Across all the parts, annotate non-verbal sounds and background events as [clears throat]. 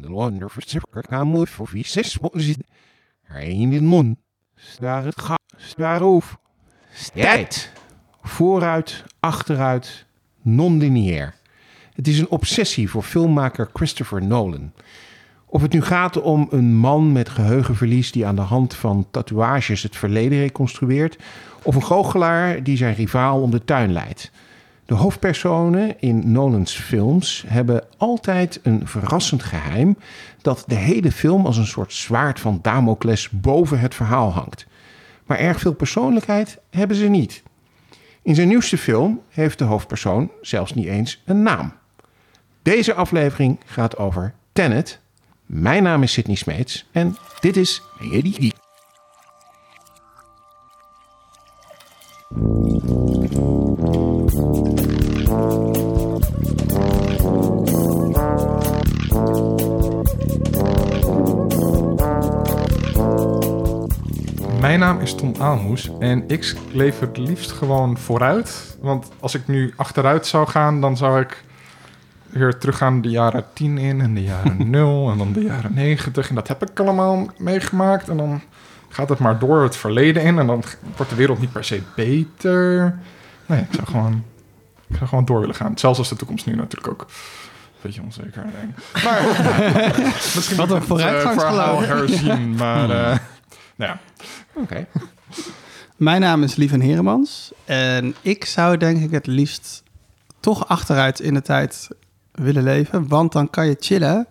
de wonder voor voor wie zes in mon. Staar het ga, staar over. Tijd. Vooruit, achteruit, non-lineair. Het is een obsessie voor filmmaker Christopher Nolan. Of het nu gaat om een man met geheugenverlies die aan de hand van tatoeages het verleden reconstrueert, of een goochelaar die zijn rivaal om de tuin leidt. De hoofdpersonen in Nolans films hebben altijd een verrassend geheim dat de hele film als een soort zwaard van Damocles boven het verhaal hangt. Maar erg veel persoonlijkheid hebben ze niet. In zijn nieuwste film heeft de hoofdpersoon zelfs niet eens een naam. Deze aflevering gaat over Tenet. Mijn naam is Sidney Smeets en dit is Geek. Naam is Tom Aalmoes en ik leef het liefst gewoon vooruit. Want als ik nu achteruit zou gaan, dan zou ik weer teruggaan de jaren 10 in en de jaren [laughs] 0 en dan de jaren 90. En dat heb ik allemaal meegemaakt. En dan gaat het maar door het verleden in en dan wordt de wereld niet per se beter. Nee, ik zou gewoon, ik zou gewoon door willen gaan. Zelfs als de toekomst nu natuurlijk ook een beetje onzeker. Denk. Maar misschien [laughs] Wat een [laughs] eh, vooruitgangsgeloof. verhaal herzien. Maar eh, nou ja. Oké. [laughs] Mijn naam is Lieven Heremans. En ik zou denk ik het liefst toch achteruit in de tijd willen leven. Want dan kan je chillen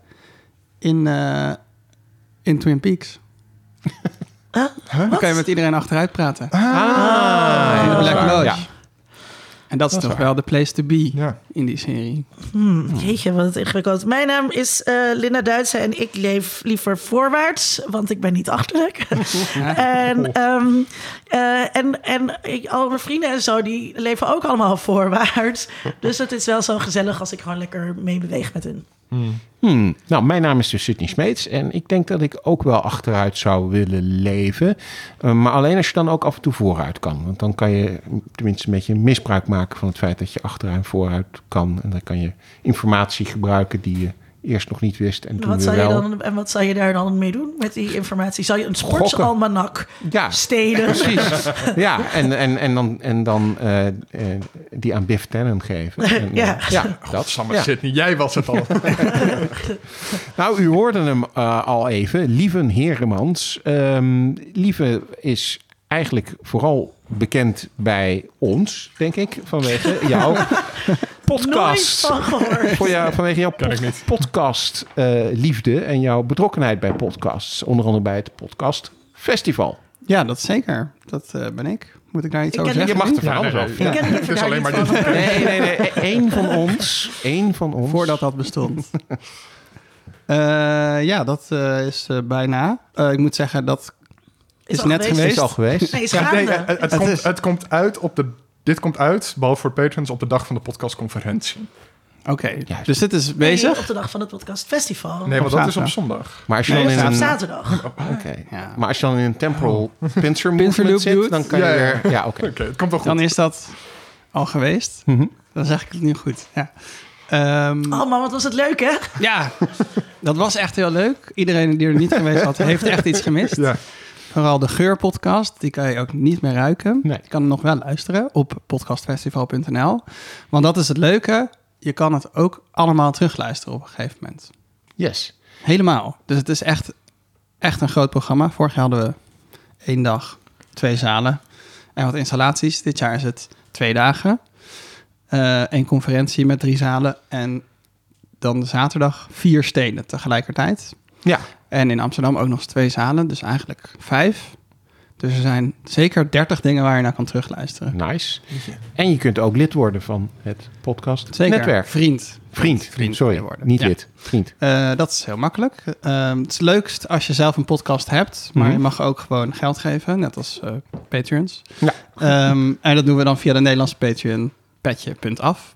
in, eh, in Twin Peaks. Dan kan je met iedereen achteruit praten. Ah, in de Black. Lodge. Ja. En dat is Dat toch wel de place to be Ja. in die serie. Hmm, jeetje, wat ingewikkeld. Mijn naam is eh, Linda Duitse en ik leef liever voorwaarts, want ik ben niet achterlijk. [laughs] en ehm, eh, en, en ik, al mijn vrienden en zo, die leven ook allemaal [laughs] voorwaarts. Dus het is wel zo gezellig als ik gewoon lekker meebeweeg met hun. Hmm. Nou, mijn naam is dus Sidney Smeets en ik denk dat ik ook wel achteruit zou willen leven. Eh, maar alleen als je dan ook af en toe vooruit kan. Want dan kan je tenminste een beetje misbruik maken van het feit dat je achteruit en vooruit kan. En dan kan je informatie gebruiken die je eerst nog niet wist en toen Wat weer zou je dan, en wat zou je daar dan mee doen met die informatie? Zou je een sportsalmanak Ja, stelen? precies. [laughs] Ja, en, en, en dan, en dan eh, eh, die aan Biff Tannen geven. [laughs] En, Ja. eh, ja [laughs] dat. Godsamme Ja. Jij was het al. Nou, u hoorde hem eh, al even. Lieven Heremans. Ehm Lieve is eigenlijk vooral bekend bij ons, denk ik, vanwege jouw [laughs] podcast. Voor jou, vanwege jouw pod- podcast eh, liefde en jouw betrokkenheid bij podcasts. Onder andere bij het podcast Festival. Ja, dat zeker. Dat eh, ben ik. Moet ik daar iets Ik over zeggen? Je mag er van alles over. nee. Ik ken Het [laughs] het is alleen maar dit. Nee, nee, nee. Eén van ons. Één van ons. Voordat dat bestond. [laughs] Eh, ja, dat eh, is eh, bijna. Eh, ik moet zeggen, dat is, al net geweest. geweest. is al geweest. Nee, is Ja, gaande. nee, het, het Het komt, is- het komt uit op de... Dit komt uit, behalve voor patrons, op de dag van de podcastconferentie. Oké, dus dit is Nee, bezig. op de dag van het podcast festival. Nee, want dat is op zondag. Maar als je Nee, dan in een... zaterdag. Oké. Ja. Maar als je dan in een temporal [laughs] pincer Pincer movement loop zit, doet. dan kan je Ja, ja. weer... Ja, oké. [laughs] Oké, het komt wel goed. Dan is dat al geweest. Mhm. Dan zeg ik het nu goed. Ja. Ehm, Oh man, wat was het leuk hè? ja, dat was echt heel leuk. Iedereen die er niet geweest had, [laughs] heeft echt iets gemist. Ja. Vooral de geurpodcast, die kan je ook niet meer ruiken. Nee. Je kan hem nog wel luisteren op podcastfestival.nl. Want dat is het leuke. Je kan het ook allemaal terugluisteren op een gegeven moment. Yes. Helemaal. Dus het is echt, echt een groot programma. Vorig jaar hadden we één dag, twee zalen en wat installaties. Dit jaar is het twee dagen. Eh een conferentie met drie zalen en dan de zaterdag vier steden tegelijkertijd. Ja. En in Amsterdam ook nog eens twee zalen, dus eigenlijk vijf. Dus er zijn zeker 30 dingen waar je naar kan terugluisteren. Nice. En je kunt ook lid worden van het podcast Zeker. netwerk. Vriend. Vriend. Vriend Sorry, niet Ja. lid. Vriend. Eh, dat is heel makkelijk. Ehm, het is leukst als je zelf een podcast hebt, maar Mhm. je mag ook gewoon geld geven, net als eh Patreons. Ja. Ehm, en dat doen we dan via de Nederlandse Patreon, petje.af,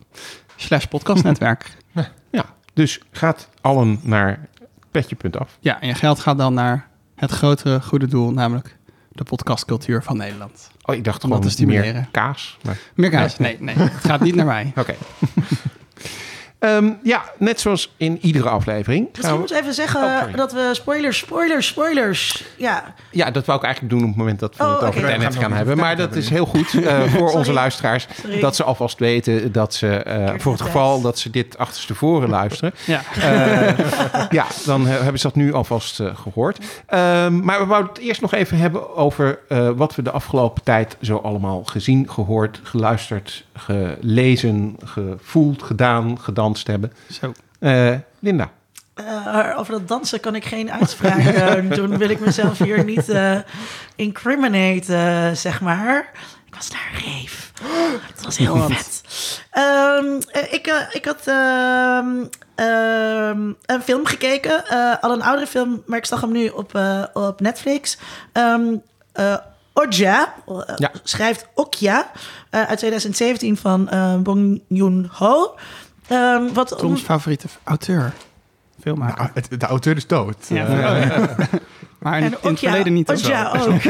slash podcastnetwerk. [laughs] Ja. Dus gaat allen naar petje.af. ja, en je geld gaat dan naar het grotere goede doel, namelijk de podcastcultuur van Nederland. Oh, ik dacht Om gewoon te stimuleren. meer kaas. Maar... Meer kaas? Nee, nee, het gaat niet naar mij. [laughs] Oké. [laughs] Ehm, ja, net zoals in iedere aflevering. Misschien we- moeten we even zeggen Oh, dat we spoilers, spoilers, spoilers. Ja, Ja, dat wou ik eigenlijk doen op het moment dat we Oh, het over het gaan internet gaan hebben. Maar dat is heel goed eh, voor [laughs] onze luisteraars. Sorry. Dat ze alvast weten dat ze, eh, voor het geval dat ze dit achterstevoren [laughs] luisteren. Ja. Eh, ja, dan hebben ze dat nu alvast eh, gehoord. Ehm, maar we wouden het eerst nog even hebben over eh, wat we de afgelopen tijd zo allemaal gezien, gehoord, geluisterd, gelezen, gevoeld, gedaan, gedanst hebben. Zo. Eh, Linda. Eh, over dat dansen kan ik geen uitspraak eh, doen. Wil ik mezelf hier niet eh incriminate, eh, zeg maar. Ik was daar reef. Het was heel vet. Ehm, eh, ik, ik had ehm, ehm, een film gekeken. eh, al een oudere film, maar ik zag hem nu op, eh, op Netflix. Ehm eh, Okja, eh, Ja. schrijft Okja, uit 2017 van eh, Bong Joon-ho. Ehm, wat Toms favoriete auteur. Filmmaker. Nou, het- de auteur is dood. Ja. [laughs] Maar in, in het verleden niet. of zo. [laughs] Ook.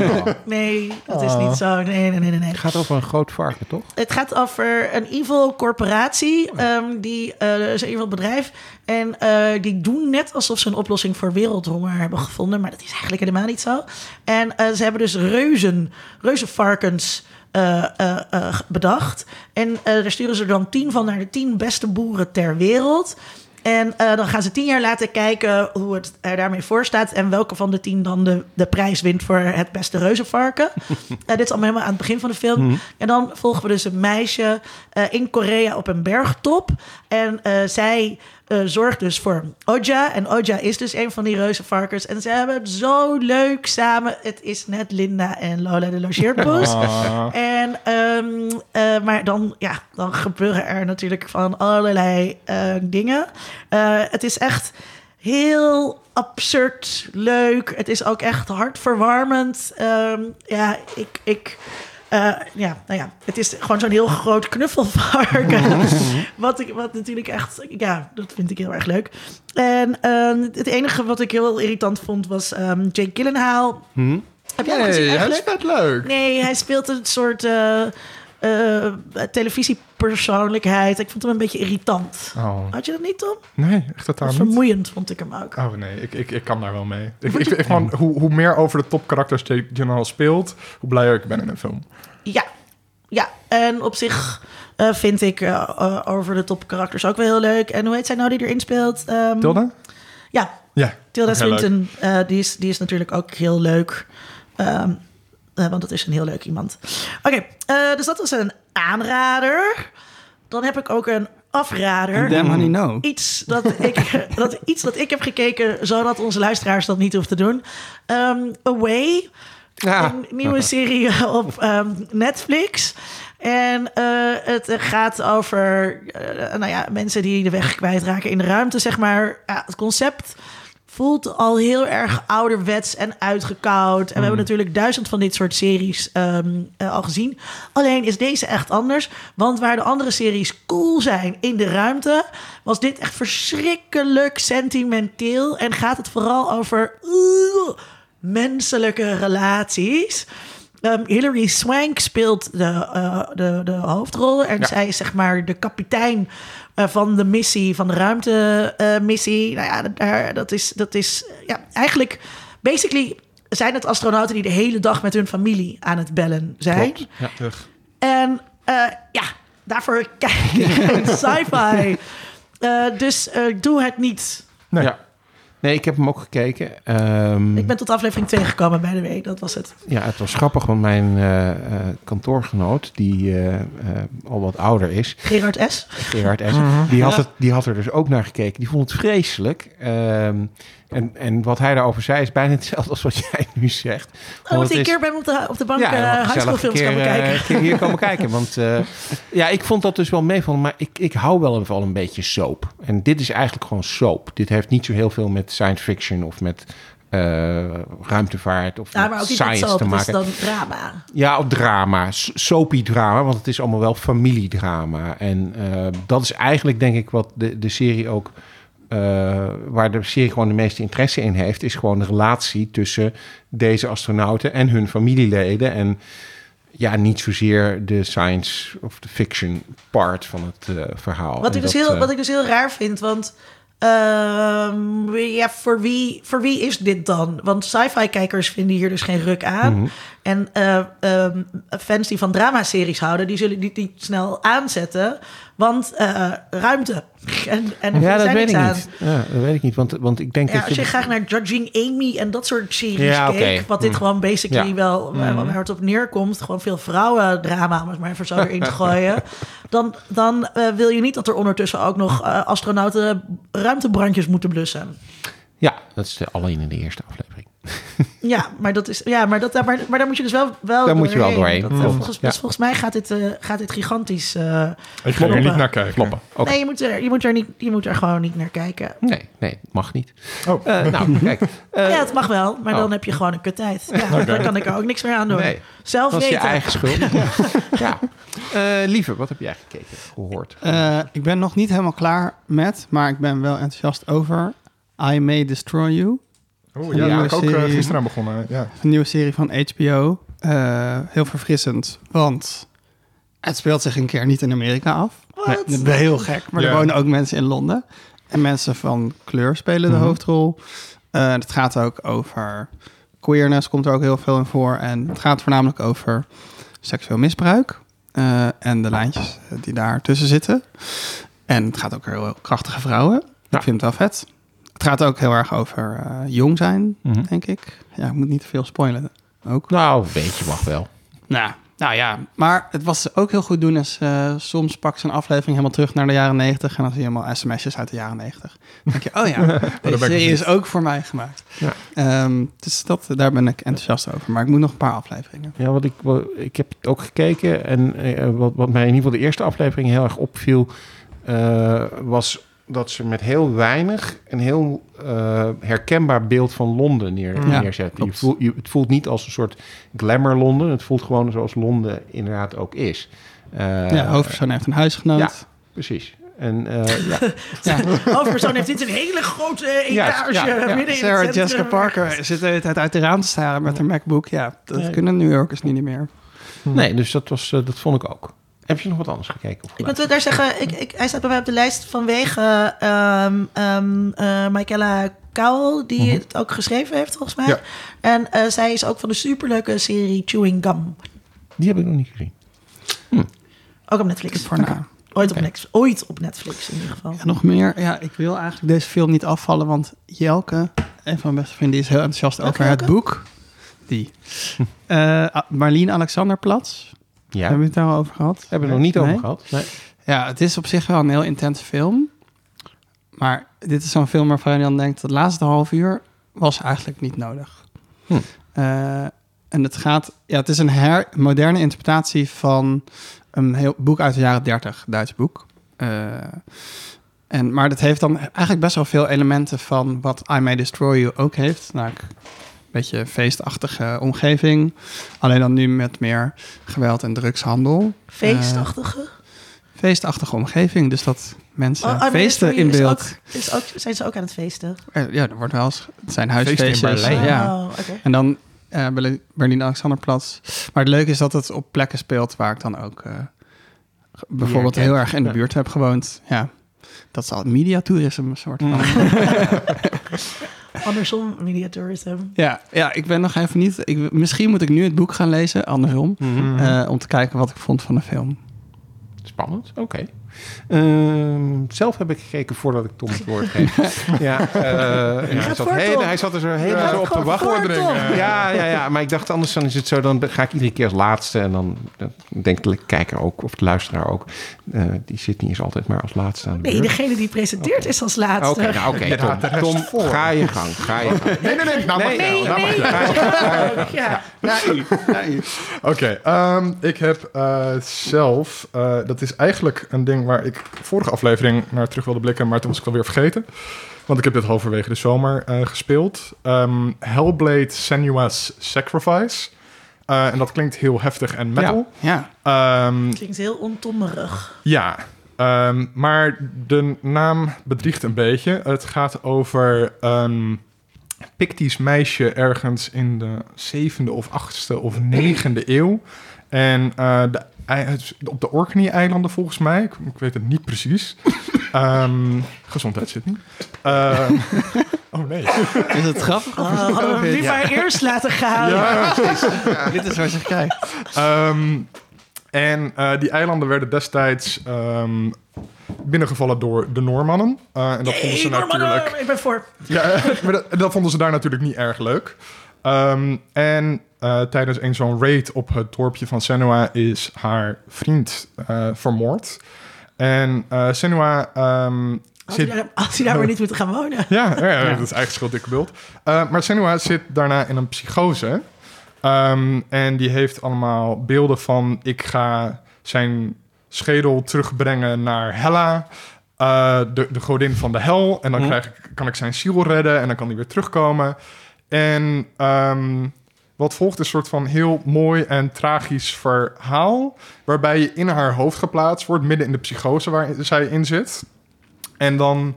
[laughs] nee, dat is niet zo. Nee, nee, nee, nee. Het gaat over een groot varken, toch? Het gaat over een evil corporatie, ehm, die, eh dat is een evil bedrijf. En eh, die doen net alsof ze een oplossing voor wereldhonger hebben gevonden. Maar dat is eigenlijk helemaal niet zo. En eh, ze hebben dus reuzen, reuzenvarkens eh, eh, eh, bedacht. En eh, daar sturen ze dan tien van naar de tien beste boeren ter wereld. En eh, dan gaan ze tien jaar laten kijken hoe het er daarmee voor staat. En welke van de tien dan de, de prijs wint voor het beste reuzenvarken. [laughs] Eh, dit is allemaal helemaal aan het begin van de film. En dan volgen we dus een meisje eh, in Korea op een bergtop. En zij zorgt dus voor Oja. En Oja is dus een van die reuzenvarkens. En ze hebben het zo leuk samen. Het is net Linda en Lola de Logeerpoes. [laughs] ah. En, ehm, eh, maar dan, ja, dan gebeuren er natuurlijk van allerlei dingen. Eh, het is echt heel absurd leuk. Het is ook echt hartverwarmend. Ehm, ja, ik... ik eh, ja, nou ja, het is gewoon zo'n heel groot knuffelvarken. [laughs] wat, ik, wat natuurlijk echt, ja, dat vind ik heel erg leuk. En ehm, het enige wat ik heel irritant vond was ehm, Jake Gyllenhaal. Hm? Heb jij hem gezien hij is vet leuk. Nee, hij speelt een soort eh, eh, televisiepersoonlijkheid. Ik vond hem een beetje irritant. Oh. Had je dat niet, Tom? Nee, echt totaal Dat niet. vermoeiend vond ik hem ook. Oh nee, ik, ik, ik kan daar wel mee. Ik, ik, ik, gewoon, hoe, hoe meer over de topkarakters Jake Gyllenhaal speelt, hoe blijer ik ben in een film. Ja, ja. En op zich eh, vind ik eh, over de top karakters ook wel heel leuk. En hoe heet zij nou die erin speelt? Ehm, Tilda? Ja, Ja. Tilda. Swinton. die, is, die is natuurlijk ook heel leuk. Ehm, eh, want dat is een heel leuk iemand. Oké, eh, dus dat was een aanrader. Dan heb ik ook een afrader. Damn honey no. Iets dat, ik, [laughs] dat, iets dat ik heb gekeken, zodat onze luisteraars dat niet hoeven te doen. Ehm, Away, Ja. een nieuwe [laughs] serie op ehm, Netflix. En eh, het gaat over eh, nou ja, mensen die de weg kwijtraken in de ruimte, zeg maar. Ja, het concept voelt al heel erg ouderwets en uitgekoud. En we hebben natuurlijk duizend van dit soort series ehm, eh, al gezien. Alleen is deze echt anders. Want waar de andere series cool zijn in de ruimte... was dit echt verschrikkelijk sentimenteel. En gaat het vooral over menselijke relaties... Ehm, Hilary Swank speelt de, eh, de, de hoofdrol. En Ja. zij is zeg maar de kapitein van de missie, van de ruimtemissie. nou ja, daar, dat is, dat is ja, eigenlijk... Basically zijn het astronauten die de hele dag met hun familie aan het bellen zijn. Klopt. Ugh. En eh, ja, daarvoor [laughs] kijk ik [laughs] sci-fi. Eh, dus eh, doe het niet. Nee. Ja. Nee, ik heb hem ook gekeken. Ehm, Ik ben tot aflevering 2 gekomen bij de week. Dat was het. Ja, het was grappig, want mijn eh, eh, kantoorgenoot, die eh, eh, al wat ouder is, Gerard S. Gerard S., die, had het, die had er dus ook naar gekeken. Die vond het vreselijk. Ehm, en, en wat hij daarover zei is bijna hetzelfde als wat jij nu zegt. Oh, ik een keer bij hem op de, op de bank ja, eh school gezellige films komen eh, kijken. hier komen [laughs] kijken. Want eh, ja, ik vond dat dus wel mee van. Maar ik, ik hou wel van een beetje soap. En dit is eigenlijk gewoon soap. Dit heeft niet zo heel veel met science fiction of met eh, ruimtevaart of Ja, maar ook science soap, te het is maken. dan drama. Ja, of drama. Soapy drama, want het is allemaal wel familiedrama. En eh, dat is eigenlijk denk ik wat de, de serie ook... eh, waar de serie gewoon de meeste interesse in heeft... is gewoon de relatie tussen deze astronauten en hun familieleden. En ja, niet zozeer de science of de fiction part van het eh, verhaal. Wat En ik, dus dat, heel, eh, wat ik dus heel raar vind, want ehm, ja, voor, wie, voor wie is dit dan? Want sci-fi-kijkers vinden hier dus geen ruk aan. Mhm. En eh, ehm, fans die van dramaseries houden, die zullen die, die snel aanzetten. Want eh, ruimte. [laughs] En, en Ja, dat weet ik aan. niet. Ja, dat weet ik niet, want, want ik denk Ja, dat als je graag naar Judging Amy en dat soort series Ja, wat dit Mm. gewoon basically wel waar, waar het op neerkomt, gewoon veel vrouwendrama, om het maar even zo erin te [laughs] gooien, dan, dan eh, wil je niet dat er ondertussen ook nog eh, astronauten ruimtebrandjes moeten blussen. Ja, dat is alleen in de eerste aflevering. Ja, maar, dat is, ja, maar, dat, maar, maar daar moet je dus wel, wel Daar moet je wel doorheen, Dat, volgens, Ja. dus volgens mij gaat dit, eh, gaat dit gigantisch. eh, Ik ga er Kloppen. niet naar kijken. Kloppen. Oké. Nee, je moet, er, je, moet er niet, je moet er gewoon niet naar kijken. Nee, nee, mag niet. Oh, Eh, nou, [laughs] kijk. ja, het mag wel, maar oh. dan heb je gewoon een kuttijd. Ja, [laughs] Daar kan ik er ook niks meer aan doen. nee, Zelf dat is je weten. eigen schuld. [laughs] ja. Eh, lieve, wat heb jij gekeken, gehoord? Eh, ik ben nog niet helemaal klaar met, maar ik ben wel enthousiast over I May Destroy You. Oh ja, daar ben ik ook eh, serie. gisteren aan begonnen. Ja. Een nieuwe serie van HBO. Eh, heel verfrissend, want het speelt zich een keer niet in Amerika af. Wat? Dat is heel gek, maar er wonen ook mensen in Londen. En mensen van kleur spelen de Mhm. hoofdrol. Eh, het gaat ook over queerness, komt er ook heel veel in voor. En het gaat voornamelijk over seksueel misbruik. en de lijntjes die daar tussen zitten. En het gaat ook heel, heel krachtige vrouwen. Ja. Ik vind het wel vet. Het gaat ook heel erg over eh, jong zijn, Mhm. denk ik. Ja, ik moet niet te veel spoilen ook. Nou, een beetje mag wel. Nou, nou ja, maar het was ook heel goed doen. Is, eh, soms pak ze een aflevering helemaal terug naar de jaren 90 en dan zie je helemaal sms'jes uit de jaren 90. Dan denk je, oh ja, [laughs] deze serie is ook voor mij gemaakt. Ja. Ehm, dus dat, daar ben ik enthousiast over. Maar ik moet nog een paar afleveringen. Ja, wat ik, wat, ik heb het ook gekeken en eh, wat, wat mij in ieder geval de eerste aflevering heel erg opviel, was dat ze met heel weinig een heel eh, herkenbaar beeld van Londen neer, Ja, neerzetten. Je klopt. voelt, je, het voelt niet als een soort glamour Londen, het voelt gewoon zoals Londen inderdaad ook is. Eh, ja, hoofdpersoon heeft een huisgenoot. ja. Precies. En eh, ja, [laughs] Ja. Hoofdpersoon heeft niet een hele grote etage ja, ja. midden in het Sarah. Jessica Parker zit de hele tijd uit de raam te staren met haar MacBook. Ja, dat Nee. kunnen New Yorkers niet meer. nee, dus dat, was, dat vond ik ook. Heb je nog wat anders gekeken? Of Ik moet daar zeggen, ik, ik, hij staat bij mij op de lijst vanwege ehm ehm eh, Michaela Cowell, die Mhm. het ook geschreven heeft volgens mij. Ja. En eh, zij is ook van de superleuke serie Chewing Gum. Die heb ik nog niet gezien. Ook op Netflix. Voor. Ooit, op. Netflix. Ooit op Netflix in ieder geval. Ja, nog meer. Ja, ik wil eigenlijk deze film niet afvallen, want Jelke, een van mijn beste vrienden, is heel enthousiast over het boek. Die. [laughs] Eh, A- Marlien Alexanderplatz. Ja, Hebben we het daar al over gehad? hebben we het nog niet over gehad. Nee. Ja, het is op zich wel een heel intense film. Maar dit is zo'n film waarvan je dan denkt... het laatste half uur was eigenlijk niet nodig. Hm. Eh, en het gaat... Ja, het is een her, moderne interpretatie van een heel boek uit de jaren 30, Duits boek. Eh, en, maar dat heeft dan eigenlijk best wel veel elementen van wat I May Destroy You ook heeft. Namelijk een beetje feestachtige omgeving. Alleen dan nu met meer geweld en drugshandel. Feestachtige. Feestachtige omgeving, dus dat mensen Oh, Armin feesten in is beeld. ook- is ook, zijn ze ook aan het feesten? Eh, Ja, er wordt wel eens, het zijn Feesten in huisfeestjes. Berlijn. Ja. Oh. En dan eh Berlin- Berlin-Alexanderplatz. Maar het leuke is dat het op plekken speelt waar ik dan ook eh, bijvoorbeeld heel erg in de buurt heb gewoond. Ja, dat is al mediatoerisme een soort van. [laughs] [laughs] Andersom, mediatourism. Ja, ja, ik ben nog even niet... Ik, misschien moet ik nu het boek gaan lezen, andersom. Mhm. eh, om te kijken wat ik vond van de film. Spannend, oké. Zelf heb ik gekeken voordat ik Tom het woord geef. [laughs] ja, eh, ja, hij, zat hij zat er zo helemaal zo op te wachten. Ja, ja, ja, maar ik dacht anders dan is het zo, dan ga ik iedere keer als laatste. En dan, denkt de kijker ook, of de luisteraar ook, eh, die zit niet eens altijd maar als laatste aan de Nee, degene die presenteert is als laatste. Oké, nou, oké, Tom, ga je gang, ga je gang. Nee, nee, nee. Nou, mag Nee, je wel, nou naar u. Oké, ehm, ik heb eh, zelf, eh, dat is eigenlijk een ding waar ik vorige aflevering naar terug wilde blikken, maar toen was ik alweer vergeten. Want ik heb dit halverwege de zomer eh, gespeeld. Ehm, Hellblade Senua's Sacrifice. Eh, en dat klinkt heel heftig en metal. Ja, Ehm, Klinkt heel ontommerig. ja, ehm, maar de naam bedriegt een beetje. Het gaat over een Pictisch meisje ergens in de zevende of achtste of negende eeuw. En eh, de, op de Orkney-eilanden volgens mij, ik, ik weet het niet precies. [laughs] Ehm, gezondheid zit niet. Ehm, [laughs] oh nee. Is het grappig? Oh, hadden we maar eerst laten gaan. Ja. Dit is wat je krijgt. Ehm, en eh, die eilanden werden destijds ehm, binnengevallen door de Noormannen. Eh, en dat vonden ze Normannen, natuurlijk... ik ben voor. Ja, [laughs] maar dat, dat vonden ze daar natuurlijk niet erg leuk. Ehm, en eh, tijdens een zo'n raid op het dorpje van Senua is haar vriend eh, vermoord. En eh Senua ehm, Als hij zit... daar, als hij daar maar [laughs] niet moet gaan wonen. Ja, ja, ja, dat is eigen schuld, dikke bult. Eh, maar Senua zit daarna in een psychose. Ehm, en die heeft allemaal beelden van... ik ga zijn schedel terugbrengen naar Hella... eh, de, de godin van de hel. En dan Hm. krijg ik, kan ik zijn ziel redden en dan kan hij weer terugkomen. En ehm, wat volgt is een soort van heel mooi en tragisch verhaal... waarbij je in haar hoofd geplaatst wordt... midden in de psychose waar zij in zit. En dan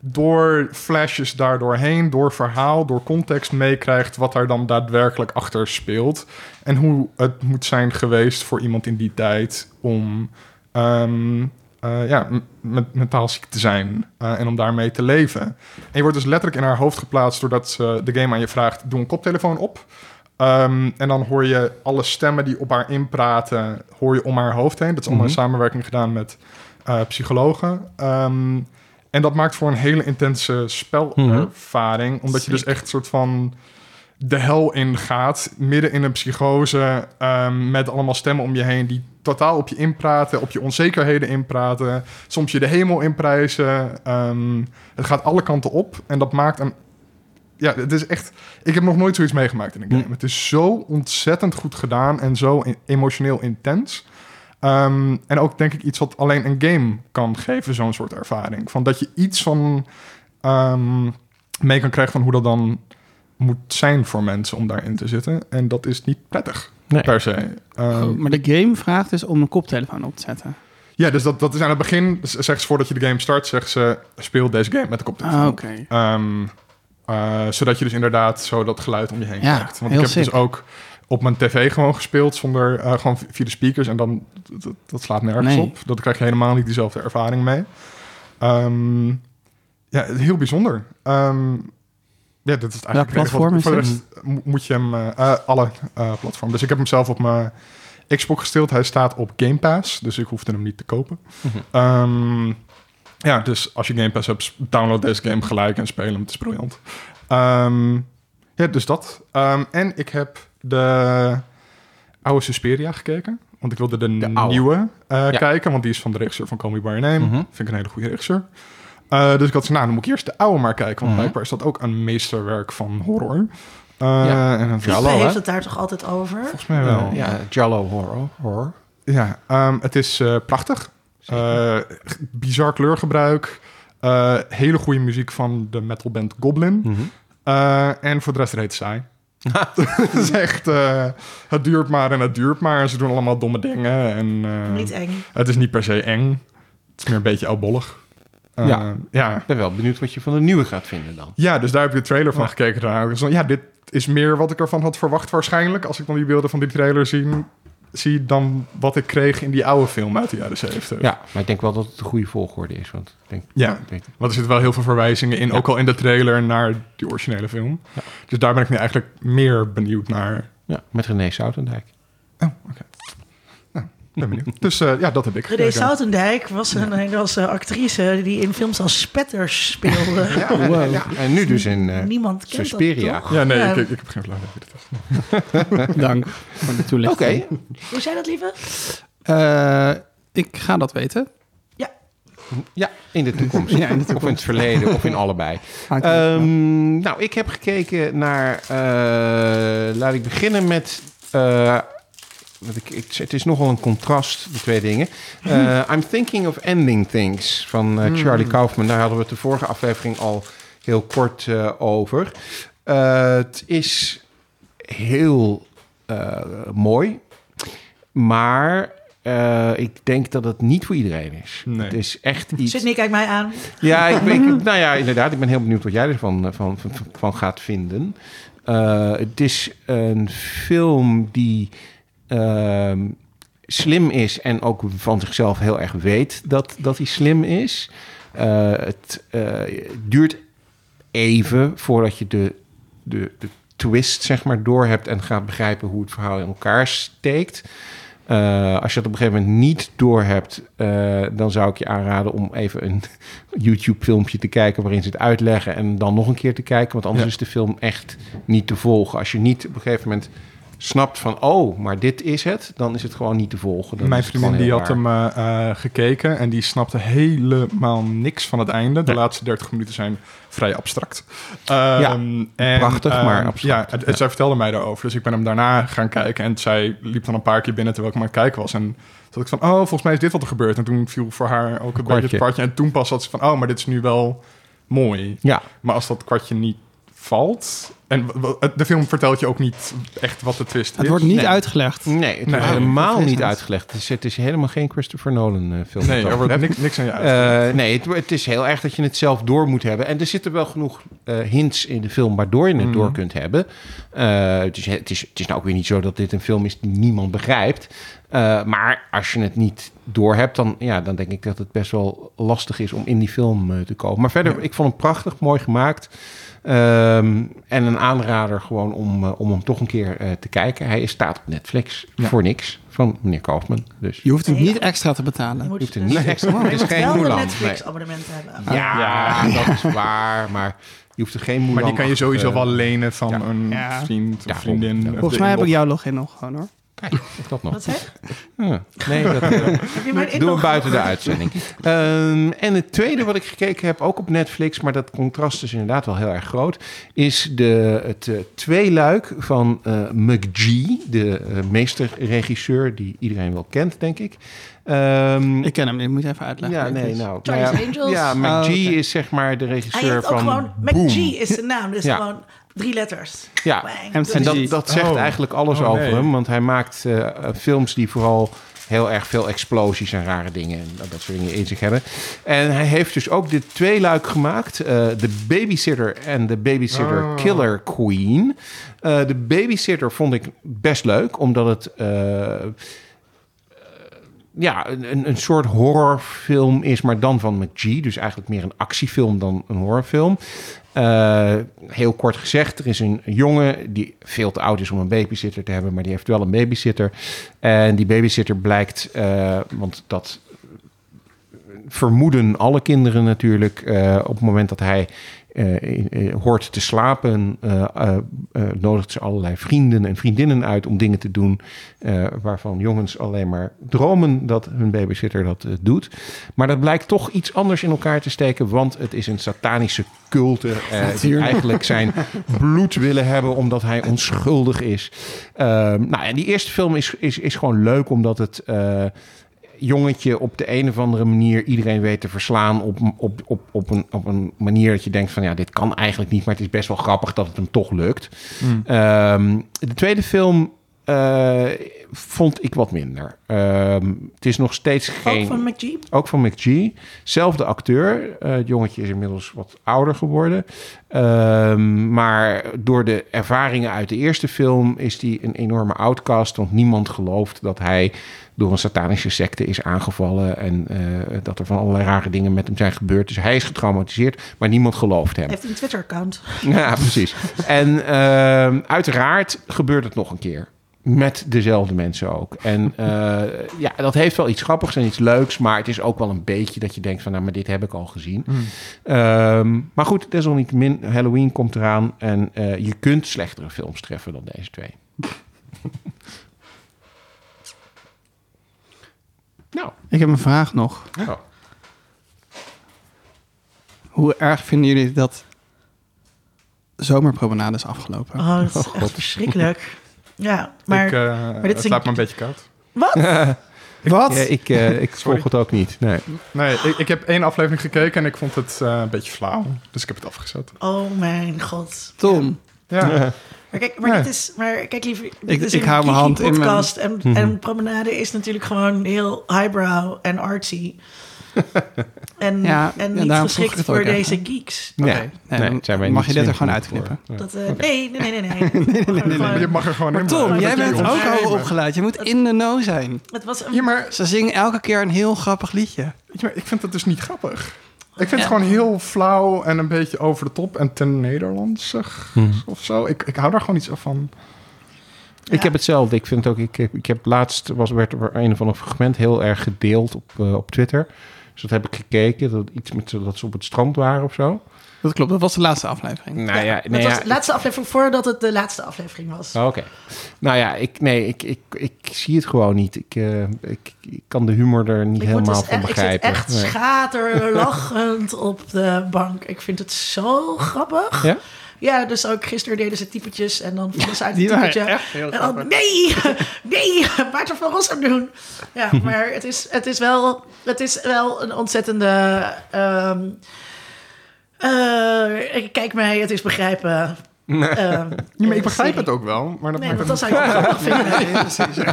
door flashes daardoorheen, door verhaal, door context meekrijgt wat daar dan daadwerkelijk achter speelt. En hoe het moet zijn geweest voor iemand in die tijd om ehm, eh, ja, met, mentaal ziek te zijn eh, en om daarmee te leven. En je wordt dus letterlijk in haar hoofd geplaatst doordat ze de game aan je vraagt: doe een koptelefoon op. Ehm, en dan hoor je alle stemmen die op haar inpraten, hoor je om haar hoofd heen. Dat is allemaal in Mhm. samenwerking gedaan met eh, psychologen. Ehm, en dat maakt voor een hele intense spelervaring. Omdat je dus echt een soort van de hel ingaat. Midden in een psychose. ehm, met allemaal stemmen om je heen die totaal op je inpraten. Op je onzekerheden inpraten. Soms je de hemel inprijzen. Het gaat alle kanten op. En dat maakt een... Ja, het is echt... Ik heb nog nooit zoiets meegemaakt in een game. Het is zo ontzettend goed gedaan. En zo in- emotioneel intens. Ehm, en ook denk ik iets wat alleen een game kan geven, zo'n soort ervaring. Van dat je iets van ehm, mee kan krijgen van hoe dat dan moet zijn voor mensen om daarin te zitten. En dat is niet prettig, Nee. per se. Ehm, Oh, maar de game vraagt dus om een koptelefoon op te zetten. Ja, dus dat, dat is aan het begin, zegt ze voordat je de game start, zegt ze, speel deze game met de koptelefoon. Ah, oké. Ehm, eh, zodat je dus inderdaad zo dat geluid om je heen Ja, krijgt. Want heel ik heb sick. dus ook op mijn tv gewoon gespeeld zonder eh, gewoon via de speakers en dan dat, dat slaat nergens Nee. op. Dat krijg je helemaal niet diezelfde ervaring mee. Ehm, ja, heel bijzonder. Ehm, ja, dat is het eigenlijk. Welk wat- platform Voor de is rest mo- moet je hem eh, eh, alle eh platforms. Dus ik heb hem zelf op mijn Xbox gesteeld. Hij staat op Game Pass, dus ik hoefde hem niet te kopen. Mhm. Ehm, ja, dus als je Game Pass hebt, download deze game gelijk en speel hem. Het is briljant. Ehm, ja, dus dat. Ehm, en ik heb de oude Suspiria gekeken. Want ik wilde de, nieuwe eh, Ja. kijken. Want die is van de regisseur van Call Me By Your Name. Mhm. Vind ik een hele goede regisseur. Eh, dus ik had gezegd, nou, dan moet ik eerst de oude maar kijken. Want Mhm. blijkbaar is dat ook een meesterwerk van horror. Eh, Ja. En dan, Ja, hallo, Flippe hè? heeft het daar toch altijd over? volgens mij wel. Ja, Jallo horror. horror. Ja, ehm, het is eh, prachtig. Eh, bizar kleurgebruik. Eh, hele goede muziek van de metalband Goblin. Mhm. Eh, en voor de rest reed saai. [laughs] [laughs] het is echt... eh, het duurt maar en het duurt maar. En ze doen allemaal domme dingen. En, eh, Niet eng. Het is niet per se eng. Het is meer een beetje oudbollig. Eh, Ja. ja. Ik ben wel benieuwd wat je van de nieuwe gaat vinden dan. Ja, dus daar heb ik de trailer van Ja. gekeken. Daarna. Ja, dit is meer wat ik ervan had verwacht waarschijnlijk. Als ik dan die beelden van die trailer zie, zie dan wat ik kreeg in die oude film uit de jaren 70. Ja, maar ik denk wel dat het de goede volgorde is. Want ik denk, Ja. ik Want er zitten wel heel veel verwijzingen in, Ja. ook al in de trailer, naar die originele film. Ja. Dus daar ben ik nu eigenlijk meer benieuwd naar. ja, met René Soutendijk. Oh, oké. Ben benieuwd. dus eh, ja, dat heb ik René gekeken. Soutendijk was een Nederlandse actrice die in films als Spetters speelde. Ja, en, ja, en nu dus in eh, Niemand kent Suspiria. dat toch? Ja, nee, Ja. ik, ik, heb geen flauw idee. [laughs] Dank voor de Oké, toelichting. Hoe zei dat, lieve? Eh, ik ga dat weten. ja, in de toekomst. [laughs] Ja, in de Of in het verleden, of in allebei. [laughs] Ehm, nou, ik heb gekeken naar... eh, laat ik beginnen met... eh, ik, ik, het is nogal een contrast, die twee dingen. Eh, I'm Thinking of Ending Things van eh, Charlie Kaufman. Daar hadden we het de vorige aflevering al heel kort eh, over. Eh, het is heel eh, mooi, maar eh, ik denk dat het niet voor iedereen is. Nee. Het is echt [laughs] iets... Sydney, kijk mij aan. Ja, ik, ik, [laughs] nou ja, inderdaad. Ik ben heel benieuwd wat jij ervan van, van, van gaat vinden. Eh, het is een film die ehm, slim is en ook van zichzelf heel erg weet dat, dat hij slim is. Eh, het eh, duurt even voordat je de, de, de twist zeg maar door hebt en gaat begrijpen hoe het verhaal in elkaar steekt. Eh, als je dat op een gegeven moment niet door hebt, eh, dan zou ik je aanraden om even een [laughs] YouTube-filmpje te kijken waarin ze het uitleggen en dan nog een keer te kijken, want anders Ja. is de film echt niet te volgen. Als je niet op een gegeven moment snapt van, oh, maar dit is het, dan is het gewoon niet te volgen. Dan Mijn vriendin die had hem eh, eh, gekeken en die snapte helemaal niks van het einde. De laatste 30 minuten zijn vrij abstract. Ehm, en, prachtig, ehm, maar abstract. Ja, het- Ja. zij vertelde mij daarover. Dus ik ben hem daarna gaan kijken en zij liep dan een paar keer binnen terwijl ik maar aan het kijken was. En toen ik van, oh, volgens mij is dit wat er gebeurt. En toen viel voor haar ook een beetje kwartje. het kwartje. En toen pas had ze van, oh, maar dit is nu wel mooi. Ja, Maar als dat kwartje niet valt... En de film vertelt je ook niet echt wat de twist Het is. wordt niet Nee. uitgelegd. nee, het Nee. wordt helemaal niet uitgelegd. Het is, het is helemaal geen Christopher Nolan eh, film. Nee, er wordt niks, niks aan je uit. Eh, nee, het, het is heel erg dat je het zelf door moet hebben. En er zitten wel genoeg eh, hints in de film waardoor je het Mhm. door kunt hebben. Eh, het, is, het, is, het is nou ook weer niet zo dat dit een film is die niemand begrijpt. Eh, maar als je het niet door hebt, dan, ja, dan denk ik dat het best wel lastig is om in die film te komen. Maar verder, Ja. ik vond hem prachtig, mooi gemaakt. Ehm, en een aanrader gewoon om, eh, om hem toch een keer eh, te kijken. Hij staat op Netflix Ja. voor niks van meneer Kaufman. Dus Je hoeft hem Nee, niet extra te Je betalen. moet, hoeft er niet extra. je Het is moet geen wel een. Netflix-abonnement hebben. Ja, dat is waar. Maar je hoeft er geen Mulan Maar die kan je sowieso achter, wel eh, lenen van ja. een vriend Ja, of vriendin. Volgens mij heb ik jouw login nog gewoon hoor. Kijk, dat nog. Wat je? Ja. Nee, dat eh, doen we buiten de uitzending. Ehm, en het tweede wat ik gekeken heb, ook op Netflix, maar dat contrast is inderdaad wel heel erg groot, is de, het eh, tweeluik van eh McGee, de meesterregisseur die iedereen wel kent, denk ik. Ehm, Ik ken hem niet, ik moet even uitleggen. ja, nee, is. nou. Charlie's nou ja, Angels? Ja, Oh, McGee oké. is zeg maar de Hij regisseur ook van gewoon... Boom. McGee is zijn naam, dus Ja. gewoon drie letters. Ja. En En dat, dat zegt Oh. eigenlijk alles Oh, over nee. hem. Want hij maakt eh, films die vooral heel erg veel explosies en rare dingen en dat, soort dingen in zich hebben. En hij heeft dus ook dit tweeluik gemaakt. eh de Babysitter en de Babysitter Oh. Killer Queen. Eh, de Babysitter vond ik best leuk, omdat het... eh, ja, een, een- een soort horrorfilm is, maar dan van McGee. Dus eigenlijk meer een actiefilm dan een horrorfilm. Eh, heel kort gezegd, er is een jongen die veel te oud is om een babysitter te hebben, maar die heeft wel een babysitter. En die babysitter blijkt, eh, want dat vermoeden alle kinderen natuurlijk, eh, op het moment dat hij in- eh, hoort te slapen, eh, eh, eh, nodigt ze allerlei vrienden en vriendinnen uit om dingen te doen eh, waarvan jongens alleen maar dromen dat hun babysitter dat eh, doet. Maar dat blijkt toch iets anders in elkaar te steken, want het is een satanische culte eh, die eigenlijk zijn [laughs] bloed willen hebben omdat hij onschuldig is. Ehm, nou, en die eerste film is, is, is gewoon leuk omdat het eh, jongetje op de een of andere manier iedereen weet te verslaan op, op, op, op, een, op een manier dat je denkt van ja, dit kan eigenlijk niet, maar het is best wel grappig dat het hem toch lukt. Hmm. Ehm, de tweede film eh, vond ik wat minder. Ehm, het is nog steeds geen... Ook van McGee? Ook van McGee. Zelfde acteur. Eh, het jongetje is inmiddels wat ouder geworden. Ehm, maar door de ervaringen uit de eerste film is hij een enorme outcast. Want niemand gelooft dat hij door een satanische secte is aangevallen. En eh, dat er van allerlei rare dingen met hem zijn gebeurd. Dus hij is getraumatiseerd, maar niemand gelooft hem. Hij heeft een Twitter-account. Ja, precies. En ehm, uiteraard gebeurt het nog een keer. Met dezelfde mensen ook. En eh, [laughs] ja, dat heeft wel iets grappigs en iets leuks. Maar het is ook wel een beetje dat je denkt van... nou, maar dit heb ik al gezien. Ehm, maar goed, desalniettemin, Halloween komt eraan. En eh, je kunt slechtere films treffen dan deze twee. [laughs] nou, Ik heb een vraag nog. oh. Hoe erg vinden jullie dat zomerpromenade is afgelopen? Oh, dat is [laughs] echt verschrikkelijk. Ja, maar... ik, eh, dit het is een- laat me een beetje koud. Wat? [laughs] Wat? Ja, ik, eh, ik volg het ook niet. Nee. Nee, ik, ik heb één aflevering gekeken en ik vond het eh, een beetje flauw. Dus ik heb het afgezet. Oh mijn god. Tom. Ja. Maar kijk, maar Nee. dit is, maar kijk liever, dit Ik- is ik hou mijn hand in mijn- podcast en, en promenade is natuurlijk gewoon heel highbrow en artsy. En, Ja, en niet geschikt voor deze even. geeks. Nee, Nee, nee, zijn wij mag niet je dit er gewoon uitknippen. Dat, eh, nee, nee, nee, nee, nee. nee, [laughs] Je mag er gewoon in. Tom, jij Dat bent ook al opgeleid. Je moet in de know zijn. Het was een Ja, maar Ze zingen elke keer een heel grappig liedje. Weet je, maar ik vind het dus niet grappig. Ik vind Ja. het gewoon heel flauw en een beetje over de top en ten Nederlandsig Hmm. of zo. Ik, ik hou daar gewoon iets van. Ik heb hetzelfde. Ik vind ook, ik heb, ik heb laatst was werd er een of ander fragment heel erg gedeeld op, eh, op Twitter. Dus dat heb ik gekeken. Dat iets met dat ze op het strand waren of zo. Dat klopt, dat was de laatste aflevering. Nou ja, nee, was ja, de laatste aflevering voordat het de laatste aflevering was. Oh, Oké. Nou ja, ik, nee, ik, ik, ik zie het gewoon niet. Ik, eh, ik, ik kan de humor er niet Ik, helemaal dus van echt, ik zit begrijpen. echt Nee. schaterlachend op de bank. Ik vind het zo grappig. Ja? Ja, dus ook gisteren deden ze typetjes en dan vielen ze uit waren typetje. echt heel En dan, grappig. nee, [laughs] nee, [laughs] Maarten van Rossum doen. Ja, [laughs] maar het is, het is, wel, het is wel een ontzettende... ehm, eh, ik kijk mij, het is begrijpen. Ehm, Ja, maar ik begrijp serie. het ook wel. Maar dat Nee, maakt want dan zou je het grappig vinden. Nee, precies.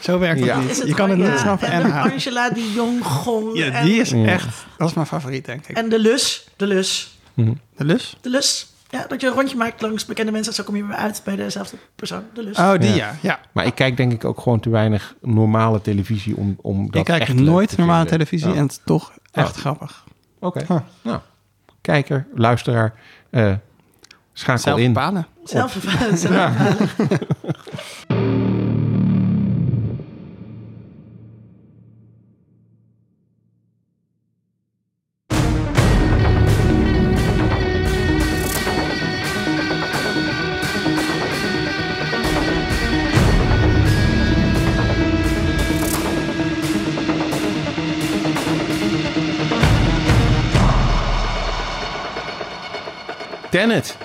Zo werkt het Ja. niet. Is het je kan het niet snappen en. Angela die jong gong. Ja, en, die is echt... Dat is mijn favoriet, denk ik. en de lus, de lus, De lus? de lus. Ja, dat je een rondje maakt langs bekende mensen. Zo kom je weer uit bij dezelfde persoon. De lus. Oh, die Ja. ja. ja. Maar ik kijk denk ik ook gewoon te weinig normale televisie om, om dat Ik kijk echt leuk nooit te normale vinden. televisie Oh, en het is toch echt Oh. grappig. Oké. Huh. Nou, kijker, luisteraar, eh, schakel Zelf in. bepalen. Zelf, zelf [laughs] Tenet.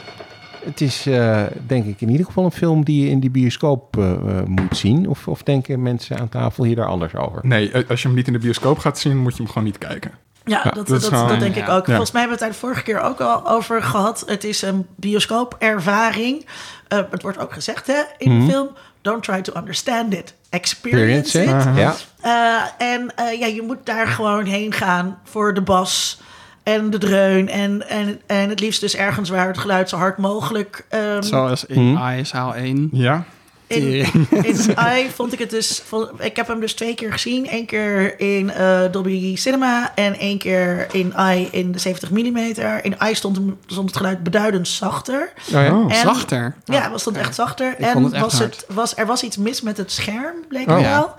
Het is eh, denk ik in ieder geval een film die je in die bioscoop eh, eh, moet zien. Of, of denken mensen aan tafel hier daar anders over? Nee, als je hem niet in de bioscoop gaat zien, moet je hem gewoon niet kijken. Ja, Ja, dat, dat dat, denk ik ook. Ja. Volgens mij hebben we het daar de vorige keer ook al over gehad. Het is een bioscoopervaring. Eh het wordt ook gezegd hè, in Mhm. de film. Don't try to understand it. Experience, Experience, it. Eh, en eh, ja, je moet daar gewoon heen gaan voor de bas en de dreun. En, en, en het liefst dus ergens waar het geluid zo hard mogelijk... ehm, Zoals in Hmm. I zaal 1. Ja? in, [laughs] in [laughs] I vond ik het dus... ik heb hem dus twee keer gezien. Eén keer in eh, Dolby Cinema en één keer in I in de 70 mm. In I stond, stond het geluid beduidend zachter. Oh ja? Oh. En- Zachter. Ja, het stond echt zachter. Ik en vond het echt was hard. het, was, er was iets mis met het scherm, bleek Oh. het Ja.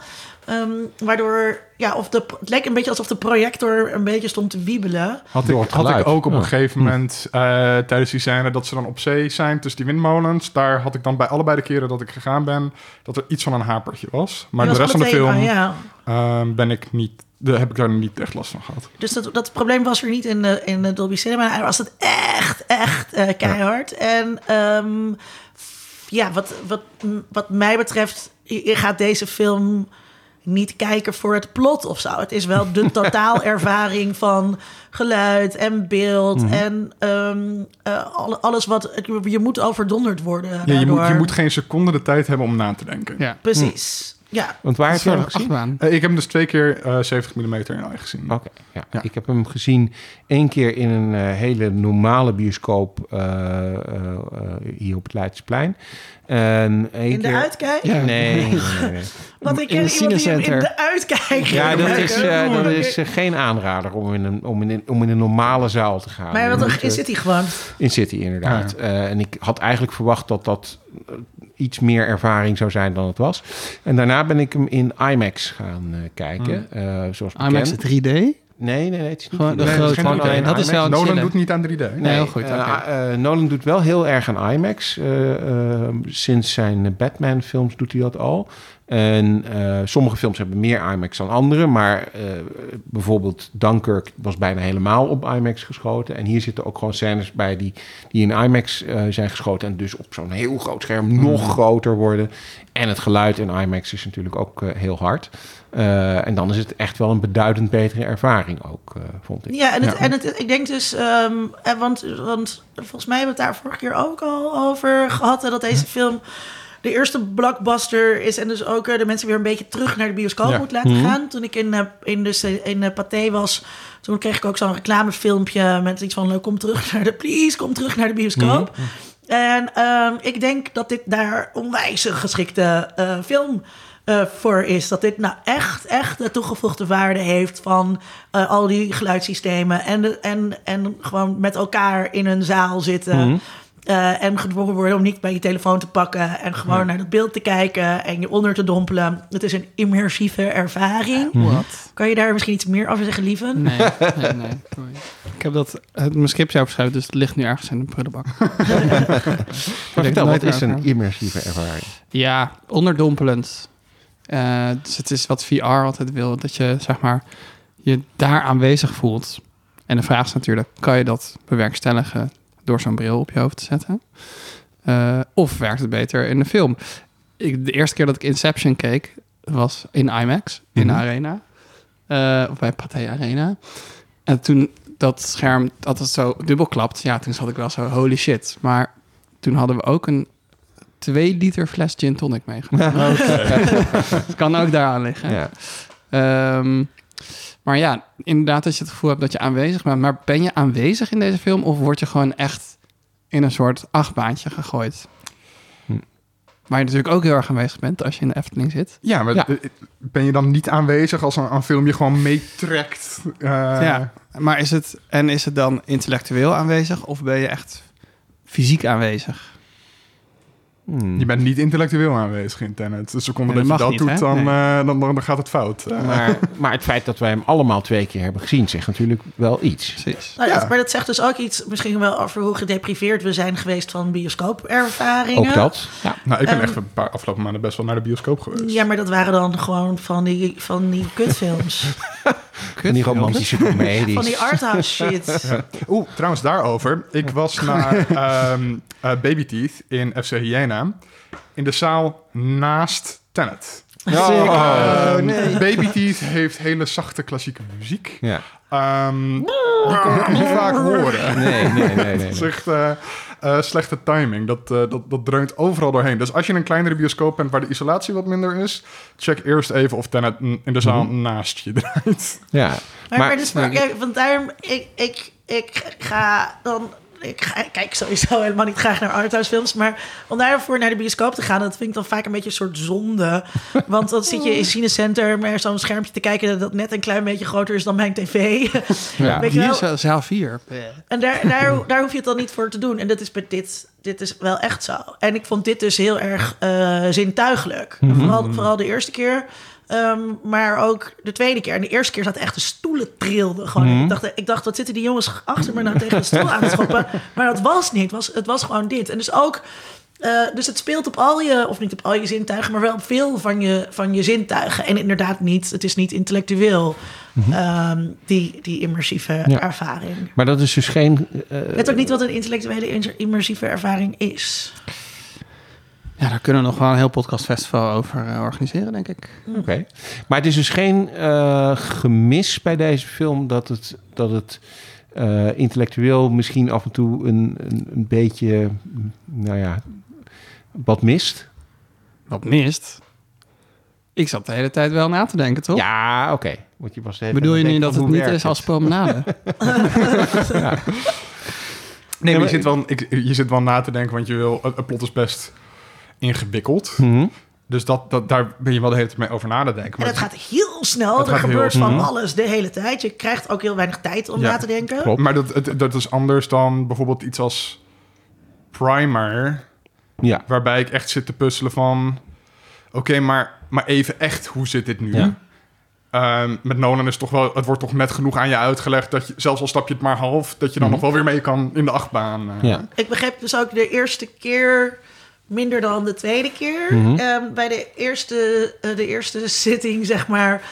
Ehm, waardoor, ja, of de, het leek een beetje alsof de projector een beetje stond te wiebelen. Had ik, had ik ook op een Ja. gegeven moment eh, tijdens die scène dat ze dan op zee zijn tussen die windmolens. Daar had ik dan bij allebei de keren dat ik gegaan ben, dat er iets van een hapertje was. Maar de rest van de film ah, ja. ehm, ben ik niet, daar heb ik daar niet echt last van gehad. Dus dat, dat probleem was er niet in de, in de Dolby Cinema. Er was het echt, echt eh, keihard. En ehm, ja, wat, wat, wat mij betreft, je, je gaat deze film niet kijken voor het plot of zo. Het is wel de [laughs] totaalervaring van geluid en beeld Mhm. en ehm, eh, alle- alles wat... Je, je moet overdonderd worden. Ja, je, moet, je moet geen seconde de tijd hebben om na te denken. Ja. Precies, ja. Want waar heb je hem gezien? Eh, ik heb hem dus twee keer eh 70 mm in eye gezien. Oké, ja. Ja. Ik heb hem gezien één keer in een eh, hele normale bioscoop eh, eh, eh, hier op het Leidseplein. En één In de uitkijk? Ja. Nee, nee, [laughs] nee, nee. Want ik In ken de iemand die in de uitkijk Ja, ging dat is, eh, dat is eh, geen aanrader om in, een, om, in een, om in een normale zaal te gaan. Maar wat moet, er eh, hij gewoon. In City, inderdaad. Eh, en ik had eigenlijk verwacht dat dat eh, iets meer ervaring zou zijn dan het was. En daarna ben ik hem in IMAX gaan eh, kijken. eh, zoals bekend. IMAX 3D. Nee, nee, nee. Het is niet Gewoon de nee, het is grote. geen Oké, alleen dat is wel- Nolan chillen. doet niet aan 3D. Nee, heel goed, eh, oké. eh, Nolan doet wel heel erg aan IMAX. Eh, eh, sinds zijn Batman-films doet hij dat al. En eh, sommige films hebben meer IMAX dan andere. Maar eh, bijvoorbeeld Dunkirk was bijna helemaal op IMAX geschoten. En hier zitten ook gewoon scènes bij die, die in IMAX eh, zijn geschoten. En dus op zo'n heel groot scherm nog groter worden. En het geluid in IMAX is natuurlijk ook heel hard. En dan is het echt wel een beduidend betere ervaring ook, vond ik. Ja, en, het, Ja. en het, ik denk dus, ehm, want, want volgens mij hebben we het daar vorige keer ook al over gehad, dat deze film de eerste blockbuster is en dus ook eh, de mensen weer een beetje terug naar de bioscoop Ja. moet laten gaan. Toen ik in, eh, in, dus, in eh, Pathé was, toen kreeg ik ook zo'n reclamefilmpje met iets van, kom terug [laughs] naar de, please, kom terug naar de bioscoop. En ehm, ik denk dat dit daar onwijs een geschikte film eh, voor is. Dat dit nou echt, echt de toegevoegde waarde heeft van al die geluidssystemen. En, de, en, en gewoon met elkaar in een zaal zitten. Eh, en gedwongen worden om niet bij je telefoon te pakken. En gewoon naar het beeld te kijken en je onder te dompelen. Het is een immersieve ervaring. Wat? Kan je daar misschien iets meer over zeggen, lieve? Nee, nee, [laughs] nee. Ik heb dat, het, mijn scriptje opgeschreven, dus het ligt nu ergens in de prullenbak. [laughs] [laughs] Vertel, wat is een immersieve ervaring? Ja, onderdompelend. Eh, dus het is wat VR altijd wil, dat je zeg maar je daar aanwezig voelt. En de vraag is natuurlijk, kan je dat bewerkstelligen door zo'n bril op je hoofd te zetten? Eh, of werkt het beter in de film? Ik, de eerste keer dat ik Inception keek, was in IMAX, in de Mhm. Arena. Of bij Pathé Arena. En toen dat scherm, dat het zo dubbel klapt, ja, toen zat ik wel zo, holy shit. Maar toen hadden we ook een 2 liter fles gin tonic meegenomen. [laughs] Het [laughs] kan ook daaraan liggen. Ja. Ehm, maar ja, inderdaad dat je het gevoel hebt dat je aanwezig bent. Maar ben je aanwezig in deze film of word je gewoon echt in een soort achtbaantje gegooid? Hm. Waar je natuurlijk ook heel erg aanwezig bent als je in de Efteling zit. Ja, maar Ja. eh, ben je dan niet aanwezig als een, een film je gewoon meetrekt? Eh, ja, maar is het, en is het dan intellectueel aanwezig of ben je echt fysiek aanwezig? Hmm. Je bent niet intellectueel aanwezig in Tenet. Seconde dat dat je dat niet, doet, hè? dan, Nee. eh, dan, dan, dan gaat het fout. Eh, Maar, [laughs] maar het feit dat wij hem allemaal twee keer hebben gezien, zegt natuurlijk wel iets. Precies. Nou, ja. Maar dat zegt dus ook iets misschien wel over hoe gedepriveerd we zijn geweest van bioscoopervaringen. Ook dat. Ja. nou, ik ben Ehm, echt een paar afgelopen maanden best wel naar de bioscoop geweest. Ja, maar dat waren dan gewoon van die, van die kutfilms. [laughs] En die romantische comedies. van die arthouse shit. Oeh, trouwens daarover. Ik was [laughs] naar ehm, eh, Baby Teeth in FC Hyena. In de zaal naast Tenet. Oh, Ehm, Baby Teeth heeft hele zachte klassieke muziek. Ja. Ehm, die kon ik niet vaak horen. Nee, nee, nee. nee, Dat [laughs] is nee. echt eh, eh, slechte timing. Dat, eh, dat, dat dreunt overal doorheen. Dus als je in een kleinere bioscoop bent waar de isolatie wat minder is... check eerst even of Tenet in de zaal naast je draait. Ja. Maar, Maar- maar, dus, maar ja, want daarom, ik, ik, ik ga dan... Ik ga, ik kijk sowieso helemaal niet graag naar arthouse films. Maar om daarvoor naar de bioscoop te gaan... dat vind ik dan vaak een beetje een soort zonde. Want dan zit je in Cinecenter... met zo'n schermpje te kijken... dat net een klein beetje groter is dan mijn tv. Ja, [laughs] Weet hier wel? zaal 4. En daar, daar, daar hoef je het dan niet voor te doen. En dat is bij dit, dit is wel echt zo. En ik vond dit dus heel erg eh, zintuigelijk. vooral, vooral de eerste keer. Ehm, maar ook de tweede keer. En de eerste keer zat echt de stoelen trilden. Gewoon. ik, dacht, ik dacht, wat zitten die jongens achter me nou tegen de stoel aan te schoppen? [laughs] Maar dat was niet. Het was, het was gewoon dit. En dus ook... eh, dus het speelt op al je, of niet op al je zintuigen, maar wel op veel van je, van je zintuigen. En inderdaad niet, het is niet intellectueel, ehm, die, die immersieve Ja. ervaring. Maar dat is dus geen... Ik weet ook niet wat een intellectuele immersieve ervaring is. Ja, daar kunnen we nog wel een heel podcastfestival over eh, organiseren, denk ik. Oké. Maar het is dus geen eh, gemis bij deze film dat het, dat het eh, intellectueel misschien af en toe een, een, een beetje, nou ja, wat mist. Wat mist? Ik zat de hele tijd wel na te denken, toch? Ja, oké. Want je was hele Bedoel je nu dat het niet is als promenade? [laughs] Nee, maar je zit, wel, ik, je zit wel na te denken, want je wil, het, het plot is best ingewikkeld. Mhm. Dus dat, dat, daar ben je wel de hele tijd mee over na te denken. En Maar het gaat heel snel. Het er gaat heel gebeurt snel. van alles de hele tijd. Je krijgt ook heel weinig tijd om Ja, na te denken. klopt. Maar dat, het- dat is anders dan bijvoorbeeld iets als Primer, Ja. waarbij ik echt zit te puzzelen van... Oké, maar, maar even echt, hoe zit dit nu? Ja. Ehm, met Nolan is toch wel, het wordt toch net genoeg aan je uitgelegd dat je, zelfs al stap je het maar half, dat je dan Mhm. nog wel weer mee kan in de achtbaan. eh. Ja. Ik begreep dus ook de eerste keer minder dan de tweede keer. Mhm. Ehm, bij de eerste, eh, de eerste zitting, [laughs] zeg maar.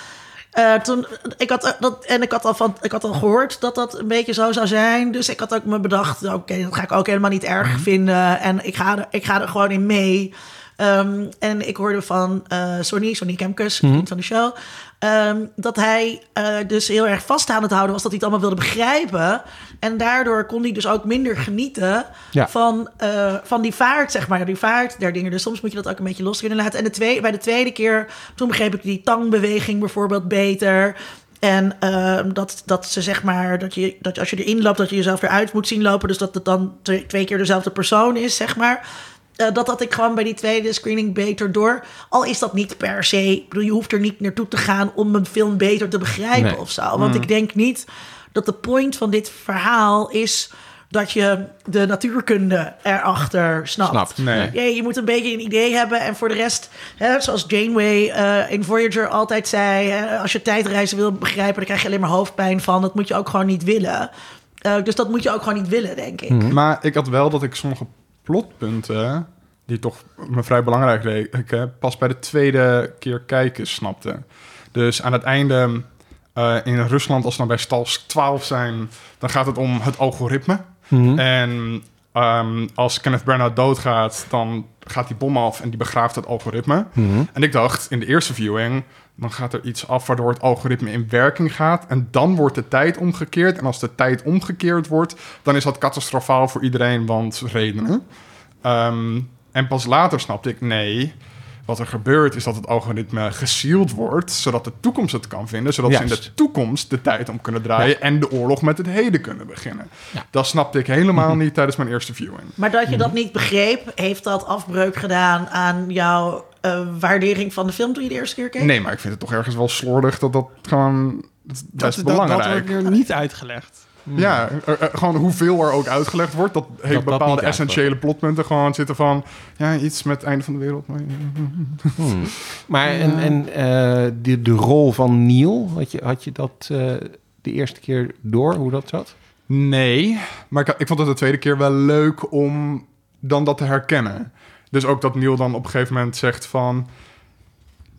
eh, toen, ik had, eh, dat, en ik had, al van, ik had al gehoord dat dat een beetje zo zou zijn. Dus ik had ook me bedacht, oké, dat ga ik ook helemaal niet erg vinden. En ik ga er, ik ga er gewoon in mee. Ehm, en ik hoorde van eh, Sonny, Sonny Kemkes, vriend van de show... ehm, dat hij eh, dus heel erg vast aan het houden was... dat hij het allemaal wilde begrijpen. En daardoor kon hij dus ook minder genieten Ja. van, eh, van die vaart, zeg maar. Die vaart der dingen. Dus soms moet je dat ook een beetje los kunnen laten. En de twee, bij de tweede keer, toen begreep ik die tangbeweging bijvoorbeeld beter... En ehm, dat, dat ze zeg maar, dat, je, dat als je erin loopt, dat je jezelf eruit moet zien lopen. Dus dat het dan twee, twee keer dezelfde persoon is, zeg maar. Eh, dat had ik gewoon bij die tweede screening beter door. Al is dat niet per se. Ik bedoel, je hoeft er niet naartoe te gaan om een film beter te begrijpen Nee. of zo. Want ik denk niet dat de point van dit verhaal is dat je de natuurkunde erachter snapt. Snapt. Nee. Ja, je moet een beetje een idee hebben. En voor de rest, hè, zoals Janeway eh, in Voyager altijd zei... Hè, als je tijdreizen wil begrijpen, dan krijg je alleen maar hoofdpijn van. Dat moet je ook gewoon niet willen. Eh, dus dat moet je ook gewoon niet willen, denk ik. Maar ik had wel dat ik sommige plotpunten, die toch me vrij belangrijk leken, pas bij de tweede keer kijken snapte. Dus aan het einde eh, in Rusland, als we dan bij stal 12 zijn, dan gaat het om het algoritme. Mhm. En ehm, als Kenneth Branagh doodgaat, dan gaat die bom af en die begraaft het algoritme. Mhm. En ik dacht in de eerste viewing, dan gaat er iets af waardoor het algoritme in werking gaat. En dan wordt de tijd omgekeerd. En als de tijd omgekeerd wordt, dan is dat catastrofaal voor iedereen, want redenen. Ehm, en pas later snapte ik, nee, wat er gebeurt is dat het algoritme gesealed wordt, zodat de toekomst het kan vinden, zodat ze in de toekomst de tijd om kunnen draaien en de oorlog met het heden kunnen beginnen. Ja. Dat snapte ik helemaal niet tijdens mijn eerste viewing. Maar dat je dat niet begreep, heeft dat afbreuk gedaan aan jouw eh, waardering van de film toen je de eerste keer keek? Nee, maar ik vind het toch ergens wel slordig dat dat gewoon dat is best dat, dat, dat belangrijk. wordt niet uitgelegd. [laughs] Ja, er- er- gewoon hoeveel er ook uitgelegd wordt. Dat heeft dat bepaalde essentiële plotpunten gewoon zitten van... Ja, iets met het einde van de wereld. maar- Hmm. [laughs] Maar en, en eh, de, de rol van Neil, had je, had je dat eh, de eerste keer door, hoe dat zat? Nee, maar ik, ik vond het de tweede keer wel leuk om dan dat te herkennen. Dus ook dat Neil dan op een gegeven moment zegt van...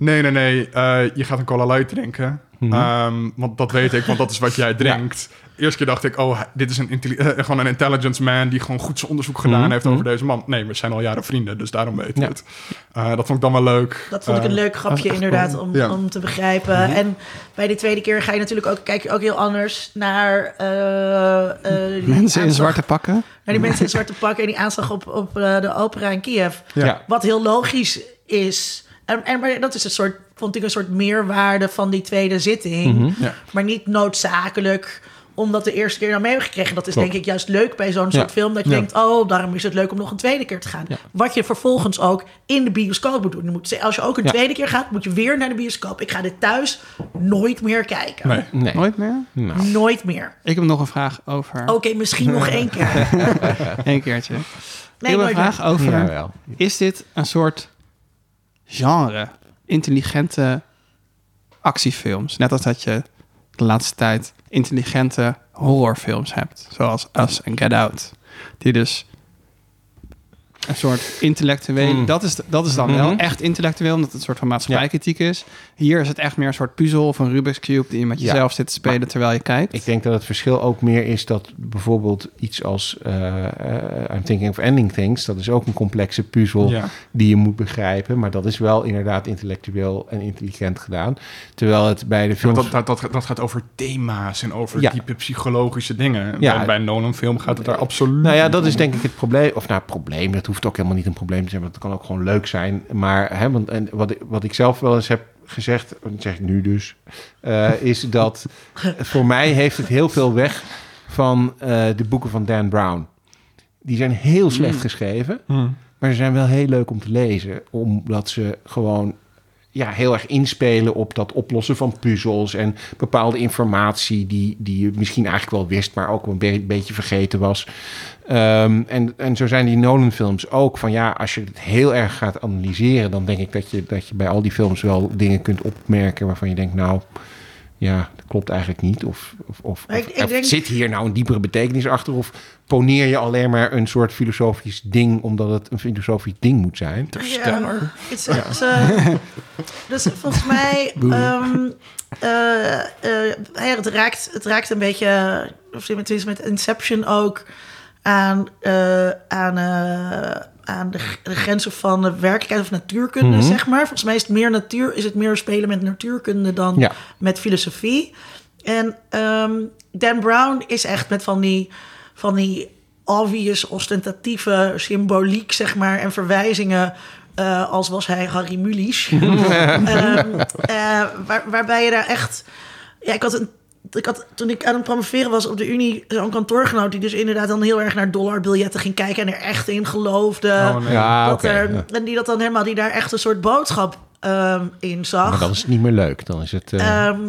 Nee, nee, nee, eh, je gaat een cola light drinken. Mhm. Ehm, want dat weet ik, want dat is wat jij [laughs] drinkt. Eerste keer dacht ik, oh, dit is een eh, gewoon een intelligence man... die gewoon goed zijn onderzoek gedaan Mhm, heeft mhm. over deze man. Nee, we zijn al jaren vrienden, dus daarom weet ik Ja. het. Eh, dat vond ik dan wel leuk. Dat vond ik een leuk grapje inderdaad om, Ja. om te begrijpen. En bij de tweede keer ga je natuurlijk ook, kijk je ook heel anders naar... eh, eh, die Mensen in zwarte pakken. Naar die mensen in zwarte pakken en die aanslag op, op eh, de opera in Kiev. Ja. Wat heel logisch is. En, en maar dat is een soort, vond ik een soort meerwaarde van die tweede zitting. Mhm. Ja. Maar niet noodzakelijk omdat de eerste keer nou mee hebben gekregen. Dat is Klopt. denk ik juist leuk bij zo'n Ja. soort film. Dat je Ja. denkt, oh, daarom is het leuk om nog een tweede keer te gaan. Ja. Wat je vervolgens ook in de bioscoop moet doen. Je moet, als je ook een Ja. tweede keer gaat, moet je weer naar de bioscoop. Ik ga dit thuis nooit meer kijken. Nee. Nee. Nooit meer? Nou, Nooit meer. Ik heb nog een vraag over. Oké, misschien nog één keer. [laughs] Eén keertje. Nee, ik heb een vraag meer. over... Is dit een soort genre? Intelligente actiefilms. Net als dat je de laatste tijd intelligente horrorfilms hebt. Zoals Us en Get Out. Die dus een soort intellectueel... Mm. Dat, is, dat is dan wel Mhm. echt intellectueel, omdat het een soort van maatschappijkritiek is. Hier is het echt meer een soort puzzel of een Rubik's Cube... die je met Ja. jezelf zit te spelen terwijl je kijkt. Ik denk dat het verschil ook meer is dat bijvoorbeeld iets als eh, eh, I'm Thinking of Ending Things, dat is ook een complexe puzzel Ja. die je moet begrijpen, maar dat is wel inderdaad intellectueel en intelligent gedaan. Terwijl het bij de films... want dat, dat, dat, dat gaat over thema's en over Ja. diepe psychologische dingen. Ja. Bij, bij een Nolan-film gaat het daar absoluut Nou ja, dat om. is denk ik het probleem. Of nou, probleem, dat hoeft ook helemaal niet een probleem te zijn, want het kan ook gewoon leuk zijn. Maar hè, want, en wat, ik- wat ik zelf wel eens heb gezegd, dat zeg ik nu dus, eh, is dat [laughs] voor mij heeft het heel veel weg van eh, de boeken van Dan Brown. Die zijn heel slecht geschreven, Hmm. maar ze zijn wel heel leuk om te lezen, omdat ze gewoon ja, heel erg inspelen op dat oplossen van puzzels en bepaalde informatie die, die je misschien eigenlijk wel wist, maar ook een be- beetje vergeten was. Ehm, en, en zo zijn die Nolan-films ook. Van ja, als je het heel erg gaat analyseren, dan denk ik dat je, dat je bij al die films wel dingen kunt opmerken waarvan je denkt, nou, ja, dat klopt eigenlijk niet. Of, of, of, Ik- ik of denk- zit hier nou een diepere betekenis achter? Of poneer je alleen maar een soort filosofisch ding omdat het een filosofisch ding moet zijn? Ja, het is- het is, eh, [laughs] dus volgens mij, [laughs] ehm, eh, eh, ja, het, raakt, het raakt een beetje, of tenminste met Inception ook, aan, eh, aan, eh, aan de, grenzen van de werkelijkheid of natuurkunde, Mhm. zeg maar. Volgens mij is het meer natuur, is het meer spelen met natuurkunde dan Ja. met filosofie. En ehm, Dan Brown is echt met van die, van die obvious, ostentatieve symboliek, zeg maar, en verwijzingen. eh, als was hij Harry Mulisch. [laughs] Ehm, eh, waar, waarbij je daar echt. Ja, ik had een. Ik had, toen ik aan het promoveren was op de Unie, zo'n kantoorgenoot die dus inderdaad dan heel erg naar dollarbiljetten ging kijken en er echt in geloofde. Oh, nee. Ja, dat er, ja. En die dat dan helemaal, die daar echt een soort boodschap ehm, in zag. Maar dan is het niet meer leuk. Dan is het... eh, Ehm,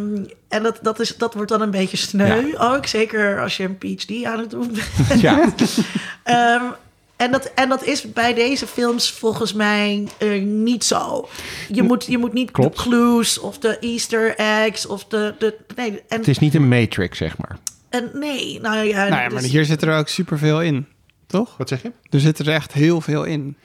en dat, dat, is, dat wordt dan een beetje sneu ook. Zeker als je een PhD aan het doen bent. ja. [laughs] Ehm, en, dat, en dat is bij deze films volgens mij eh, niet zo. Je moet, je moet niet Klopt. de clues of de easter eggs of de... de nee, en, Het is niet een matrix, zeg maar. en nee, nou ja... Nou ja, maar dus- hier zit er ook superveel in, toch? Wat zeg je? Er zit er echt heel veel in.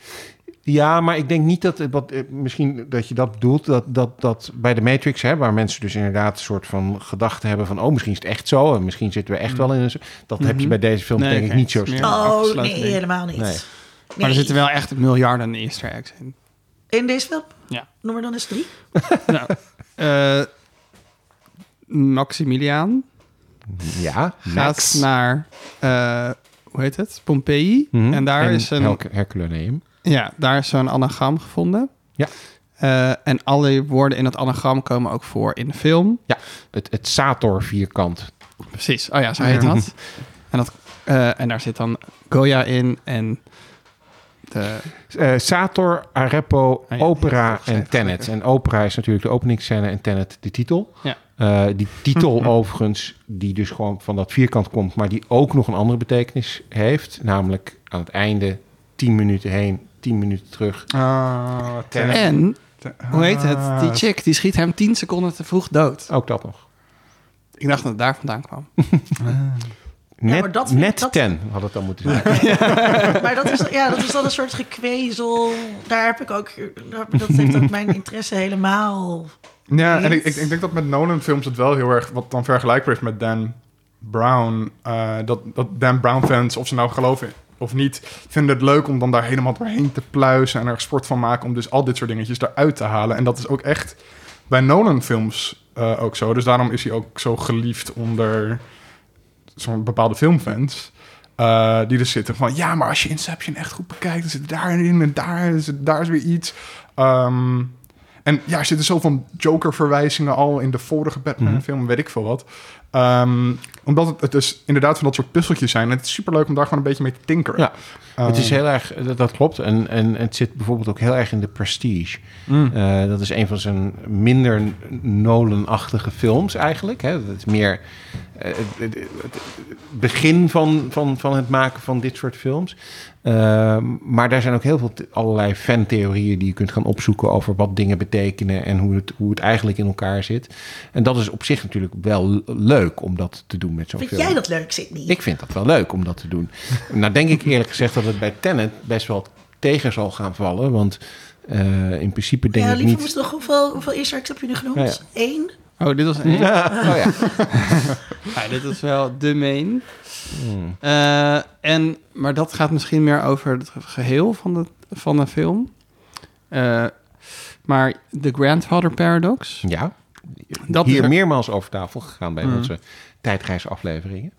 Ja, maar ik denk niet dat, wat, eh, misschien dat je dat bedoelt, dat, dat, dat bij de Matrix, hè, waar mensen dus inderdaad een soort van gedachte hebben van, oh, misschien is het echt zo, en misschien zitten we echt wel in een... zo- Dat heb je bij deze film Nee, denk ik niet zo snel. Oh, nee, helemaal niet. Nee. Maar er zitten wel echt miljarden easter eggs in. In deze film? Ja. Noem maar dan eens drie. [laughs] nou, eh, Maximiliaan Ja, gaat naar, eh, hoe heet het? Pompeii. Mhm. En daar is een, Her- Herculaneum. Ja, daar is zo'n anagram gevonden. Ja. Eh, en alle woorden in het anagram komen ook voor in de film. Ja, het, het Sator-vierkant. Precies. Oh ja, zo heet [laughs] dat. en, dat eh, en daar zit dan Goya in en de... Eh, Sator, Arepo, Ah ja, Opera en. Tenet. En Opera is natuurlijk de openingsscène en Tenet de titel. Ja. Die titel [laughs] overigens, die dus gewoon van dat vierkant komt... maar die ook nog een andere betekenis heeft. Namelijk aan het einde 10 minuten heen, 10 minuten terug. Ten- En, ten- hoe heet het? ah, Die chick, die schiet hem 10 seconden te vroeg dood. Ook dat nog. Ik dacht dat het daar vandaan kwam. [laughs] Net, maar dat- net dat- 10 had het dan moeten zijn. [laughs] [laughs] Maar dat is, ja, dat is dan een soort gekwezel. Daar heb ik ook... daar- Dat heeft ook mijn interesse helemaal... Ja, en ik, ik, ik denk dat met Nolan films het wel heel erg... wat dan vergelijkbaar is met Dan Brown. eh, dat, dat Dan Brown fans, of ze nou geloven of niet... vinden het leuk om dan daar helemaal doorheen te pluizen... en er sport van maken om dus al dit soort dingetjes eruit te halen. En dat is ook echt bij Nolan films eh, ook zo. Dus daarom is hij ook zo geliefd onder zo'n bepaalde filmfans... eh, die dus zitten van... ja, maar als je Inception echt goed bekijkt... dan zit daarin en daar, is daar is weer iets... Ehm, en ja, er zitten zoveel Joker-verwijzingen al in de vorige Batman-film, weet ik veel wat. Ehm, omdat het, het dus inderdaad van dat soort puzzeltjes zijn. En het is superleuk om daar gewoon een beetje mee te tinkeren. Ja, het is Ehm, heel erg, dat, dat klopt. En, en het zit bijvoorbeeld ook heel erg in de prestige. mm. Eh, dat is een van zijn minder Nolan-achtige films eigenlijk. Hè. Dat is meer het, het- begin van, van, van het maken van dit soort films. Ehm, maar daar zijn ook heel veel allerlei fantheorieën die je kunt gaan opzoeken over wat dingen betekenen en hoe het, hoe het eigenlijk in elkaar zit. En dat is op zich natuurlijk wel leuk om dat te doen met zo'n Vind film. jij dat leuk, Sydney? Ik vind dat wel leuk om dat te doen. [laughs] nou denk ik eerlijk gezegd dat het bij Tenet best wel tegen zal gaan vallen. Want eh, in principe denk ja, ik liever niet... moest toch hoeveel, hoeveel eggs heb je nu genoemd? Ja, ja. Eén? Oh, dit was één. [laughs] Ja, oh ja. [laughs] Ja, dit is wel de main. Hmm. Eh, en, maar dat gaat misschien meer over het geheel van de, van de film. Eh, maar The Grandfather Paradox. Ja, Dat hier er- meermaals over tafel gegaan bij Mm. onze tijdreisafleveringen.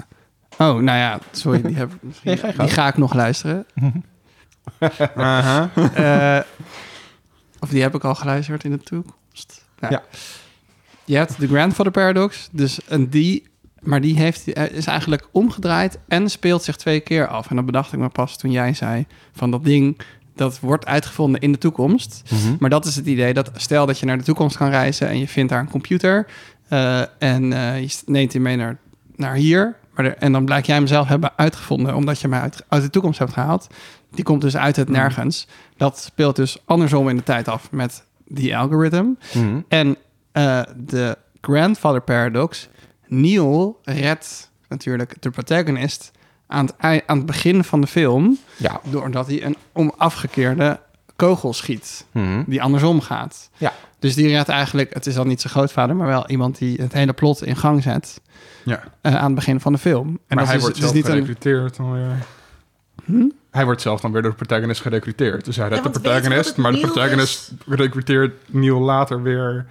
Oh, nou ja, sorry, die, heb, [laughs] Nee, ga die ga ik nog luisteren. Eh, of die heb ik al geluisterd in de toekomst. Nou, Ja. Je hebt de Grandfather Paradox, dus en die, maar die heeft, eh, is eigenlijk omgedraaid en speelt zich twee keer af. En dat bedacht ik me pas toen jij zei van dat ding, dat wordt uitgevonden in de toekomst. Maar dat is het idee dat stel dat je naar de toekomst kan reizen en je vindt daar een computer eh, en eh, je neemt die mee naar, naar hier. Maar er- en dan blijkt jij hem zelf hebben uitgevonden omdat je hem uit, uit de toekomst hebt gehaald. Die komt dus uit het nergens. Dat speelt dus andersom in de tijd af met die algoritme. Mhm. En eh, de grandfather paradox. Neil redt natuurlijk de protagonist aan het, aan het begin van de film... Ja. doordat hij een omafgekeerde kogel schiet Mhm. die andersom gaat. Ja. Dus die redt eigenlijk, het is dan niet zijn grootvader, maar wel iemand die het hele plot in gang zet Ja. eh, aan het begin van de film. En maar dat hij is, wordt is zelf niet een. gerecruiteerd. dan weer. Hij wordt zelf dan weer door de protagonist gerecruiteerd. Dus hij redt de protagonist, maar de protagonist recruiteert Neil later weer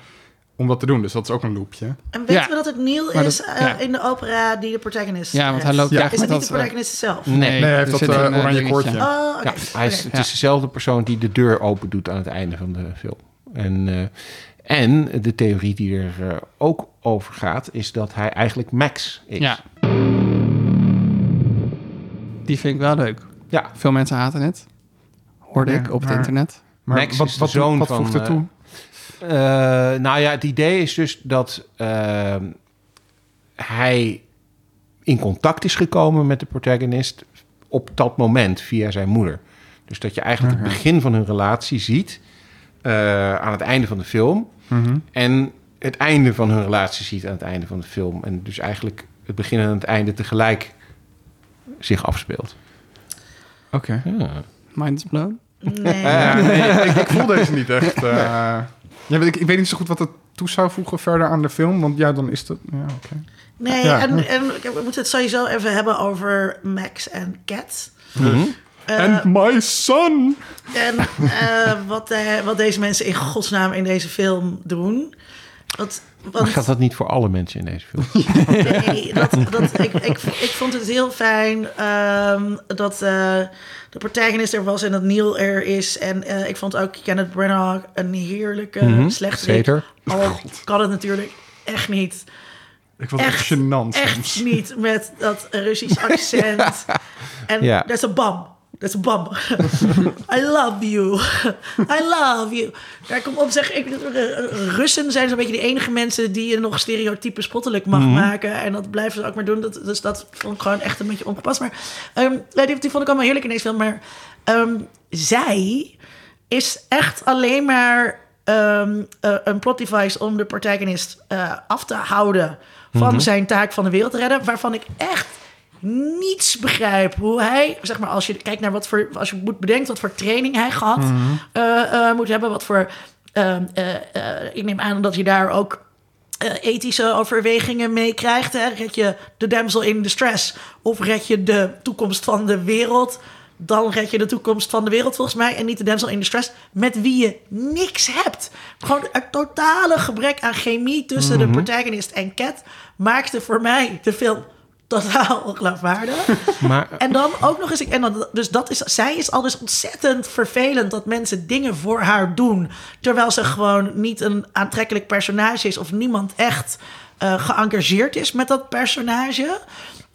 om dat te doen. Dus dat is ook een loopje. En weten Ja. we dat het Neil Maar is dat- eh, ja. in de opera die de protagonist Ja, want hij loopt Ja. Is het niet de eh, protagonist zelf? Nee. Nee, hij heeft dat eh, een, oranje koordje. Oh, hij is, het is dezelfde persoon die de deur open doet aan het einde van de film. En, eh, en de theorie die er ook over gaat, is dat hij eigenlijk Max is. Ja. Die vind ik wel leuk. Ja. Veel mensen haten het. Hoorde Ja, ik op het maar- internet. Maar Max wat, is de wat, zoon wat van, voegt toe? Eh, nou ja, het idee is dus dat ehm, hij in contact is gekomen met de protagonist op dat moment via zijn moeder. Dus dat je eigenlijk het begin van hun relatie ziet eh, aan het einde van de film. Mhm. En het einde van hun relatie ziet aan het einde van de film. En dus eigenlijk het begin en het einde tegelijk zich afspeelt. Oké. Ja. Mind is blown. Nee. [laughs] Ja, nee, ik, ik voel deze niet echt. [laughs] eh. Ja, ik, ik weet niet zo goed wat het toe zou voegen verder aan de film. Want ja, dan is dat... Ja, oké. Nee, Ja. en, en we moeten het sowieso even hebben over Max en Cat. Eh, And my son! en eh, wat, eh, wat deze mensen in godsnaam in deze film doen. Want, Maar want gaat dat niet voor alle mensen in deze film? [laughs] nee, [laughs] dat, dat, ik, ik, ik vond het heel fijn ehm, dat eh, de protagonist er was en dat Neil er is. En eh, ik vond ook Kenneth Branagh een heerlijke Mhm, slechterik. zeker. Al kan het natuurlijk echt niet. Ik vond het Echt, echt gênant Echt soms. niet met dat Russisch [laughs] accent. En dat is een bam. Dat is een bam. [laughs] I love you. [laughs] I love you. Ja, kom op, zeg. Ik, Russen zijn zo'n beetje de enige mensen die je nog stereotype spottelijk mag Mhm. maken. En dat blijven ze ook maar doen. Dat, dus dat vond ik gewoon echt een beetje ongepast. Maar ehm, die, die vond ik allemaal heerlijk in deze film. Maar ehm, zij is echt alleen maar ehm, eh, een plot device om de protagonist eh, af te houden van zijn taak van de wereld te redden. Waarvan ik echt niets begrijp hoe hij, zeg maar, als je kijkt naar wat voor, als je moet bedenken wat voor training hij gehad eh, eh, moet hebben, wat voor, eh, ik neem aan dat je daar ook ethische overwegingen mee krijgt. Hè? Red je de damsel in distress of red je de toekomst van de wereld? Dan red je de toekomst van de wereld volgens mij en niet de damsel in distress met wie je niks hebt. Gewoon een totale gebrek aan chemie tussen de protagonist en Cat maakte voor mij de film totaal [laughs] ongeloofwaardig. [laughs] Maar En dan ook nog eens, en dan, dus dat is, zij is al dus ontzettend vervelend dat mensen dingen voor haar doen. Terwijl ze gewoon niet een aantrekkelijk personage is of niemand echt eh geëngageerd is met dat personage.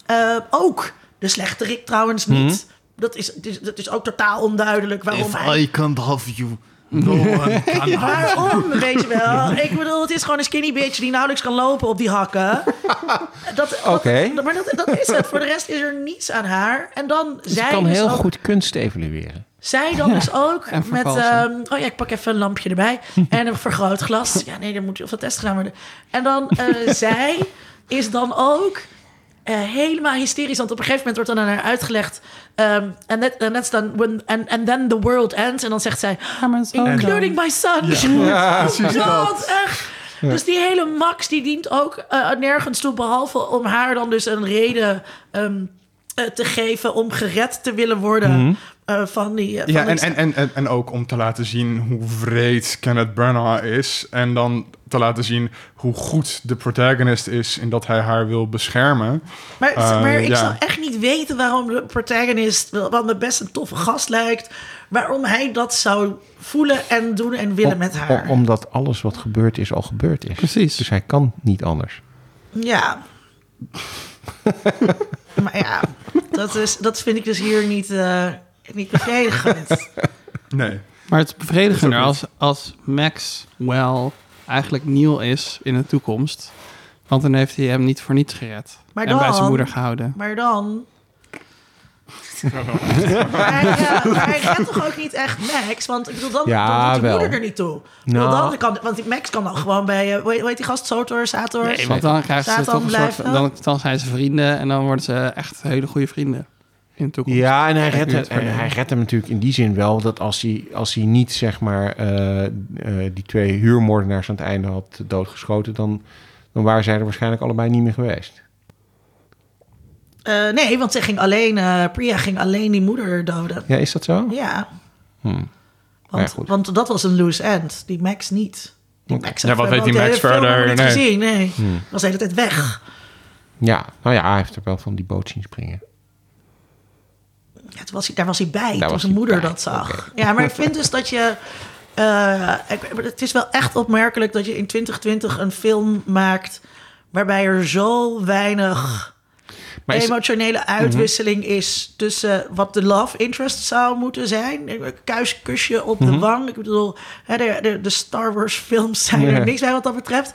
Eh, ook de slechterik trouwens niet. Dat, is, dat, is, dat is ook totaal onduidelijk waarom hij... can't have you, [laughs] Waarom, weet je wel? Ik bedoel, het is gewoon een skinny bitch die nauwelijks kan lopen op die hakken. [laughs] Dat, dat- Oké. Maar dat, dat is het. Voor de rest is er niets aan haar. En dan ze zij kan dus heel ook- goed kunst evalueren. zij dan dus ook met... ehm, oh ja, ik pak even een lampje erbij. [laughs] En een vergrootglas. Ja, nee, er moet heel veel test gedaan worden. En dan eh, zij is dan ook eh, helemaal hysterisch. Want op een gegeven moment wordt dan aan haar uitgelegd... ehm, En that, and that's done when... And, and then the world ends. En dan zegt zij... Including my son. Ja, precies Oh dat. God, echt. Dus die hele Max die dient ook eh, nergens toe, behalve om haar dan dus een reden ehm, eh, te geven om gered te willen worden eh, van die. eh, Ja, van en, en, en, en, ook om te laten zien hoe vreed Kenneth Branagh is. En dan te laten zien hoe goed de protagonist is in dat hij haar wil beschermen. maar, eh, maar ik ja. zou echt niet weten waarom de protagonist, wat me best een toffe gast lijkt, waarom hij dat zou voelen en doen en willen Om- met haar. om- omdat alles wat gebeurd is al gebeurd is. Precies. Dus hij kan niet anders. Ja. [laughs] maar ja, dat, is, dat vind ik dus hier niet, eh, niet bevredigend. [laughs] Nee. Maar het is bevredigender als, als Max wel eigenlijk Neil is in de toekomst. Want dan heeft hij hem niet voor niets gered. Maar en bij zijn moeder gehouden. Maar dan Maar hij, ja, maar hij redt toch ook niet echt Max? Want ik bedoel, dan, Ja, dan doet wel. moeder er niet toe. Bedoel, Nou. dan kan, want die Max kan dan gewoon bij, eh, hoe heet- hoe heet die gast? Sotor, Sator? Nee, want dan krijgen ze toch een soort... Dan, dan zijn ze vrienden en dan worden ze echt hele goede vrienden in de toekomst. Ja, en hij redt, het hij redt hem natuurlijk in die zin wel... dat als hij, als hij niet, zeg maar, eh, eh, die twee huurmoordenaars aan het einde had doodgeschoten... Dan, dan waren zij er waarschijnlijk allebei niet meer geweest. Eh, nee, want ze ging alleen, eh, Priya ging alleen die moeder doden. Ja, is dat zo? Ja, Hmm. want, Ja, want dat was een loose end. Die Max niet. Die Max Ja, wat weet die Max verder? niet Nee. gezien, nee. Hmm. Was de hele tijd weg. Ja, nou ja, hij heeft er wel van die boot zien springen. Ja, was hij, daar was hij bij, Daar toen was zijn moeder bij, dat zag. Ja, maar ik vind dus dat je... eh, het is wel echt opmerkelijk dat je in 2020 een film maakt... waarbij er zo weinig Maar is- Mhm. emotionele uitwisseling is... tussen wat de love interest zou moeten zijn. Kuis kusje op Mhm. de wang. Ik bedoel, de, de, de Star Wars films zijn er niks bij wat dat betreft.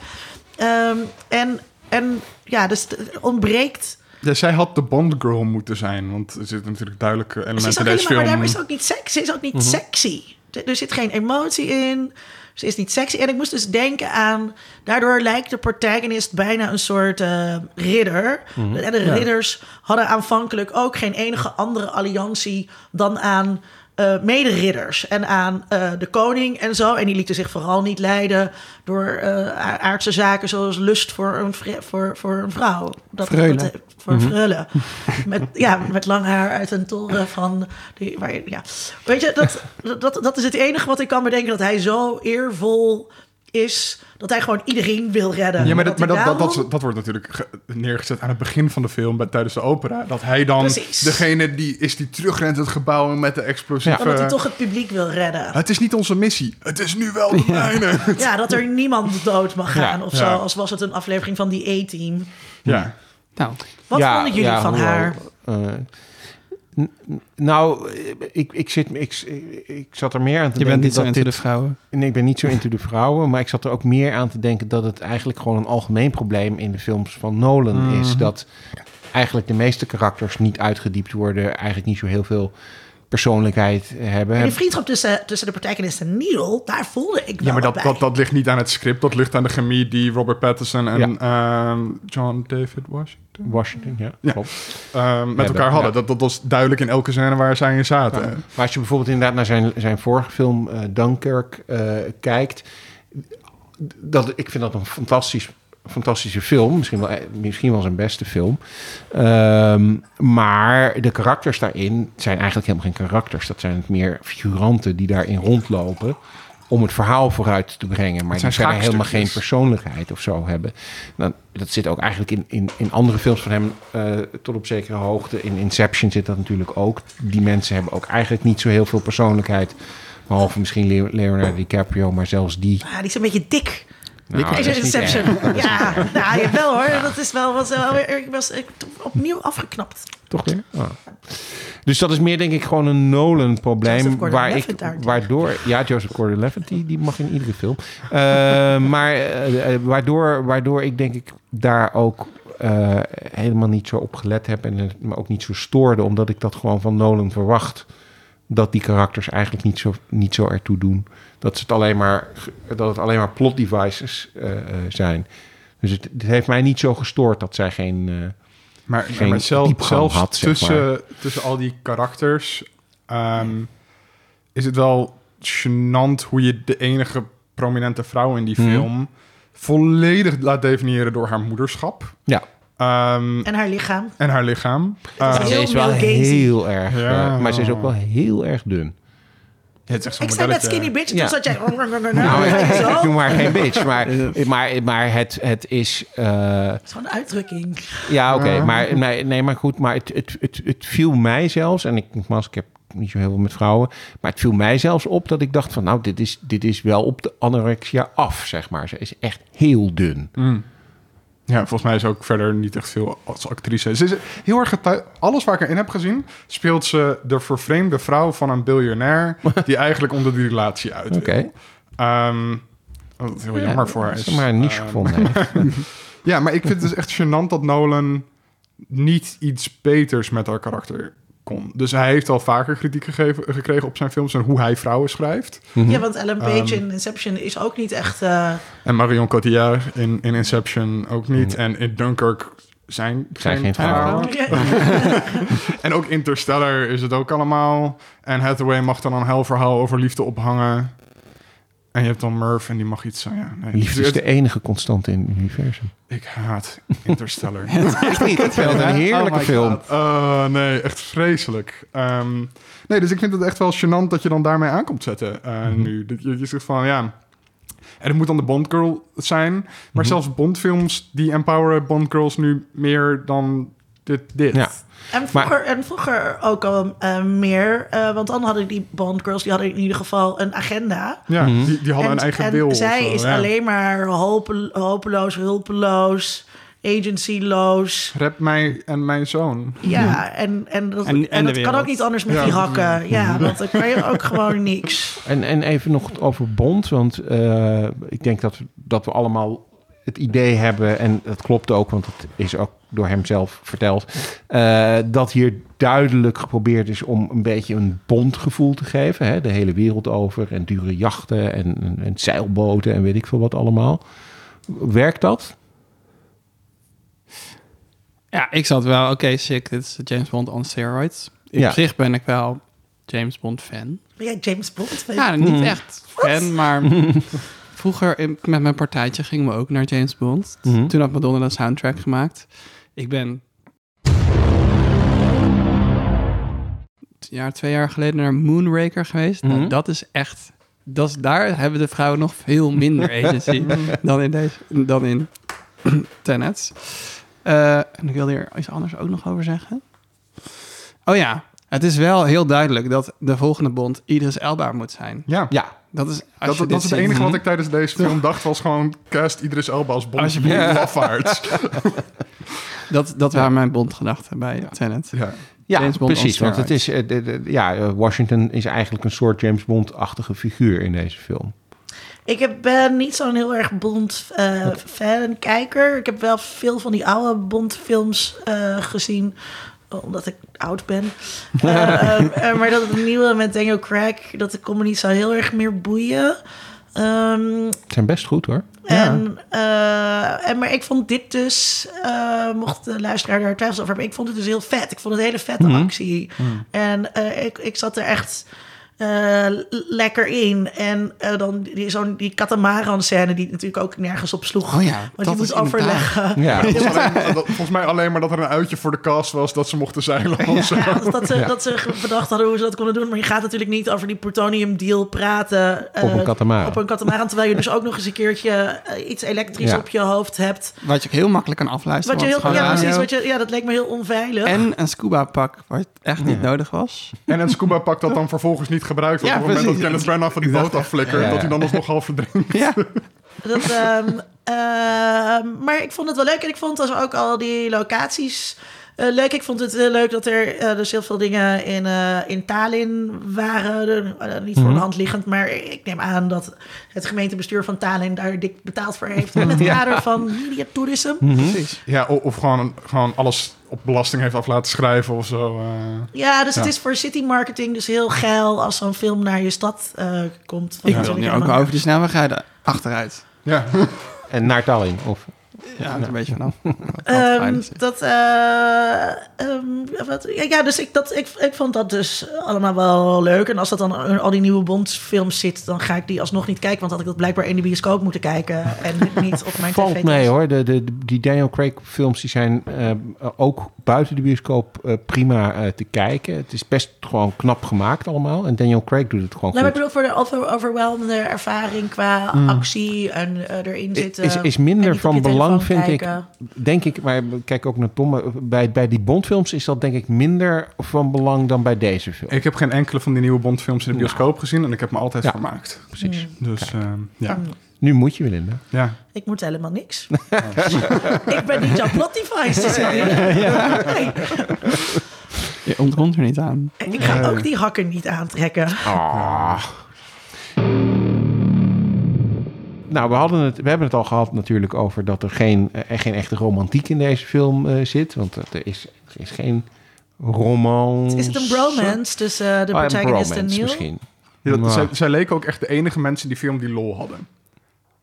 Ehm, en, en ja, dus ontbreekt... Ja, zij had de Bond girl moeten zijn. Want er zitten natuurlijk duidelijke elementen in deze maar film. daar is ook niet sexy. Ze is ook niet Mhm. sexy. Er, er zit geen emotie in. Ze is niet sexy. En ik moest dus denken aan... Daardoor lijkt de protagonist bijna een soort eh, ridder. Mhm. En de ridders hadden aanvankelijk ook geen enige andere alliantie... dan aan eh mederidders en aan eh, de koning en zo. En die lieten zich vooral niet leiden door eh, aardse zaken... zoals lust voor een, voor, voor een vrouw. Dat, dat- voor freule. Met, ja, met lang haar uit een toren van... Die, waar, je- ja. Weet je, dat, dat, dat is het enige wat ik kan bedenken... dat hij zo eervol is... dat hij gewoon iedereen wil redden. Ja, maar, dat, maar dat, dat, dat, daarom- dat wordt natuurlijk ge- neergezet aan het begin van de film bij, tijdens de opera. Dat hij dan Precies. degene die is die terugrent het gebouw met de explosieve... omdat hij toch het publiek wil redden. Het is niet onze missie. Het is nu wel de mijne. [laughs] Ja, dat er niemand dood mag gaan of zo. Ja. Als was het een aflevering van die E-team. Ja. Nou, Wat Ja, vonden jullie ja, van haar? eh, nou, ik, ik, zit, ik, ik zat er meer aan te je denken... bent niet zo into dit- de vrouwen. Nee, ik ben niet zo into de vrouwen, maar ik zat er ook meer aan te denken dat het eigenlijk gewoon een algemeen probleem in de films van Nolan is. Dat eigenlijk de meeste karakters niet uitgediept worden, eigenlijk niet zo heel veel persoonlijkheid hebben. En die vriendschap tussen, tussen de protagonist en Neil, daar voelde ik wel Ja, maar dat, bij. dat, dat ligt niet aan het script. Dat ligt aan de chemie die Robert Pattinson en Ja. ehm, John David Washington Washington, ja, Ja. klopt. ehm, met elkaar hadden. ja. Dat, dat was duidelijk in elke scène waar zij in zaten. Maar als je bijvoorbeeld inderdaad naar zijn, zijn vorige film eh, Dunkirk eh, kijkt, dat, ik vind dat een fantastisch, fantastische film. Misschien wel, eh, misschien wel zijn beste film. Ehm, maar de karakters daarin zijn eigenlijk helemaal geen karakters. Dat zijn meer figuranten die daarin rondlopen om het verhaal vooruit te brengen. Maar die zijn verder helemaal geen persoonlijkheid of zo hebben. Nou, dat zit ook eigenlijk in, in, in andere films van hem eh, tot op zekere hoogte. In Inception zit dat natuurlijk ook. Die mensen hebben ook eigenlijk niet zo heel veel persoonlijkheid. Behalve misschien Leo- Leonardo DiCaprio, maar zelfs die... Ah, die is een beetje dik. Nou, is. Dat is Ja, nou, jawel hoor. Dat is wel, was wel weer, ik was ik, opnieuw afgeknapt. Toch weer? Ah. Dus dat is meer denk ik gewoon een Nolan-probleem. Waar ik, waardoor, ja, Joseph Gordon-Levitt, die, die mag in iedere film. Eh, [laughs] maar eh, eh, waardoor, waardoor ik denk ik daar ook eh, helemaal niet zo op gelet heb... en me ook niet zo stoorde, omdat ik dat gewoon van Nolan verwacht... dat die karakters eigenlijk niet zo, niet zo ertoe doen. Dat, ze het, alleen maar, dat het alleen maar plot devices eh, eh, zijn. Dus het, het heeft mij niet zo gestoord dat zij geen... eh, Maar, geen maar zelf, zelfs had, tussen, tussen al die karakters ehm, is het wel gênant hoe je de enige prominente vrouw in die Mhm. film volledig laat definiëren door haar moederschap ja, ehm, En haar lichaam. en haar lichaam. Eh, heel ze is wel Neil Gainsy. heel erg, Ja. eh, maar ze is ook wel heel erg dun. het is echt zo'n Ik zei net modelletje. skinny bitch, Ja. toen zat jij... Nou, Nou, ik zo. noem maar geen bitch, maar, [laughs] maar, maar het, het is... eh, Het is gewoon een uitdrukking. ja, oké, maar nee, nee, maar goed, maar het, het, het, het viel mij zelfs, en ik nogmaals, ik heb niet zo heel veel met vrouwen, maar het viel mij zelfs op dat ik dacht van, nou, dit is, dit is wel op de anorexia af, zeg maar. Ze is echt heel dun. Mm. Ja, volgens mij is ook verder niet echt veel als actrice. Ze is heel erg getu- Alles waar ik erin heb gezien, speelt ze de vervreemde vrouw van een biljonair [laughs] die eigenlijk onder die relatie uit. Oké. Ehm, wat heel jammer voor haar is. maar een niche Ehm, gevonden. [laughs] Ja, maar ik vind het dus echt gênant dat Nolan niet iets beters met haar karakter kon. Dus hij heeft al vaker kritiek gegeven, gekregen op zijn films en hoe hij vrouwen schrijft. Ja, want Ellen Page Ehm. in Inception is ook niet echt... eh, En Marion Cotillard in, in Inception ook niet. Mm. En in Dunkirk zijn, Zijn geen vrouwen. [laughs] En ook Interstellar is het ook allemaal. En Hathaway mag dan een hel verhaal over liefde ophangen. En je hebt dan Murph en die mag iets... zo, Ja, nee. Liefde is de enige constante in het universum. Ik haat Interstellar. [laughs] Ik niet. Het een heerlijke Oh my film. Uh, nee, echt vreselijk. Ehm, nee, dus ik vind het echt wel gênant dat je dan daarmee aankomt zetten uh, nu. Dat je, je zegt van, ja... En het moet dan de Bond girl zijn. Maar Mhm. zelfs Bondfilms, die empoweren Bond girls nu meer dan dit. dit. Ja. En vroeger, en vroeger ook al eh, meer. eh, want dan hadden die Bond girls die hadden in ieder geval een agenda. Ja, Mhm. die, die hadden en, een eigen en wil. zij zo, is ja. alleen maar hope, hopeloos, hulpeloos, agencyloos. Red mij en mijn zoon. Ja, en, en dat, En- en, en de dat kan ook niet anders met Ja. die hakken. Ja, want dan kan je ook gewoon niks. En, en even nog over Bond, want eh, ik denk dat, we- dat we allemaal het idee hebben, en dat klopt ook, want het is ook door hem zelf verteld, eh, dat hier duidelijk geprobeerd is om een beetje een Bondgevoel te geven. Hè? De hele wereld over en dure jachten en, en, en zeilboten en weet ik veel wat allemaal. Werkt dat? Ja, ik zat wel, oké, sick, dit is James Bond on steroids. In Ja. zich ben ik wel James Bond fan. Ben jij James Bond? Ja, niet echt fan, maar [laughs] vroeger in- met mijn partijtje gingen we ook naar James Bond. Mhm. Toen had Madonna een soundtrack gemaakt. Ik ben een jaar, twee jaar geleden naar Moonraker geweest. Nou, Mhm. dat is echt, dat is, daar hebben de vrouwen nog veel minder [laughs] agency dan in deze, dan in [clears throat] Tenet. Eh, en ik wilde hier iets anders ook nog over zeggen. Oh ja, het is wel heel duidelijk dat de volgende Bond Idris Elba moet zijn. Ja, Ja. Dat is, als dat, je dat dit is het ziet- enige wat ik tijdens deze film dacht. Was gewoon cast Idris Elba als Bond. Alsjeblieft. [laughs] Ja. Lafaards. [laughs] Dat, dat waren mijn bondgedachten bij Ja. Tenet. Ja. Ja, precies. Want het is, eh, de- de- ja, eh, Washington is eigenlijk een soort James Bond-achtige figuur in deze film. Ik heb, ben niet zo'n heel erg Bond-fan, kijker. Ik heb wel veel van die oude Bond-films eh, gezien, omdat ik oud ben. [laughs] Eh, eh, maar dat het nieuwe met Daniel Craig, dat kon me niet zo heel erg meer boeien. Ehm, Ze zijn best goed hoor. en, eh, en, maar ik vond dit dus, mocht de luisteraar daar twijfels over hebben, ik vond het dus heel vet. Ik vond het een hele vette actie. En eh, ik, ik zat er echt eh, lekker in. En eh, dan die, zo'n die katamaran scène die natuurlijk ook nergens op sloeg. Oh ja, want dat je is moet overleggen. Ja. Alleen- [laughs] dat- volgens mij alleen maar dat er een uitje voor de cast was dat ze mochten zeilen. Ja, dat, ze, dat ze bedacht hadden hoe ze dat konden doen. Maar je gaat natuurlijk niet over die plutonium deal praten. eh, Op een katamaran. Op een katamaran, terwijl je dus ook nog eens een keertje iets elektrisch Ja. op je hoofd hebt. Wat je ook heel makkelijk kan afluisteren. Wat je heel, ja, precies. Wat je, ja, dat leek me heel onveilig. En een scuba pak, wat echt niet nodig was. En een scuba pak dat dan vervolgens niet gebruikt wordt. Ja, op het moment dat. Kenneth Branagh van die boot afflikkert. Ja, ja. Dat hij dan alsnog half verdrinkt. Ja, [laughs] Dat, ehm, ehm, maar ik vond het wel leuk. En ik vond dus ook al die locaties leuk. Ik vond het heel leuk dat er eh, dus heel veel dingen in, eh, in Tallinn waren. Eh, niet voor de hand liggend, maar ik neem aan dat het gemeentebestuur van Tallinn daar dik betaald voor heeft. In [laughs] het kader van media tourism. precies. Ja, o- of gewoon, gewoon alles op belasting heeft af laten schrijven of zo. eh. Ja, dus het Ja. is voor city marketing dus heel geil als zo'n film naar je stad eh, komt. Ik wil nu ook over de snelweg rijden. Achteruit. Ja. [laughs] En naar Tallinn. Of, Ja, hangt een beetje vanaf. [laughs] Ehm, dat, eh, ehm, wat, ja, ja, dus ik, dat, ik, ik vond dat dus allemaal wel leuk. En als dat dan in al die nieuwe Bond-films zit, dan ga ik die alsnog niet kijken. Want had ik dat blijkbaar in de bioscoop moeten kijken en niet [laughs] op mijn valt tv. mee hoor. De, de, die Daniel Craig films die zijn eh, ook buiten de bioscoop eh, prima eh, te kijken. Het is best gewoon knap gemaakt allemaal. En Daniel Craig doet het gewoon Nou, maar ik goed. bedoel, voor de over, overwhelmende ervaring qua actie en erin zitten. Is, is minder van belang, vind ik. Denk ik, maar kijk ook naar Tom. Bij, bij die Bondfilms is dat denk ik minder van belang dan bij deze film. Ik heb geen enkele van die nieuwe Bondfilms in de bioscoop gezien. En ik heb me altijd Ja. vermaakt. Precies. Dus eh, ja. Mm. Nu moet je, Belinda. ja. Ik moet helemaal niks. [laughs] [laughs] ik ben niet jouw plot device. Cecilia. Nee, Je ontkomt er niet aan. ik ga ook die hakken niet aantrekken. Ah. Nou, we, hadden het, we hebben het al gehad natuurlijk over dat er geen, eh, geen echte romantiek in deze film eh, zit. Want er is, er is geen romance. Is het een bromance tussen eh, de Oh, protagonist en Neil? misschien. Ja, dat- zij leken ook echt de enige mensen in die film die lol hadden.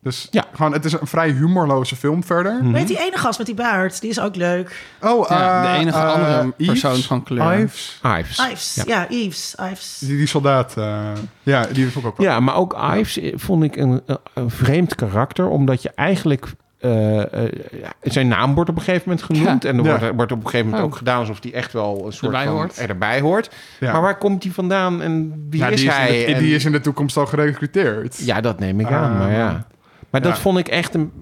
Dus Ja. gewoon, het is een vrij humorloze film verder. Weet die ene gast met die baard? Die is ook leuk. Oh, Ja, eh, de enige eh, andere Yves? persoon van kleur. Ives? Ives. Ives. Ja. Ja, Ives. Ives. Die, die soldaat. eh, ja, die vond ik ook wel. Ja, maar ook Ives vond ik een, vreemd karakter, omdat je eigenlijk. eh, eh, zijn naam wordt op een gegeven moment genoemd. Ja. En er Ja. wordt, wordt op een gegeven moment Oh. ook gedaan alsof hij echt wel een soort Erbij van hoort. erbij hoort. Ja. Maar waar komt hij vandaan en wie Ja, is die, hij? is in de, En- die is in de toekomst al gerecruiteerd. Ja, dat neem ik aan. Ah, maar ja. Maar dat ja. vond ik echt een.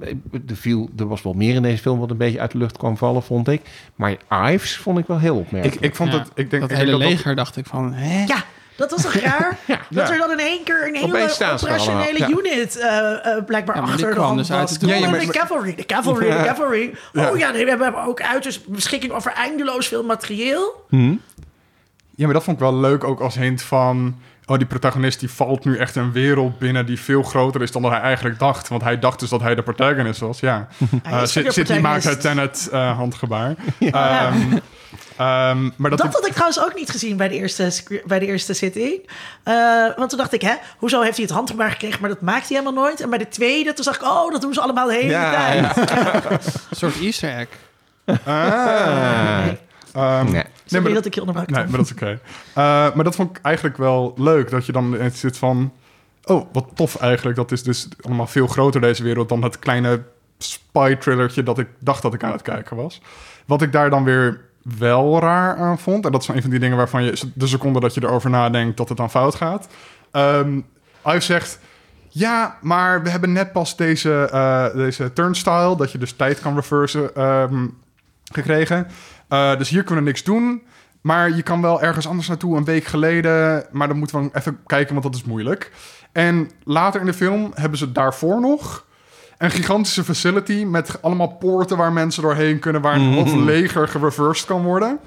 Er, viel, er was wel meer in deze film wat een beetje uit de lucht kwam vallen, vond ik. Maar Ives vond ik wel heel Ik, opmerkelijk. ik vond Ja, het... Ik denk, dat ik hele denk dat leger dacht ik van, hè? Ja, dat was toch raar? [laughs] Ja. Dat Ja. er dan in één keer een hele operationele allemaal, unit eh, eh, blijkbaar Ja, achter de kwam dus uit Ja, ja, maar- de cavalry, de cavalry, de cavalry. Oh ja, nee, we hebben ook uiterst beschikking over eindeloos veel materieel. Ja, maar dat vond ik wel leuk ook als hint van... Oh, die protagonist die valt nu echt een wereld binnen die veel groter is dan dat hij eigenlijk dacht. Want hij dacht dus dat hij de protagonist was, ja. [laughs] Hij Uh, is de City maakt het protagonist. Tenet eh, handgebaar. [laughs] Ehm, ehm, maar dat, Dat ik- had ik trouwens ook niet gezien bij de eerste, bij de eerste zitting. Eh, want toen dacht ik, hè, hoezo heeft hij het handgebaar gekregen, maar dat maakt hij helemaal nooit. En bij de tweede, toen zag ik, oh, dat doen ze allemaal de hele Ja, tijd. Een soort easter egg. Ah. Nee, Ehm, Nee. Sorry maar- dat ik je onderbrak. Nee, maar dat is oké. Eh, maar dat vond ik eigenlijk wel leuk. Dat je dan het zit van... Oh, wat tof eigenlijk. Dat is dus allemaal veel groter deze wereld... dan het kleine spy-trillertje dat ik dacht dat ik aan het kijken was. Wat ik daar dan weer wel raar aan vond... en dat is een van die dingen waarvan je de seconde dat je erover nadenkt... dat het dan fout gaat. Ehm Ive zegt... Ja, maar we hebben net pas deze, eh, deze turnstile... dat je dus tijd kan reversen ehm, gekregen. Eh, dus hier kunnen we niks doen. Maar je kan wel ergens anders naartoe een week geleden. Maar dan moeten we even kijken, want dat is moeilijk. En later in de film hebben ze daarvoor nog een gigantische facility met allemaal poorten waar mensen doorheen kunnen, waar een of leger gereversed kan worden.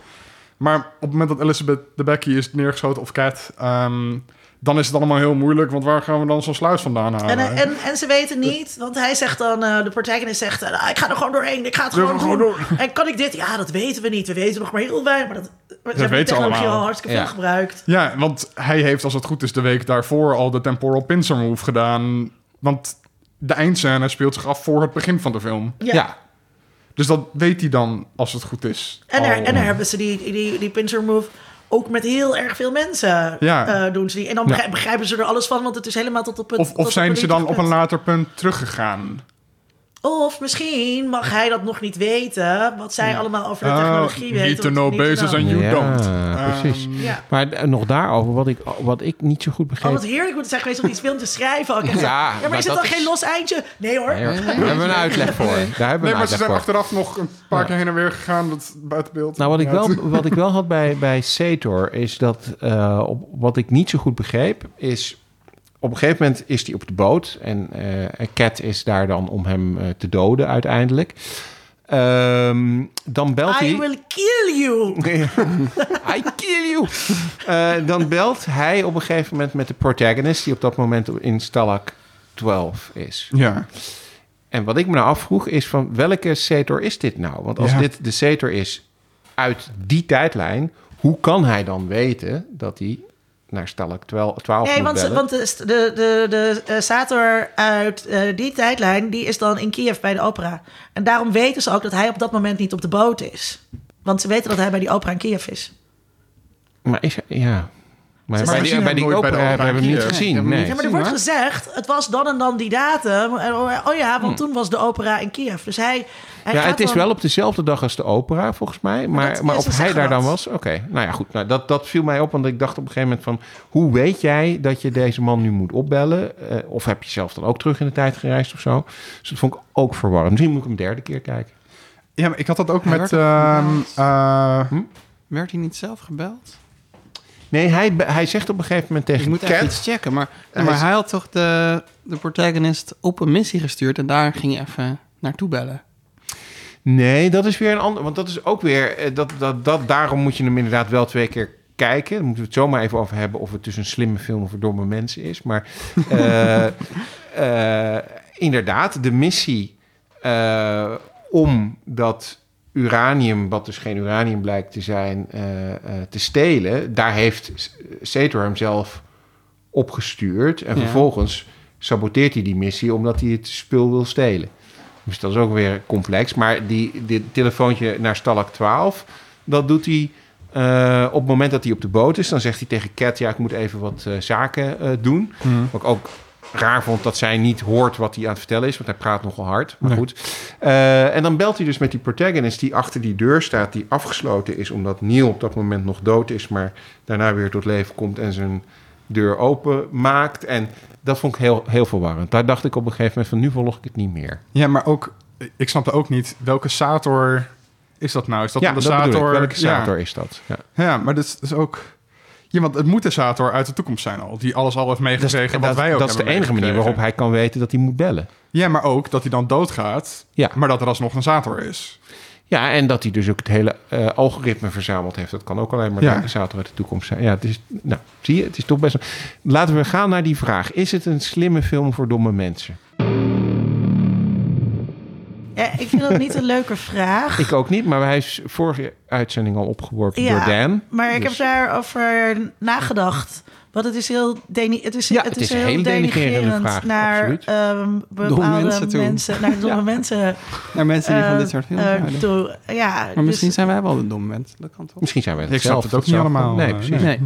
Maar op het moment dat Elizabeth de Becky is neergeschoten of Cat, ehm, dan is het allemaal heel moeilijk, want waar gaan we dan zo'n sluis vandaan halen? En, en, en ze weten niet, want hij zegt dan, eh, de protagonist zegt, eh, nou, ik ga er gewoon doorheen, ik ga het gewoon, doen. door. En kan ik dit? Ja, dat weten we niet. We weten nog maar heel weinig, maar dat, we weten die technologie allemaal. al hartstikke Ja. veel gebruikt. Ja, want hij heeft, als het goed is, de week daarvoor al de temporal pincer move gedaan. Want de eindscène speelt zich af voor het begin van de film. Ja. Ja. Dus dat weet hij dan, als het goed is. En, en daar hebben ze die, die, die pincer move ook met heel erg veel mensen Ja. eh, doen ze die. En dan Ja. begrijpen, ze er alles van, want het is helemaal tot op het Of, of zijn ze dan op een later punt teruggegaan? Of misschien mag hij dat nog niet weten, wat zij allemaal over de Oh, technologie weten. need to of know niet te basis and you Ja, don't. precies. Ehm, Ja. Maar eh, nog daarover, wat ik, wat ik niet zo goed Oh, begreep. wat heerlijk moet het zijn geweest om die film te schrijven. [laughs] Ja, ja, maar, maar is het dat dan is- geen los eindje? Nee hoor. Nee, hoor. [laughs] Daar hebben we een uitleg voor. Daar hebben we Nee, een maar ze zijn voor. achteraf nog een paar keer heen en weer gegaan. Dat buiten beeld. Nou, wat ik, wel, [laughs] wat ik wel had bij, bij Sator is dat... eh, op, wat ik niet zo goed begreep is... Op een gegeven moment is hij op de boot. En eh Cat is daar dan om hem eh, te doden uiteindelijk. Ehm, dan belt hij... I will kill you. [laughs] I kill you. Eh, dan belt hij op een gegeven moment met de protagonist... die op dat moment in Stalag 12 is. Ja. En wat ik me nou afvroeg is van welke Sator is dit nou? Want als Ja. dit de Sator is uit die tijdlijn... hoe kan hij dan weten dat hij naar Stalag 12, 12 Nee, want, want de, de, de, de eh, Sator uit eh, die tijdlijn... die is dan in Kiev bij de opera. En daarom weten ze ook dat hij op dat moment niet op de boot is. Want ze weten dat hij bij die opera in Kiev is. Maar is hij- ja... Maar, bij die, misschien bij die nooit bij opera de hebben we hem niet gezien. Nee, maar er wordt gezegd, het was dan en dan die datum. En, Oh oh ja, want toen was de opera in Kiev. Dus hij, hij Ja, het is dan- wel op dezelfde dag als de opera, volgens mij. Maar, dat- maar, ja, of hij daar dan was, oké. Nou ja, goed. Nou, dat, dat viel mij op, want ik dacht op een gegeven moment van... hoe weet jij dat je deze man nu moet opbellen? Eh, of heb je zelf dan ook terug in de tijd gereisd of zo? Dus dat vond ik ook verwarrend. Misschien moet ik hem een derde keer kijken. ja, maar ik had dat ook Hij met... werd ehm, eh, Werd hij niet zelf gebeld? Nee, hij, hij zegt op een gegeven moment tegen Ik moet Cat... iets checken. Maar, Hij maar hij had toch de, de protagonist op een missie gestuurd... en daar ging je even naartoe bellen. Nee, dat is weer een ander. Want dat is ook weer. eh, Dat, dat, dat, daarom moet je hem inderdaad wel twee keer kijken. Dan moeten we het zomaar even over hebben of het dus een slimme film of een domme mensen is. Maar [laughs] eh, eh, inderdaad, de missie eh, om dat uranium, wat dus geen uranium blijkt te zijn, eh, eh, te stelen. Daar heeft Sator hem zelf opgestuurd. En Ja. vervolgens saboteert hij die missie omdat hij het spul wil stelen. Dus dat is ook weer complex. Maar die, dit telefoontje naar Stalak 12, dat doet hij eh, op het moment dat hij op de boot is. Dan zegt hij tegen Cat, ja, ik moet even wat zaken doen. Ik ook raar vond dat zij niet hoort wat hij aan het vertellen is. Want hij praat nogal hard, maar Nee. goed. Eh, en dan belt hij dus met die protagonist die achter die deur staat... die afgesloten is omdat Neil op dat moment nog dood is... maar daarna weer tot leven komt en zijn deur open maakt. En dat vond ik heel, heel verwarrend. Daar dacht ik op een gegeven moment van... nu volg ik het niet meer. Ja, maar ook, ik snapte ook niet welke Sator is dat nou? Is dat ja, de dat bedoel ik. Sator? Welke Ja. Sator is dat? Ja. Ja, maar dat is, dat is ook. Ja, want het moet de Sator uit de toekomst zijn al. Die alles al heeft meegekregen. wat dat, wij ook dat is de enige manier waarop hij kan weten dat hij moet bellen. Ja, maar ook dat hij dan doodgaat. Ja. Maar dat er alsnog een Sator is. Ja, en dat hij dus ook het hele eh, algoritme verzameld heeft. Dat kan ook alleen maar Ja. de Sator uit de toekomst zijn. Ja, het is, nou, zie je, het is toch best... Laten we gaan naar die vraag. Is het een slimme film voor domme mensen? Ja, ik vind dat niet een leuke vraag. Ik ook niet, maar hij is vorige uitzending al opgeworpen door Dan. Maar ik Dus- heb daarover nagedacht. Want het is heel, deni het is, Ja, het het is heel hele denigrerende denigrerend vraag, naar ehm, bepaalde mensen mensen, toe. naar [laughs] domme mensen. Naar mensen die van dit soort films houden. toe. Ja, Maar dus- misschien zijn wij wel de domme mensen. Dat kan toch? Misschien zijn wij het Ik snap zelf, het ook niet allemaal, Nee, eh, precies. nee.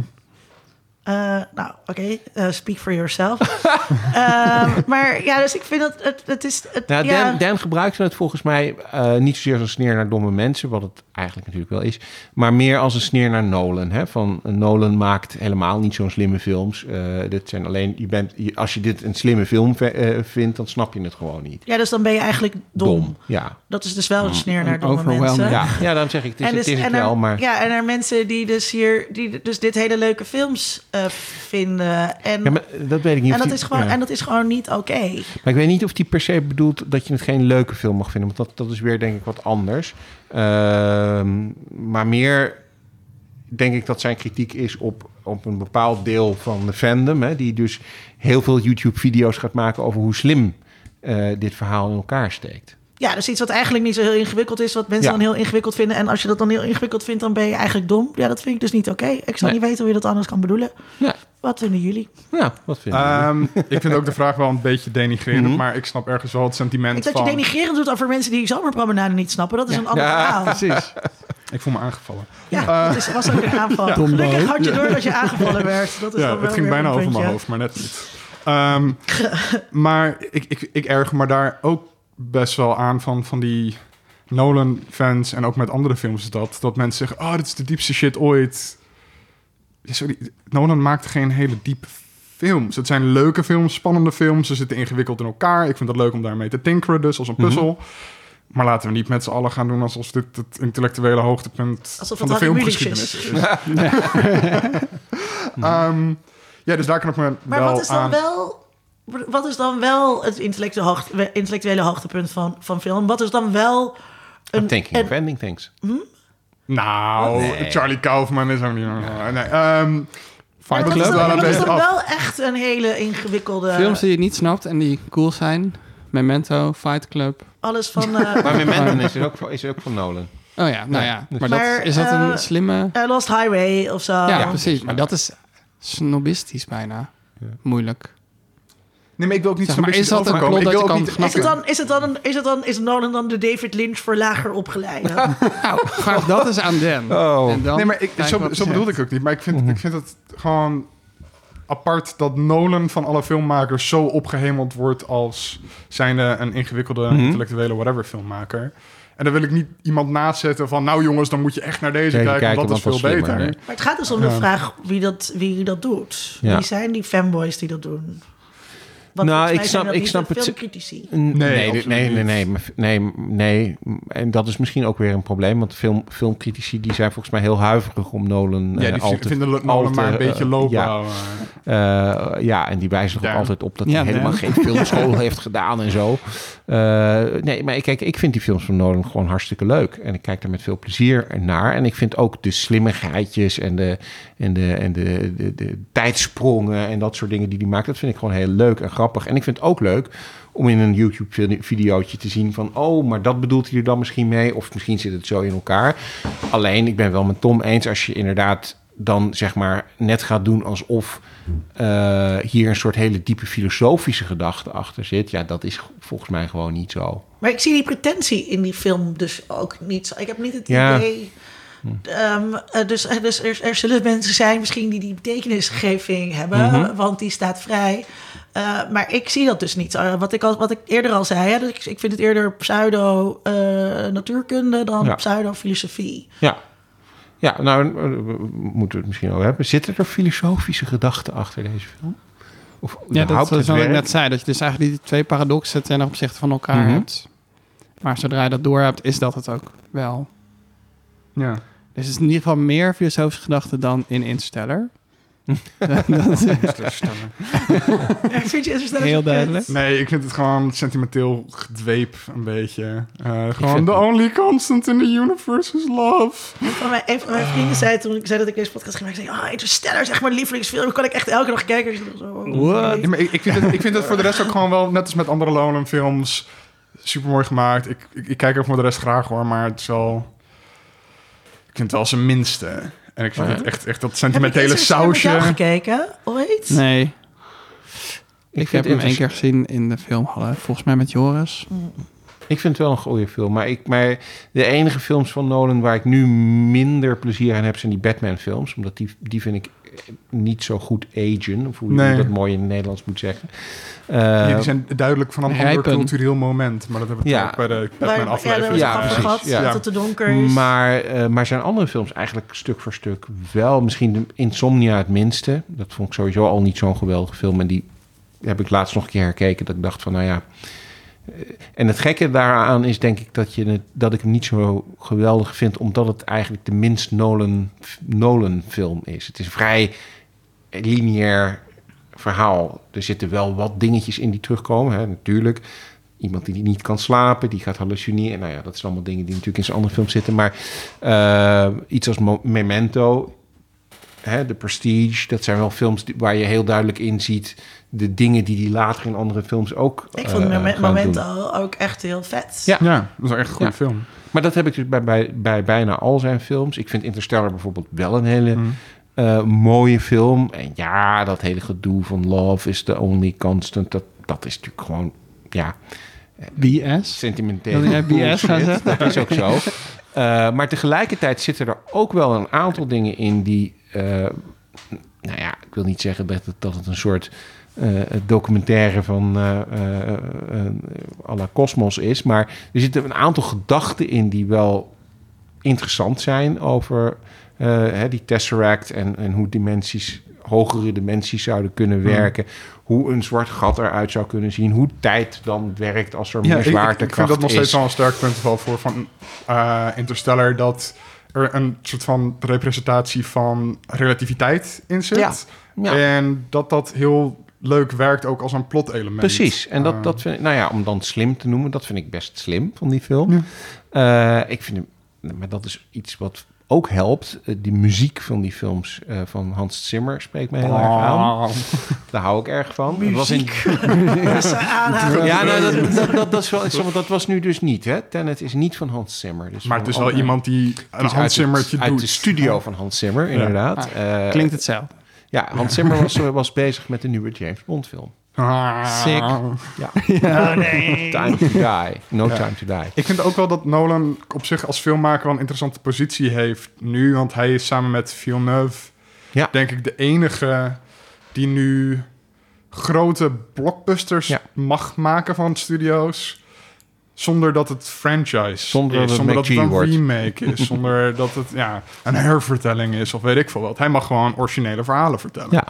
Eh, nou, oké, eh, speak for yourself. [laughs] Ehm, maar ja, dus ik vind dat het, het is... Het, Nou, ja, Dan, Dan gebruikte het volgens mij eh, niet zozeer als een sneer naar domme mensen, wat het eigenlijk natuurlijk wel is, maar meer als een sneer naar Nolan. Hè? Van Nolan maakt helemaal niet zo'n slimme films. Eh, dit zijn alleen, je bent, je- als je dit een slimme film eh, vindt, dan snap je het gewoon niet. ja, dus dan ben je eigenlijk dom. Ja. Dat is dus wel een sneer naar domme mensen. Ja. ja, daarom zeg ik, het is, En dus- het, is het en er- wel, maar... Ja, en er mensen die dus hier, die dus dit hele leuke films eh, vinden. En, Ja, maar dat weet ik niet. en, dat die- is gewoon, ja. en dat is gewoon niet oké. Maar ik weet niet of die per se bedoelt dat je het geen leuke film mag vinden. Want dat, dat is weer denk ik wat anders. Ehm, maar meer denk ik dat zijn kritiek is op, op een bepaald deel van de fandom. Hè, die dus heel veel YouTube-video's gaat maken over hoe slim eh, dit verhaal in elkaar steekt. Ja, dus iets wat eigenlijk niet zo heel ingewikkeld is, wat mensen Ja. dan heel ingewikkeld vinden. En als je dat dan heel ingewikkeld vindt, dan ben je eigenlijk dom. Ja, dat vind ik dus niet oké. Ik zou Nee. niet weten hoe je dat anders kan bedoelen. Ja, Wat vinden jullie? ja wat vind je? Ehm, ik vind ook de vraag wel een beetje denigrerend. Mhm. Maar ik snap ergens wel het sentiment Ik dat je van... denigrerend doet over mensen die zomerpromenade niet snappen. Dat is een ander verhaal. Precies. Ik voel me aangevallen. Ja, dat is, was ook een aanval. Gelukkig had je door dat je aangevallen werd. Dat is Ja, dan wel het ging bijna over mijn hoofd, maar net niet. Ehm, maar ik, ik, ik erger me daar ook best wel aan van, van die Nolan-fans en ook met andere films is dat. Dat mensen zeggen, oh, dit is de diepste shit ooit. Ja, sorry, Nolan maakt geen hele diepe films. Het zijn leuke films, spannende films. Ze zitten ingewikkeld in elkaar. Ik vind het leuk om daarmee te tinkeren, dus als een puzzel. Maar laten we niet met z'n allen gaan doen alsof dit het intellectuele hoogtepunt Alsof van het de Harry filmgeschiedenis Mulisch is. [laughs] Ehm, ja, dus daar kan ik me Maar wel wat is dan aan... wel... Wat is dan wel het intellectuele, hoogte, intellectuele hoogtepunt van, van film? Wat is dan wel I'm een... thinking een- of ending things. Nou, Nee. Charlie Kaufman is ook niet... Nee, ehm Fight Club is wat is dan wel echt een hele ingewikkelde... Films die je niet snapt en die cool zijn. Memento, Fight Club. Alles van... eh, [laughs] Maar Memento is ook, van- is ook van Nolan. Oh ja, nou ja. Maar, dat, is dat eh, een slimme... eh, Lost Highway of zo. ja, precies. Maar dat is snobistisch bijna. Moeilijk. Nee, maar ik wil ook niet Zeg zo maar, is dat een plot dat kan niet... Is het, dan, is, het dan, is, het dan, is Nolan dan de David Lynch voor lager opgeleide? [laughs] Nou, vraag dat eens aan Dan. Oh. En dan Nee, maar ik, zo, zo bedoelde ik ook niet. Maar ik vind, ik vind het gewoon apart dat Nolan van alle filmmakers zo opgehemeld wordt als zijnde een ingewikkelde Mhm. intellectuele whatever filmmaker. En dan wil ik niet iemand naast zetten van nou jongens, dan moet je echt naar deze kijken, kijken, want dat is veel is beter. Maar het gaat dus om de Ja. vraag wie dat, wie dat doet. Ja. Wie zijn die fanboys die dat doen? Want Nou, ik snap- ik snap het- filmcritici. Nee, nee, nee, nee, nee, nee, nee. En dat is misschien ook weer een probleem, want film, filmcritici die zijn volgens mij heel huiverig om Nolan Ja, eh, die te, vinden Nolan maar een eh, beetje lopen ja. Eh, ja, en die wijzen er ook Ja. altijd op dat Ja, hij helemaal geen filmschool [laughs] heeft gedaan en zo. Eh, nee, maar kijk, ik vind die films van Nolan gewoon hartstikke leuk. En ik kijk daar met veel plezier naar. En ik vind ook de slimmigheidjes en de, en de, en de, de, de tijdsprongen en dat soort dingen die hij maakt, dat vind ik gewoon heel leuk en grappig. Grappig. En ik vind het ook leuk om in een YouTube-videootje te zien van... oh, maar dat bedoelt hij er dan misschien mee. Of misschien zit het zo in elkaar. Alleen, ik ben wel met Tom eens... als je inderdaad dan zeg maar net gaat doen alsof eh, hier een soort hele diepe filosofische gedachte achter zit. Ja, dat is volgens mij gewoon niet zo. Maar ik zie die pretentie in die film dus ook niet. zo. Ik heb niet het Ja. idee. Eh, dus eh, dus er, er zullen mensen zijn misschien die die betekenisgeving hebben, Mhm. want die staat vrij. Eh, maar ik zie dat dus niet. Eh, wat, ik al, wat ik eerder al zei, hè, dus ik, ik vind het eerder pseudo-natuurkunde dan Ja. pseudo-filosofie. Ja. Ja, nou, eh, we moeten we het misschien over hebben. Zitten er filosofische gedachten achter deze film? Of Ja, dat is wat ik net zei. Dat je dus eigenlijk die twee paradoxen ten opzichte van elkaar Mhm. hebt. Maar zodra je dat door hebt, is dat het ook wel. Ja. Dus het is in ieder geval meer filosofische gedachten dan in Interstellar. [laughs] dat is [laughs] Vind je Interstellar heel kut? duidelijk. Nee, ik vind het gewoon sentimenteel gedweep een beetje. Eh, gewoon, the only constant in the universe is love. Een van mijn, een van mijn vrienden zei toen ik zei dat ik deze podcast ging maken, zei, ah, Interstellar is echt mijn lievelingsfilm. Kan ik echt elke dag kijken. What? Ja, maar ik, ik, vind het, ik vind het voor de rest ook gewoon wel, net als met andere Nolan films, super mooi gemaakt. Ik, ik, ik kijk er voor de rest graag hoor, maar het is wel... Ik vind het wel zijn minste. En ik vind Ja. het echt, echt dat Heb ik sentimentele Interstellar met jou sausje. gekeken ooit? Nee, ik, vind heb hem één Interst- keer gezien in de filmhallen. Volgens mij met Joris. Ik vind het wel een goede film. Maar, ik, maar de enige films van Nolan waar ik nu minder plezier aan heb... zijn die Batman-films. Omdat die, die vind ik niet zo goed agen. Of hoe je Nee. dat mooi in het Nederlands moet zeggen. Eh, Ja, die zijn duidelijk van een ander Rijpen. cultureel moment. Maar dat hebben we Ja. ook bij de Batman ja, aflevering. Ja, precies, gehad, ja. dat het te donker is. Maar, eh, maar zijn andere films eigenlijk stuk voor stuk wel. Misschien de Insomnia het minste. Dat vond ik sowieso al niet zo'n geweldige film. En die heb ik laatst nog een keer gekeken. Dat ik dacht van, nou ja... En het gekke daaraan is denk ik dat, je dat ik hem niet zo geweldig vind... omdat het eigenlijk de minst Nolan, Nolan film is. Het is een vrij lineair verhaal. Er zitten wel wat dingetjes in die terugkomen, hè, natuurlijk. Iemand die niet kan slapen, die gaat hallucineren. Nou ja, dat zijn allemaal dingen die natuurlijk in zijn andere films zitten. Maar eh, iets als Memento, hè, The Prestige... dat zijn wel films waar je heel duidelijk in ziet... de dingen die hij later in andere films ook ik vond eh, Moment, gaan doen. Momento ook echt heel vet. Ja. Ja, dat is wel echt een goede Ja. film. Maar dat heb ik dus bij, bij, bij bijna al zijn films. Ik vind Interstellar bijvoorbeeld wel een hele Mm. eh, mooie film. En ja, dat hele gedoe van love is the only constant. Dat, dat is natuurlijk gewoon, ja, BS. sentimenteel. Wil jij BS gaan? Dat is ook zo. Eh, maar tegelijkertijd zitten er ook wel een aantal dingen in die... eh, nou ja, ik wil niet zeggen dat het, dat het een soort eh, documentaire van eh eh, à la Cosmos is. Maar er zitten een aantal gedachten in die wel interessant zijn over hè, die Tesseract en, en hoe dimensies, hogere dimensies zouden kunnen werken. Hoe een zwart gat eruit zou kunnen zien. Hoe tijd dan werkt als er Ja, meer ik, ik, ik zwaartekracht vind dat nog steeds is. wel een sterk punt voor van eh, Interstellar... dat er een soort van representatie van relativiteit in zit. Ja, ja. En dat dat heel leuk werkt ook als een plot-element. Precies. En dat, Eh, dat vind ik, nou ja, om dan slim te noemen, dat vind ik best slim van die film. Ja. Eh, ik vind hem, maar dat is iets wat ook helpt. Eh, die muziek van die films eh, van Hans Zimmer spreekt mij heel erg aan. Oh. Daar hou ik erg van. Het was in, [laughs] Dat een aanhaling. ja, nou, dat, dat, dat, dat, is wel, want dat was nu dus niet. Hè? Tenet is niet van Hans Zimmer. Dus Maar het is wel iemand die een Hans Zimmertje het- uit doet. de studio van Hans Zimmer, inderdaad. Eh, Klinkt hetzelfde. Ja, Hans Zimmer was, was bezig met de nieuwe James Bond film. Ah. Sick. Ja. Nee. [laughs] Time to Die. No Time to Die. Ik vind ook wel dat Nolan op zich als filmmaker wel een interessante positie heeft nu. Want hij is samen met Villeneuve, Ja. denk ik, de enige die nu grote blockbusters Ja. mag maken van studio's. Zonder dat het franchise Zonder dat is, het zonder dat het een wordt. remake is, [laughs] zonder dat het ja, een hervertelling is of weet ik veel wat. Hij mag gewoon originele verhalen vertellen. Ja.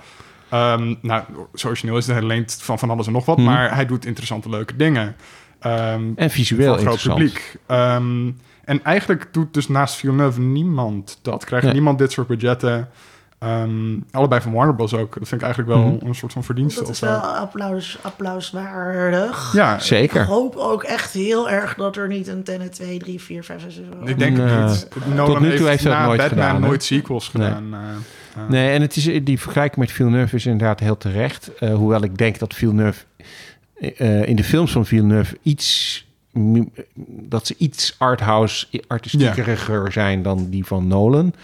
Ehm, nou, zo origineel is het. Hij leent van van alles en nog wat, Mhm. maar hij doet interessante, leuke dingen. Ehm, En visueel voor groot publiek. Ehm, en eigenlijk doet dus naast Villeneuve niemand dat. Krijgt Nee. niemand dit soort budgetten. Ehm, allebei van Warner Bros. ook. Dat vind ik eigenlijk wel Mhm. een soort van verdienste. Dat is wel applaus, applauswaardig. Ja, Zeker. Ik hoop ook echt heel erg dat er niet een Tenet 2, 3, 4, 5, 6 is. ik denk Nee. het niet. Nolan Tot nu toe heeft na nooit Batman gedaan, hè? nooit sequels gedaan. eh. Nee, en het is, die vergelijking met Villeneuve is inderdaad heel terecht. Eh, hoewel ik denk dat Villeneuve eh, in de films van Villeneuve iets... dat ze iets arthouse, artistiekeriger zijn dan die van Nolan.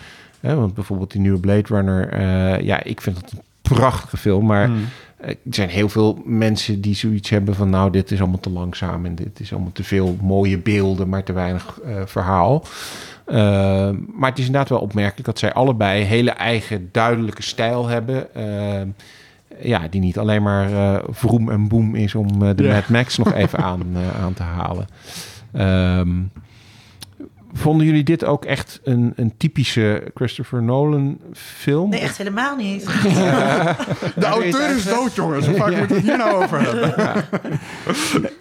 Hè, want bijvoorbeeld die nieuwe Blade Runner... eh, ja, ik vind dat een prachtige film, maar... Hmm. Eh, Er zijn heel veel mensen die zoiets hebben van... nou, dit is allemaal te langzaam en dit is allemaal te veel mooie beelden... maar te weinig eh, verhaal. Maar het is inderdaad wel opmerkelijk dat zij allebei... hele eigen duidelijke stijl hebben... Ja, die niet alleen maar eh vroom en boem is om de Ja. Mad Max nog even aan, aan te halen. Ehm, vonden jullie dit ook echt een, een typische Christopher Nolan film? Nee, echt helemaal niet. [laughs] De auteur is dood, jongens. Hoe vaak moet ik het hier nou over hebben? [laughs]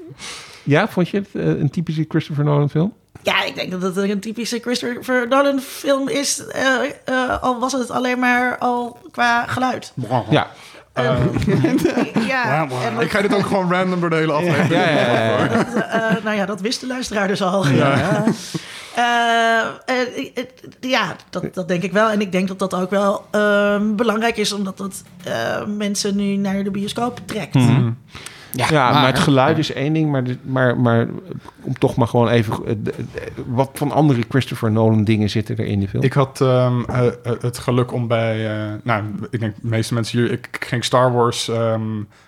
Ja, vond je het eh, een typische Christopher Nolan film? Ja, ik denk dat het een typische Christopher Nolan film is. eh, eh, al was het alleen maar al qua geluid. Ja. [laughs] ja, en Ik ga dit ook gewoon random door de hele aflevering. Ja, ja, ja, ja. Eh, nou ja, dat wist de luisteraar dus al. Ja, Eh, eh, het- ja dat, dat denk ik wel. En ik denk dat dat ook wel ehm, belangrijk is, omdat dat eh, mensen nu naar de bioscoop trekt. Ja, maar, het geluid is één ding, maar, maar, maar om toch maar gewoon even... eh, wat van andere Christopher Nolan dingen zitten er in die film? Ik had ehm, eh, eh, het geluk om bij... eh, nou, ik denk de meeste mensen hier... Ik ging Star Wars ehm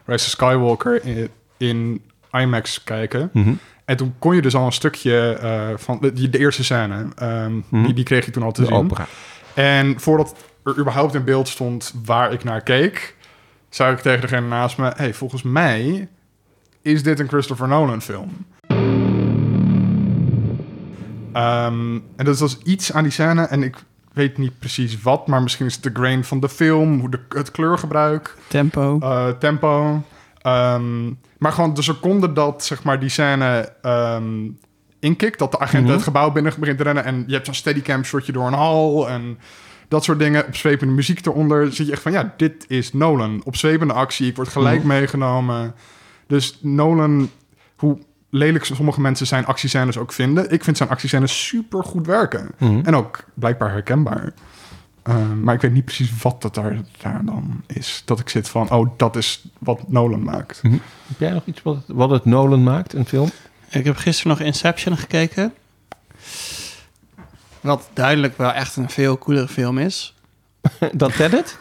Rise of Skywalker in, in IMAX kijken. Mhm. En toen kon je dus al een stukje eh, van... De, die- de eerste scène, ehm, Mhm. die, die kreeg je toen al te de zien. opera. En voordat er überhaupt in beeld stond waar ik naar keek... zei ik tegen degene naast me... hey, volgens mij is dit een Christopher Nolan film. Ehm, en dat was iets aan die scène en ik weet niet precies wat... maar misschien is het de grain van de film, hoe de, het kleurgebruik... Tempo. eh, tempo. Ehm, maar gewoon de seconde dat zeg maar, die scène ehm inkikt... dat de agent Mhm. het gebouw binnen begint te rennen... en je hebt zo'n steadycam shotje door een hal... en dat soort dingen, opzwepende muziek eronder... zit je echt van, ja, dit is Nolan. Opzwepende actie, ik word gelijk Mhm. meegenomen. Dus Nolan, hoe lelijk sommige mensen zijn actiescènes ook vinden... ik vind zijn actiescènes super goed werken. Mhm. En ook blijkbaar herkenbaar. Ehm, maar ik weet niet precies wat dat daar, daar dan is. Dat ik zit van, oh, dat is wat Nolan maakt. Heb jij nog iets wat, het- wat het Nolan maakt, een film? Ik heb gisteren nog Inception gekeken. Wat duidelijk wel echt een veel coolere film is. [laughs] Dat Tenet?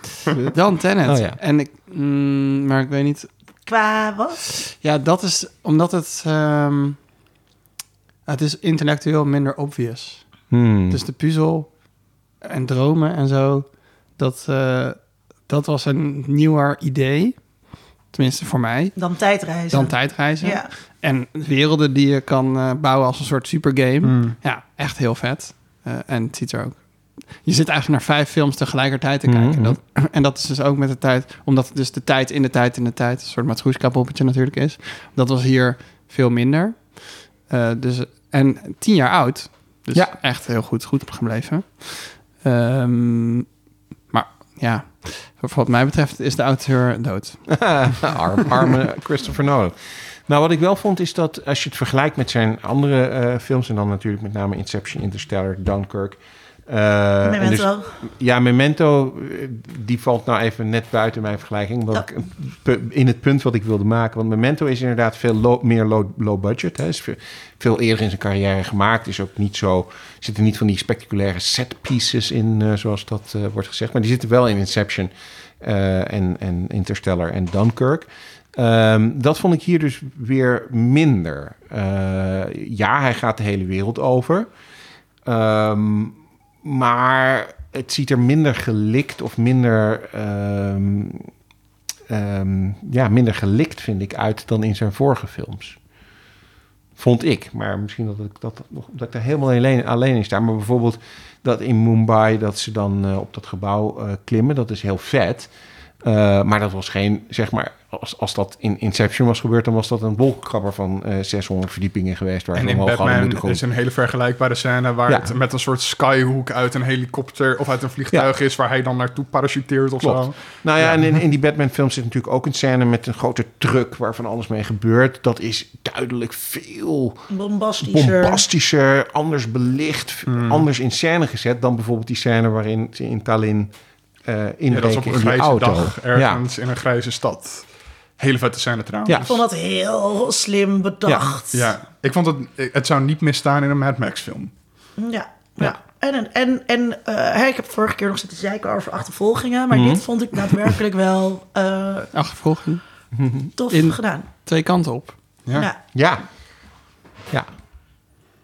Dan Tenet. Oh ja. En ik, mm, maar ik weet niet. Qua wat? Ja, dat is omdat het. ehm, het is intellectueel minder obvious. Hmm. Dus de puzzel en dromen en zo. Dat, eh, dat was een nieuwer idee. Tenminste voor mij. Dan tijdreizen. Dan tijdreizen. Ja. En werelden die je kan eh, bouwen als een soort supergame. Mm. Ja, echt heel vet. Eh, en het ziet er ook... Je zit eigenlijk naar vijf films tegelijkertijd te Mhm. kijken. Dat, [clears throat] en dat is dus ook met de tijd... Omdat het dus de tijd in de tijd in de tijd... een soort matroeska-poppetje natuurlijk is. Dat was hier veel minder. Eh, dus, en tien jaar oud. Dus Ja. echt heel goed, goed gebleven. Ehm, maar ja, wat mij betreft is de auteur dood. [laughs] Arm, arme Christopher Nolan. Nou, wat ik wel vond is dat als je het vergelijkt met zijn andere eh, films... en dan natuurlijk met name Inception, Interstellar, Dunkirk... eh, en dus- Memento. ja, Memento, eh, die valt nou even net buiten mijn vergelijking. Omdat ik in het punt wat ik wilde maken. Want Memento is inderdaad veel low- meer low, low budget. Hè. Is veel, veel eerder in zijn carrière gemaakt. Is ook niet zo. Zitten niet van die spectaculaire set pieces in, eh, zoals dat wordt gezegd. Maar die zitten wel in Inception en, en Interstellar en Dunkirk. Ehm, dat vond ik hier dus weer minder. Ja, hij gaat de hele wereld over. Ehm, maar het ziet er minder gelikt of minder, ehm, ehm, ja, minder gelikt, vind ik, uit dan in zijn vorige films. Vond ik. Maar misschien dat ik, dat, dat ik helemaal alleen, alleen in sta. Maar bijvoorbeeld dat in Mumbai, dat ze dan eh, op dat gebouw eh, klimmen, dat is heel vet. Eh, maar dat was geen, zeg maar, als, als dat in Inception was gebeurd, dan was dat een wolkenkrabber van eh 600 verdiepingen geweest. Waar En in Batman is een hele vergelijkbare scène... waar Ja. het met een soort skyhook uit een helikopter... of uit een vliegtuig is waar hij dan naartoe parachuteert of Klopt. zo. Nou ja, Ja. en in, in die Batman-film zit natuurlijk ook een scène met een grote truck waarvan alles mee gebeurt. Dat is duidelijk veel Bombastischer. bombastischer, anders belicht, Hmm. anders in scène gezet dan bijvoorbeeld die scène waarin ze in Tallinn eh Ja, dat is op een in grijze auto. dag ergens in een grijze stad. Hele vette scène trouwens. Ja. Ik vond dat heel slim bedacht. Ja, ik vond het... Het zou niet misstaan in een Mad Max film. Ja, ja. En, en, en eh, ik heb vorige keer nog zitten zeiken over achtervolgingen. Maar dit vond ik daadwerkelijk wel eh, Achtervolging. tof In- gedaan. Twee kanten op. Ja. Ja. Ja. Ja.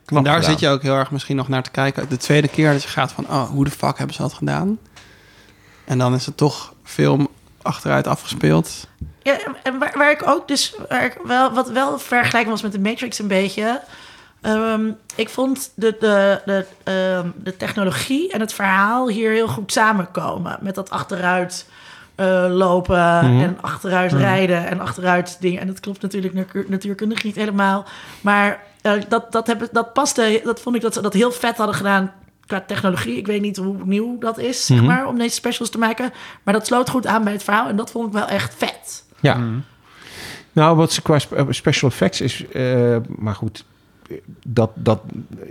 En daar gedaan. zit je ook heel erg misschien nog naar te kijken. De tweede keer dat je gaat van, oh, hoe de fuck hebben ze dat gedaan? En dan is het toch film achteruit afgespeeld. Ja, en waar, waar ik ook dus, waar ik wel, wat wel vergelijking was met de Matrix een beetje. ehm, ik vond de, de, de, ehm, de technologie en het verhaal hier heel goed samenkomen. Met dat achteruit eh, lopen en achteruit rijden en achteruit dingen. En dat klopt natuurlijk natuur- natuurkundig niet helemaal. Maar eh, dat, dat, heb, dat paste, dat vond ik dat ze dat heel vet hadden gedaan qua technologie. Ik weet niet hoe nieuw dat is, zeg maar, om deze specials te maken. Maar dat sloot goed aan bij het verhaal en dat vond ik wel echt vet. Ja. Nou, wat ze qua eh, special effects is... eh, maar goed, dat, dat,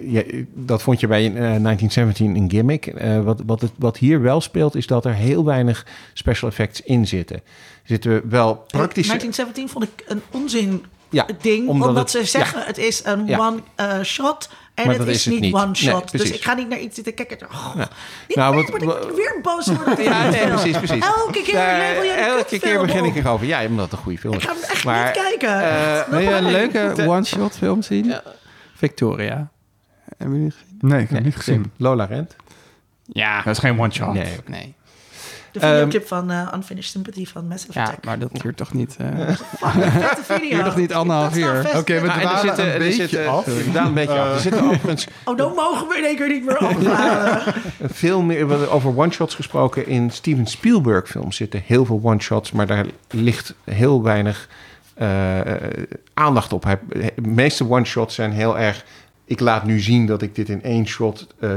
ja, dat vond je bij eh, 1917 een gimmick. Eh, wat, wat, het, wat hier wel speelt, is dat er heel weinig special effects in zitten. Zitten wel praktische... 1917 vond ik een onzin Ja, ding, omdat omdat, het- ze zeggen het is een Ja. one eh, shot en Maar het dat is, is het niet niet. one Nee, shot. dus ik ga niet naar iets zitten kijken. Oh, Ja. Niet Nou, meer, wat- ik weer boos worden. [laughs] Ja, nee, precies, precies. Elke keer Daar- Elke keer begin ik erover. Ja, omdat het een goede film Ik is. ga hem echt Maar, niet kijken. eh, Wil je een leuke one-shot film zien? Victoria. Hebben jullie gezien? Nee, ik heb Nee, niet gezien. Lola Rent? Ja. Dat is geen one-shot. Nee. Nee. De Ehm, videoclip van eh, Unfinished Sympathy van Massive Ja, Attack. maar dat duurt toch niet... eh, Vette video. Duurt nog niet anderhalf uur? vast. Oké, we Nou, en dwalen zitten, een beetje zitten, af. we dwalen een beetje af. Er zitten overigens [laughs] Oh, dan mogen we in één keer niet meer afhalen. [laughs] veel meer over one-shots gesproken. In Steven Spielberg films zitten heel veel one-shots, maar daar ligt heel weinig eh, aandacht op. Hij, de meeste one-shots zijn heel erg... Ik laat nu zien dat ik dit in één shot eh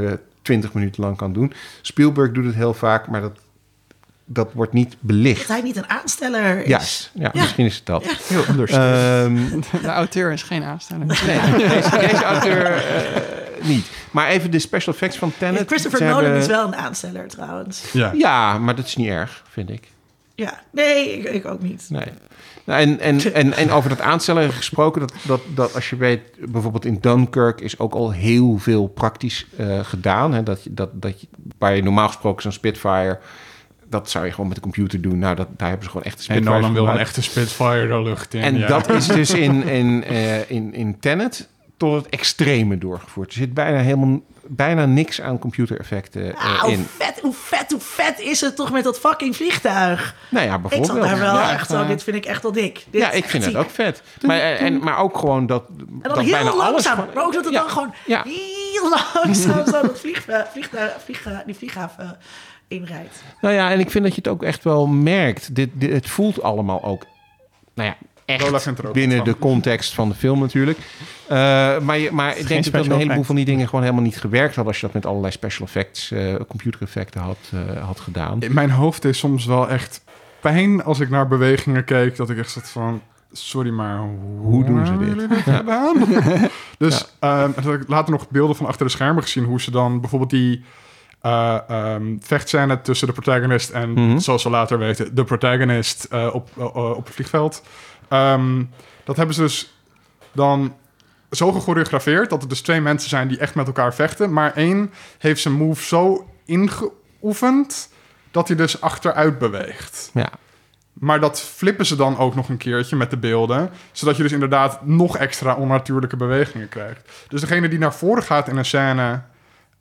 20 minuten lang kan doen. Spielberg doet het heel vaak, maar dat, dat wordt niet belicht. Dat hij niet een aansteller is. Juist, ja, misschien is het dat. Heel understated. Ehm, [laughs] de auteur is geen aansteller. nee, [laughs] deze, deze auteur eh, niet. Maar even de special effects van Tenet. Christopher Ze Nolan hebben- is wel een aansteller trouwens. ja. Ja, maar dat is niet erg, vind ik. Ja, nee, ik, ik ook niet. Nee. Nou, en, en, en, en over dat aanstellen gesproken, dat, dat, dat als je weet, bijvoorbeeld in Dunkirk is ook al heel veel praktisch eh, gedaan. Hè? Dat, je- dat, dat je, waar je normaal gesproken zo'n Spitfire, dat zou je gewoon met de computer doen. Nou, dat, daar hebben ze gewoon echte En Spitfires Nolan wil een echte Spitfire de lucht in. En ja. dat is dus [laughs] in, in, eh, in, in Tenet tot het extreme doorgevoerd. Er zit bijna, helemaal, bijna niks aan computereffecten eh, Ah, hoe in. vet, hoe vet, hoe vet is het toch met dat fucking vliegtuig? Nou ja, Ik bijvoorbeeld. zat daar wel ja. echt zo, dit vind ik echt wel dik. Dit Ja, ik echt vind het ook vet. Maar, eh, en, maar ook gewoon dat, En dat dan bijna heel alles... langzaam, gewoon- maar ook dat het Ja, dan gewoon ja. heel [laughs] langzaam zo dat vlieg, eh, vliegtuig, vlieg, die vlieghaven inrijdt. Nou ja, en ik vind dat je het ook echt wel merkt. Dit, dit, het voelt allemaal ook, nou ja, echt binnen de context van de film natuurlijk. Eh, maar, je, maar ik denk dat een heleboel effect. van die dingen gewoon helemaal niet gewerkt had... als je dat met allerlei special effects, eh computereffecten had, eh, had gedaan. In mijn hoofd is soms wel echt pijn als ik naar bewegingen kijk. Dat ik echt zat van... Sorry, maar hoe, doen ze dit? gedaan? [laughs] dus ehm, toen heb ik later nog beelden van achter de schermen gezien... hoe ze dan bijvoorbeeld die ehm vechtscène tussen de protagonist... en, Mhm. zoals we later weten, de protagonist eh, op, eh, op het vliegveld. Ehm, dat hebben ze dus dan zo gechoreografeerd... dat het dus twee mensen zijn die echt met elkaar vechten... maar één heeft zijn move zo ingeoefend dat hij dus achteruit beweegt. Ja. Maar dat flippen ze dan ook nog een keertje met de beelden, zodat je dus inderdaad nog extra onnatuurlijke bewegingen krijgt. Dus degene die naar voren gaat in een scène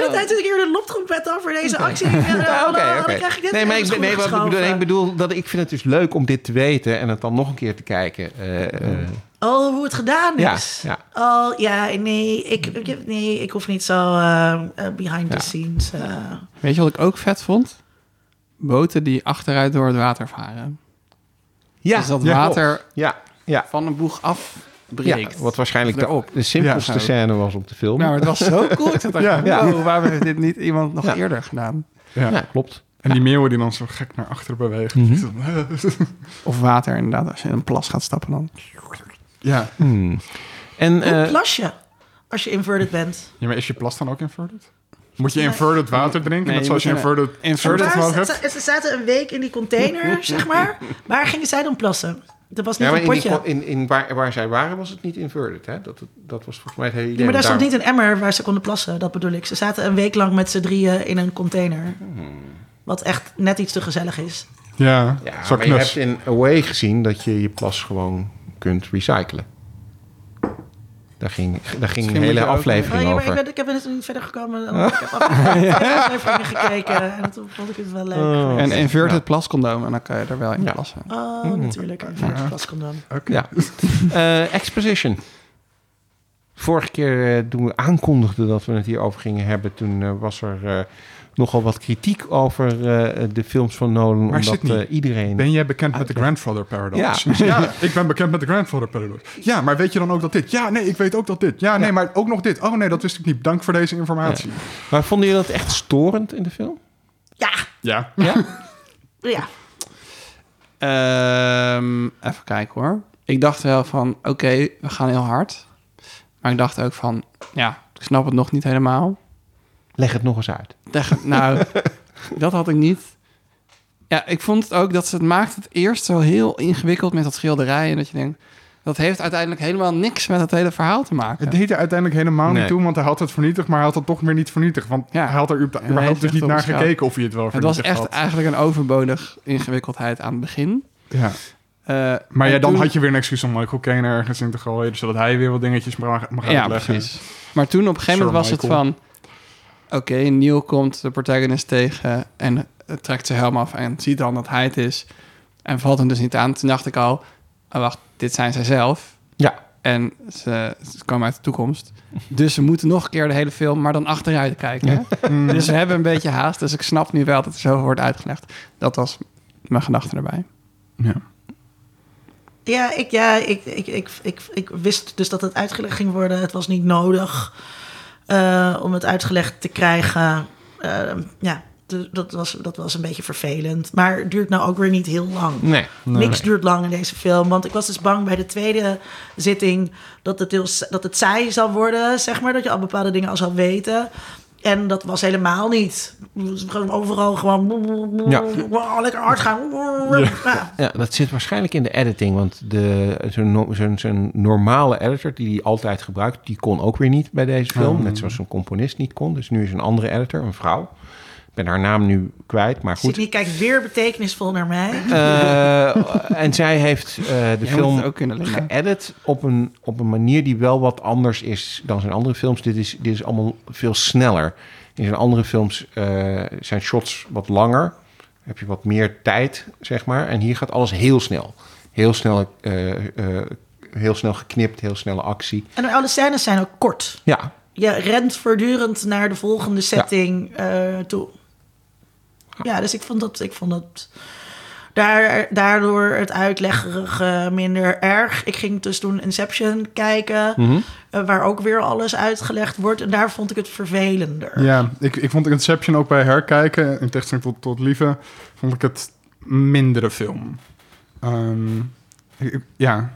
Hele tijd zit ik hier de loptrompet over deze actie. Ja, Ja, dan- oké, dan oké. krijg ik dit Nee, maar ik, nee, wat ik bedoel, ik bedoel dat ik vind het dus leuk om dit te weten en het dan nog een keer te kijken. Eh, eh, Oh, hoe het gedaan is. ja. Oh, ja, nee, ik, nee, ik hoef niet zo eh, eh, behind Ja. the scenes. eh. Weet je wat ik ook vet vond? Boten die achteruit door het water varen. Ja, dus dat water. Ja, ja. van een boeg af breekt. Ja, wat waarschijnlijk de, Daarop. de simpelste Ja. scène was om te filmen. Nou, het was zo [laughs] cool. Ik dacht, Ja. ja. wow, waarom heeft dit niet iemand nog Ja. eerder gedaan? Ja. ja, klopt. En die meeuwen die dan zo gek naar achteren bewegen. Mhm. [laughs] Of water inderdaad, als je in een plas gaat stappen dan. ja. Hmm. En Hoe eh, plas je als je inverted bent? ja, maar is je plas dan ook inverted? Moet je inverted water drinken? Nee, net zoals je een- inverted... Inverted ze, hebt? ze zaten een week in die container, zeg maar. [laughs] Waar gingen zij dan plassen? Dat was niet ja, in, die, in, in waar, waar zij waren was het niet inverted. Hè? Dat, dat was volgens mij het hele idee. Ja, maar daar stond niet een emmer waar ze konden plassen. Dat bedoel ik. Ze zaten een week lang met z'n drieën in een container. Wat echt net iets te gezellig is. Ja, Ja, zo maar je hebt in Away gezien dat je je plas gewoon kunt recyclen. Daar ging, daar ging een hele ook- Oh, aflevering ja, maar ik, over. ben, ik heb er net niet verder gekomen. Dan, Ik heb afleveringen gekeken en toen vond ik het wel leuk. Oh. En inverted Ja. plascondoom en dan kan je er wel in Ja. plassen. Oh, natuurlijk. Een plascondom. Oké. Ja. Eh, exposition. Vorige keer eh, toen we aankondigden dat we het hierover gingen hebben, toen eh, was er eh, nogal wat kritiek over eh, de films van Nolan. Maar omdat eh, iedereen. Ben jij bekend met de Grandfather Paradox? [laughs] Ja. ik ben bekend met de Grandfather Paradox. Ja, maar weet je dan ook dat dit? Ja, nee, ik weet ook dat dit. Ja, nee, Ja. maar ook nog dit. Oh nee, dat wist ik niet. Dank voor deze informatie. Maar vonden jullie dat echt storend in de film? Ja, Ja. Ja. [laughs] ja. Ehm, even kijken hoor. Ik dacht wel van, oké, we gaan heel hard. Maar ik dacht ook van, ja, ik snap het nog niet helemaal. Leg het nog eens uit. Tegen, nou, [laughs] dat had ik niet. Ja, ik vond het ook dat ze het maakt het eerst zo heel ingewikkeld met dat schilderij. En dat je denkt, dat heeft uiteindelijk helemaal niks met het hele verhaal te maken. Het deed er uiteindelijk helemaal Nee. niet toe, want hij had het vernietigd, maar hij had het toch weer niet vernietigd. Want Ja. hij had er überhaupt dus niet naar gekeken of hij het wel het was vernietigd echt had. eigenlijk een overbodig ingewikkeldheid aan het begin. Ja. Eh, Maar ja, dan toen- had je weer een excuus om Michael Caine ergens in te gooien, zodat hij weer wat dingetjes mag, mag Ja, uitleggen. precies. Maar toen op een gegeven Sir moment was het van... Oké, Neil komt de protagonist tegen en eh, trekt zijn helm af en ziet dan dat hij het is. En valt hem dus niet aan. Toen dacht ik al, oh, wacht, dit zijn zij zelf. Ja. En ze, ze komen uit de toekomst. Dus ze moeten nog een keer de hele film, maar dan achteruit kijken. Mm. Dus ze hebben een beetje haast. Dus ik snap nu wel dat er zo wordt uitgelegd. Dat was mijn gedachte erbij. Ja. Ja, ik, ja ik, ik, ik, ik, ik wist dus dat het uitgelegd ging worden. Het was niet nodig eh, om het uitgelegd te krijgen. Eh, ja, dat was, dat was een beetje vervelend. Maar het duurt nou ook weer niet heel lang. Nee. Niks duurt lang in deze film. Want ik was dus bang bij de tweede zitting dat het, heel, dat het saai zou worden, zeg maar. Dat je al bepaalde dingen al zou weten. En dat was helemaal niet. Gewoon overal gewoon Ja. lekker hard gaan. Ja. Ja, dat zit waarschijnlijk in de editing. Want zo'n normale editor die hij altijd gebruikt... die kon ook weer niet bij deze film. Oh. Net zoals een componist niet kon. Dus nu is een andere editor, een vrouw. Ik ben haar naam nu kwijt, maar goed. Sydney kijkt weer betekenisvol naar mij. Eh, en zij heeft eh, de Jij film ook geëdit op een, op een manier die wel wat anders is dan zijn andere films. Dit is, dit is allemaal veel sneller. In zijn andere films eh, zijn shots wat langer. Heb je wat meer tijd, zeg maar. En hier gaat alles heel snel. Heel snel, eh, eh, heel snel geknipt, heel snelle actie. En alle scènes zijn ook kort. Ja, Je rent voortdurend naar de volgende setting eh, toe. Ja, dus ik vond dat... Ik vond dat daar, daardoor het uitleggerige minder erg. Ik ging dus toen Inception kijken... Mhm. eh, waar ook weer alles uitgelegd wordt. En daar vond ik het vervelender. Ja, ik, ik vond Inception ook bij herkijken, in tegenstelling tot, tot Lieve, vond ik het mindere film. Ehm, ik- ja,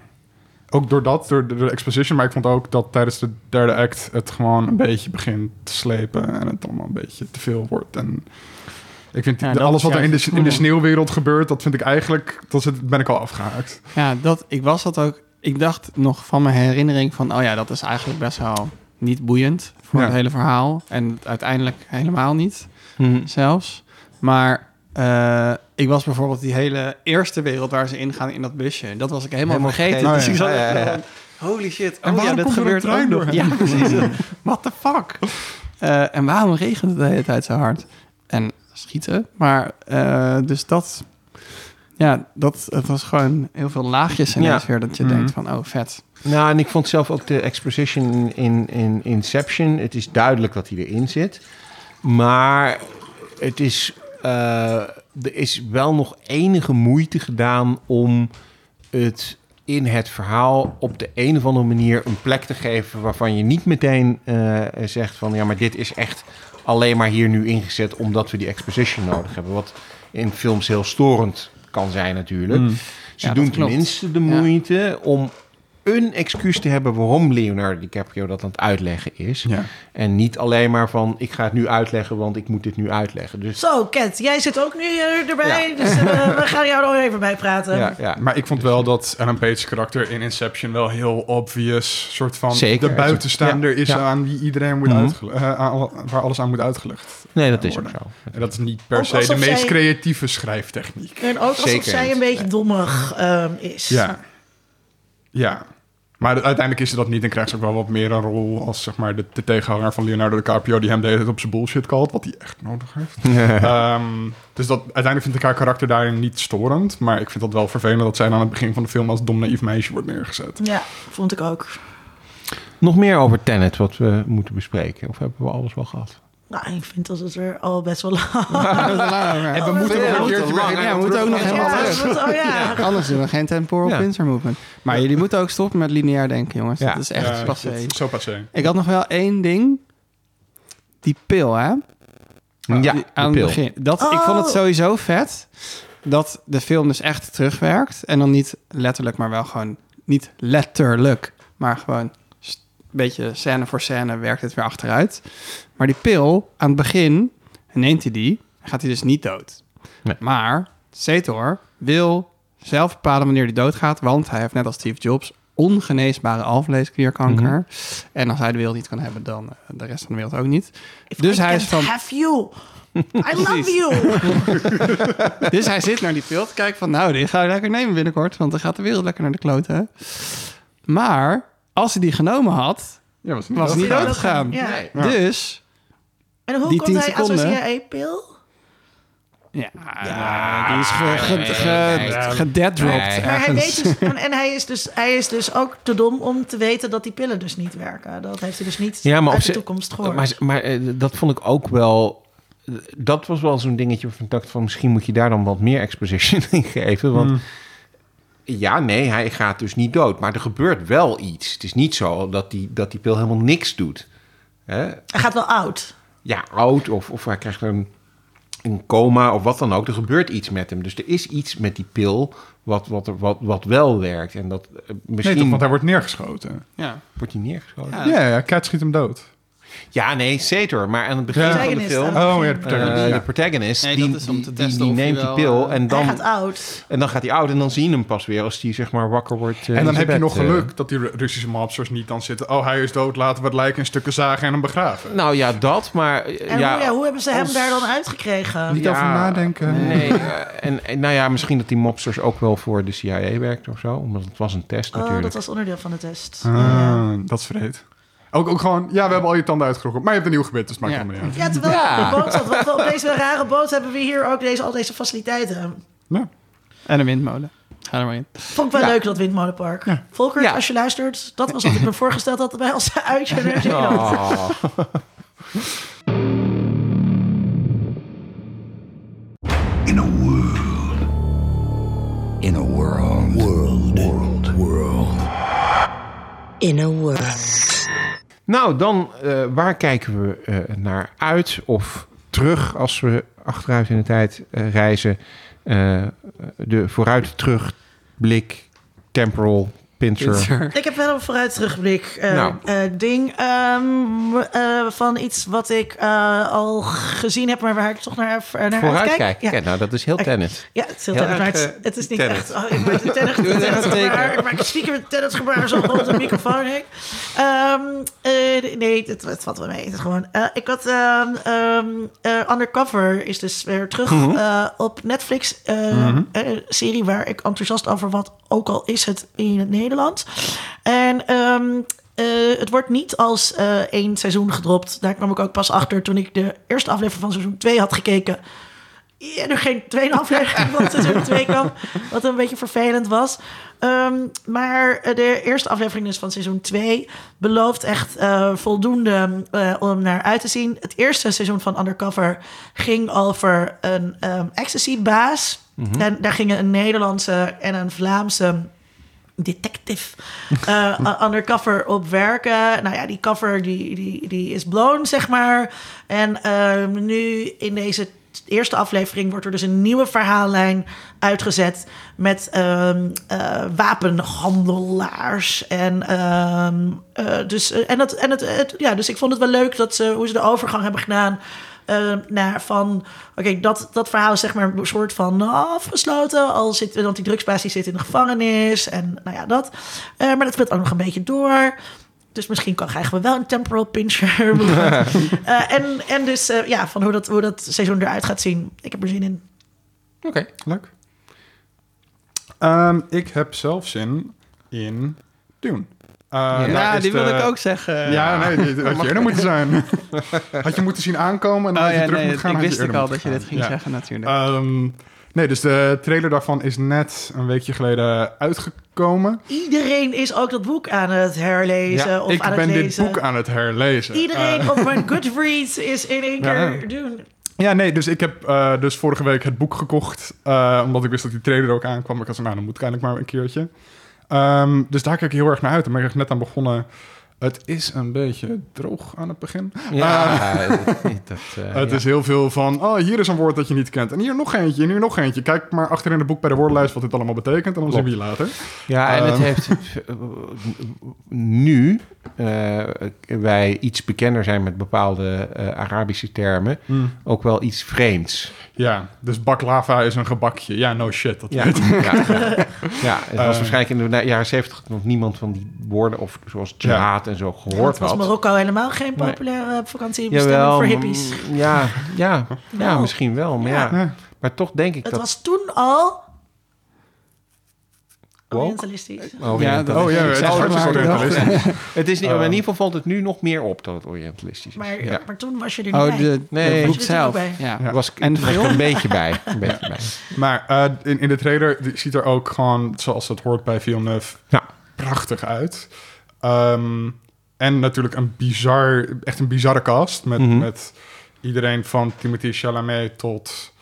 ook door dat, door de, door de exposition, maar ik vond ook dat tijdens de derde act het gewoon een beetje begint te slepen en het allemaal een beetje te veel wordt. En ik vind Ja, alles wat er in de, in de [laughs] sneeuwwereld gebeurt, dat vind ik eigenlijk, dat ben ik al afgehaakt. Ja, dat, ik was dat ook. Ik dacht nog van mijn herinnering van, oh ja, dat is eigenlijk best wel niet boeiend voor Ja. het hele verhaal. En uiteindelijk helemaal niet, Mhm. zelfs. Maar eh, ik was bijvoorbeeld die hele eerste wereld waar ze ingaan in dat busje. Dat was ik helemaal, Helemaal vergeten. Dus ik zat ja, ja, ja. van, holy shit. En Oh ja, waarom dit gebeurt ook nog. Ja, precies. [laughs] What the fuck? Eh, en waarom regent het de hele tijd zo hard? En schieten. Maar eh, dus dat... Ja, dat het was gewoon heel veel laagjes ineens Ja. weer. Dat je Mhm. denkt van, oh vet. Nou, en ik vond zelf ook de exposition in, in Inception. Het is duidelijk dat hij erin zit. Maar het is, eh, er is wel nog enige moeite gedaan om het in het verhaal op de een of andere manier een plek te geven waarvan je niet meteen eh, zegt van ja, maar dit is echt alleen maar hier nu ingezet omdat we die exposition nodig hebben. Wat in films heel storend kan zijn natuurlijk. Mm. Ze Ja, doen tenminste de Ja. moeite om een excuus te hebben waarom Leonardo DiCaprio dat aan het uitleggen is. Ja. En niet alleen maar van ik ga het nu uitleggen, want ik moet dit nu uitleggen. Dus Zo, Ket, jij zit ook nu erbij. Dus eh, we gaan jou er nog even bij praten. ja, ja. Maar ik vond wel dat Ellen Page's karakter in Inception wel heel obvious soort van Zeker. de buitenstaander Ja. is Ja. aan wie iedereen moet Mhm. eh, waar alles aan moet uitgelegd. Nee, dat is ook zo. En dat is niet per Ook se de meest zij- creatieve schrijftechniek. En ook alsof Zeker zij niet. een beetje dommig ehm, is. Ja. Ja. Maar uiteindelijk is ze dat niet en krijgt ze ook wel wat meer een rol als zeg maar de, de tegenhanger van Leonardo DiCaprio die hem de hele tijd op zijn bullshit called, wat hij echt nodig heeft. [laughs] Ehm, dus dat, uiteindelijk vind ik haar karakter daarin niet storend, maar ik vind dat wel vervelend dat zij aan het begin van de film als dom naïef meisje wordt neergezet. Ja, vond ik ook. Nog meer over Tenet wat we moeten bespreken? Of hebben we alles wel gehad? Nou, ik vind dat het er al best wel lang [laughs] En we moeten nog een keertje Ja, we moeten ook nog Ja, helemaal terug. dat- oh ja. Anders doen we geen temporal Ja. pincer movement. Maar jullie moeten ook stoppen met lineair denken, jongens. Ja. Dat is echt Ja, passé. Zo passé. Ik had nog wel één ding. Die pil, hè? Ja, Die- de aan pil. het begin. Dat, Ik vond het Oh. sowieso vet dat de film dus echt terugwerkt. En dan niet letterlijk, maar wel gewoon... Niet letterlijk, maar gewoon... Een beetje scène voor scène werkt het weer achteruit. Maar die pil, aan het begin neemt hij die... en gaat hij dus niet dood. Nee. Maar Zetor wil zelf bepalen wanneer hij doodgaat... want hij heeft net als Steve Jobs ongeneesbare alvleesklierkanker. Mhm. En als hij de wereld niet kan hebben, dan eh, de rest van de wereld ook niet. If Dus I hij is van- have you. I love you. [laughs] Dus hij zit naar die pil te kijken van... nou, die ga ik lekker nemen binnenkort... want dan gaat de wereld lekker naar de kloten. Maar als hij die genomen had... Ja, was niet was dat? hij niet doodgegaan. Ja. Ja. Dus... En hoe Die komt 10 hij aan zo'n seconden. CIA-pil? Ja, eh, die is ge, ge, ge, gedeaddropped Nee. Maar hij ergens. [laughs] weet dus, en en hij is, dus, hij is dus ook te dom om te weten dat die pillen dus niet werken. Dat heeft hij dus niet Ja, maar op uit de toekomst gehoord. Maar, maar eh, dat vond ik ook wel... Dat was wel zo'n dingetje waarvan ik dacht van... misschien moet je daar dan wat meer exposition [laughs] in geven. Want Mm. ja, nee, hij gaat dus niet dood. Maar er gebeurt wel iets. Het is niet zo dat die, dat die pil helemaal niks doet. Hè? Hij gaat wel oud. Ja, oud of, of hij krijgt een, een coma of wat dan ook. Er gebeurt iets met hem. Dus er is iets met die pil wat, wat, wat, wat wel werkt. En dat eh, Nee, misschien toch, want hij wordt neergeschoten. Ja. wordt hij neergeschoten. Ja. Ja, ja, Cat schiet hem dood. Ja, nee, zeker. Maar aan het begin Ja. van de Protagonist, film... Oh ja, de protagonist. de ja. protagonist, Nee, die, dat is om te die, hij neemt die pil eh, en Hij dan, gaat oud. en dan gaat hij oud en dan zie je hem pas weer als hij zeg maar wakker wordt. eh, En dan heb je nog geluk dat die Ru- Russische mobsters niet dan zitten... oh, hij is dood, laten we het lijk in stukken zagen en hem begraven. Nou ja, dat, maar... En ja, hoe, ja, hoe hebben ze hem als- daar dan uitgekregen? Niet over nadenken. Nee, en, en nou ja, misschien dat die mobsters ook wel voor de CIA werkten of zo. Omdat het was een test Oh, natuurlijk. dat was onderdeel van de test. Ah, dat is vreed. Ook, ook gewoon, ja, we hebben al je tanden uitgerokken, maar je hebt een nieuw gebit, dus maakt Ja. helemaal niet Ja, terwijl Ja. op de boot zat. Want op deze rare boot hebben we hier ook deze, al deze faciliteiten. uit. Ja. En een windmolen. Ga er maar in. Vond ik wel Ja. leuk, dat windmolenpark. Ja. Volker, Ja. als je luistert, dat was wat ik me [laughs] voorgesteld had bij ons uitje. Oh. [laughs] In a world. In a world. World. World. World. In a world. Nou, dan eh, waar kijken we eh, naar uit of terug als we achteruit in de tijd eh, reizen? De vooruit terugblik, temporal, Ik heb wel een vooruit terugblik eh, Nou. eh, ding ehm, eh, van iets wat ik eh, al gezien heb, maar waar ik toch naar, naar Vooruit kijken. Ja. Ja. nou, dat is heel tennis. Ja, het is heel Heel tennis, maar het, is- het is niet tennis. echt... Oh, ik maak de tennis, [laughs] de tennis gebaar. Ik maak stiekem het tennisgebaar zo rond de microfoon heen. Ehm, eh, nee, het, het valt wel mee. Het is gewoon... eh, ik had... ehm, ehm, eh, Undercover is dus weer terug Mhm. eh, op Netflix. eh, eh, serie waar ik enthousiast over wat, ook al is het in het Nederlands. En... ehm, eh, het wordt niet als eh, één seizoen gedropt. Daar kwam ik ook pas achter toen ik de eerste aflevering van seizoen 2 had gekeken. Ja, er geen tweede [laughs] aflevering van seizoen 2 kwam. Wat een beetje vervelend was. Ehm, maar de eerste aflevering dus van seizoen 2 belooft echt eh, voldoende om naar uit te zien. Het eerste seizoen van Undercover ging over een ehm ecstasy-baas. En daar gingen een Nederlandse en een Vlaamse detective eh, undercover op werken. Nou ja, die cover die, die, die is blown, zeg maar. En ehm, nu in deze eerste aflevering wordt er dus een nieuwe verhaallijn uitgezet met ehm, eh, wapenhandelaars. En, ehm, eh, dus, en, het, en het, het- ja, dus ik vond het wel leuk dat ze, hoe ze de overgang hebben gedaan. Eh, naar van, oké, dat, dat verhaal is zeg maar een soort van afgesloten. Al zit, want die drugsbaas die zit in de gevangenis. En nou ja, dat. Eh, maar dat speelt ook nog een beetje door. Dus misschien kan, krijgen we wel een temporal pincher. [laughs] Eh, en, en dus ja, van hoe dat, hoe dat seizoen eruit gaat zien. Ik heb er zin in. Oké, leuk. Ehm, ik heb zelf zin in Dune. Eh, Ja, die wilde de- ik ook zeggen. Ja, nee, die had je eerder moeten zijn. [laughs] had je moeten zien aankomen en dan Oh had je ja, terug nee, moeten gaan. ik wist ik al moeten dat je dit ging Ja. zeggen natuurlijk. Ehm, nee, dus de trailer daarvan is net een weekje geleden uitgekomen. Iedereen is ook dat boek aan het herlezen Ja, of ik aan het ben dit lezen. boek aan het herlezen. Iedereen Eh, op mijn [laughs] Goodreads is in één Ja. keer doen. ja, nee, dus ik heb eh, dus vorige week het boek gekocht. eh, omdat ik wist dat die trailer er ook aankwam. Ik had zo, nou, dan moet ik eigenlijk maar een keertje. Ehm, dus daar kijk ik heel erg naar uit. Daar ben ik net aan begonnen. Het is een beetje droog aan het begin. Ja, dat, [laughs] dat, eh, Het ja. is heel veel van, oh, hier is een woord dat je niet kent. En hier nog eentje, en hier nog eentje. Kijk maar achter in het boek bij de woordenlijst wat dit allemaal betekent. En dan zien we je later. Ja, en het Ehm. heeft eh, nu eh, wij iets bekender zijn met bepaalde Arabische termen, ook wel iets vreemds. Ja, dus baklava is een gebakje. Ja, no shit. Dat Ja, weet ik. ja, ja. het was [laughs] waarschijnlijk in de jaren zeventig nog niemand van die woorden, of zoals jihad en zo, gehoord Want was had. Marokko helemaal geen Nee. populaire vakantiebestemming Jawel, voor hippies. ja, ja, [laughs] ja, Wel. misschien wel. Maar, ja. Ja. maar toch denk ik Het dat... was toen al orientalistisch. Oh, Ja, dat- Oh ja, [laughs] het het orientalistisch. het is niet, Eh. maar in ieder geval valt het nu nog meer op dat het orientalistisch is. Maar, ja. maar toen was je er niet Oh, bij. de, Nee, de boek er zelf. bij. Ja. Ja. was En en de film? een beetje bij. [laughs] Een beetje bij. Maar eh, in, in de trailer die ziet er ook gewoon, zoals het hoort bij Villeneuve, Ja. prachtig uit. Ehm, en natuurlijk een bizar, echt een bizarre cast. Met, Mhm. met iedereen van Timothy Chalamet tot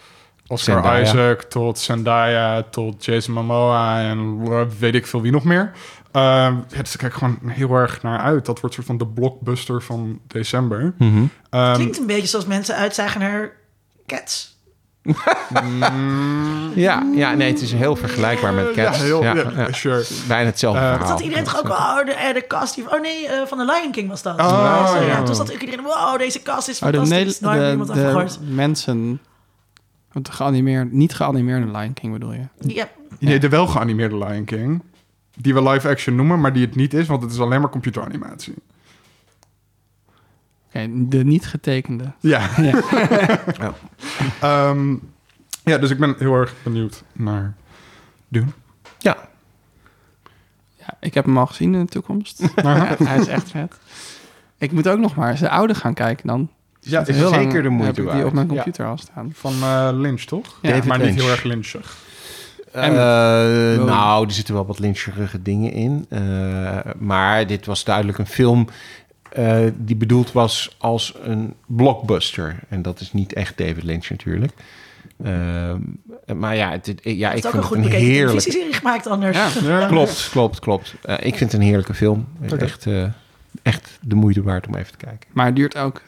Oscar Zendaya. Isaac, tot Zendaya, tot Jason Momoa en weet ik veel wie nog meer. Ehm ja, dus daar kijk ik gewoon heel erg naar uit. Dat wordt soort van de blockbuster van december. Mhm. Ehm, Klinkt een beetje zoals mensen uitzagen naar Cats. Ja, ja, nee, het is heel vergelijkbaar met Cats. Ja, heel, ja, ja, ja. sure. Bijna hetzelfde Eh, verhaal. Dat zat iedereen toch ook, oh, de, eh, de cast die... Oh nee, eh, van de Lion King was dat. Oh, Dus, ja. Toen zat ook iedereen, wow, deze cast is Oh, de, fantastisch. Nooit de, over gehoord. de mensen... De geanimeerd, niet geanimeerde Lion King bedoel je? Ja, Nee, de wel geanimeerde Lion King. Die we live action noemen, maar die het niet is, want het is alleen maar computeranimatie. De niet getekende. [laughs] Ja. Ja. Ehm, ja, dus ik ben heel erg benieuwd naar Dune. Ja, Ja, ik heb hem al gezien in de toekomst. Aha. Hij is echt vet. Ik moet ook nog maar zijn oude gaan kijken dan. ja Het is heel lang zeker de moeite heb ik die waard. op mijn Ja. computer al staan. Van eh, Lynch, toch? Ja, David maar niet heel erg Lynchig. Eh, nou, er zitten wel wat lyncherige dingen in. Eh, maar dit was duidelijk een film eh, die bedoeld was als een blockbuster. En dat is niet echt David Lynch natuurlijk. Eh, maar ja, het, ja ik vind een het goed een bekeken heerlijk... televisieserie gemaakt anders. Ja. Ja. [laughs] Klopt, klopt, klopt. Eh, ik vind het een heerlijke film. Echt, eh, echt de moeite waard om even te kijken. Maar het duurt ook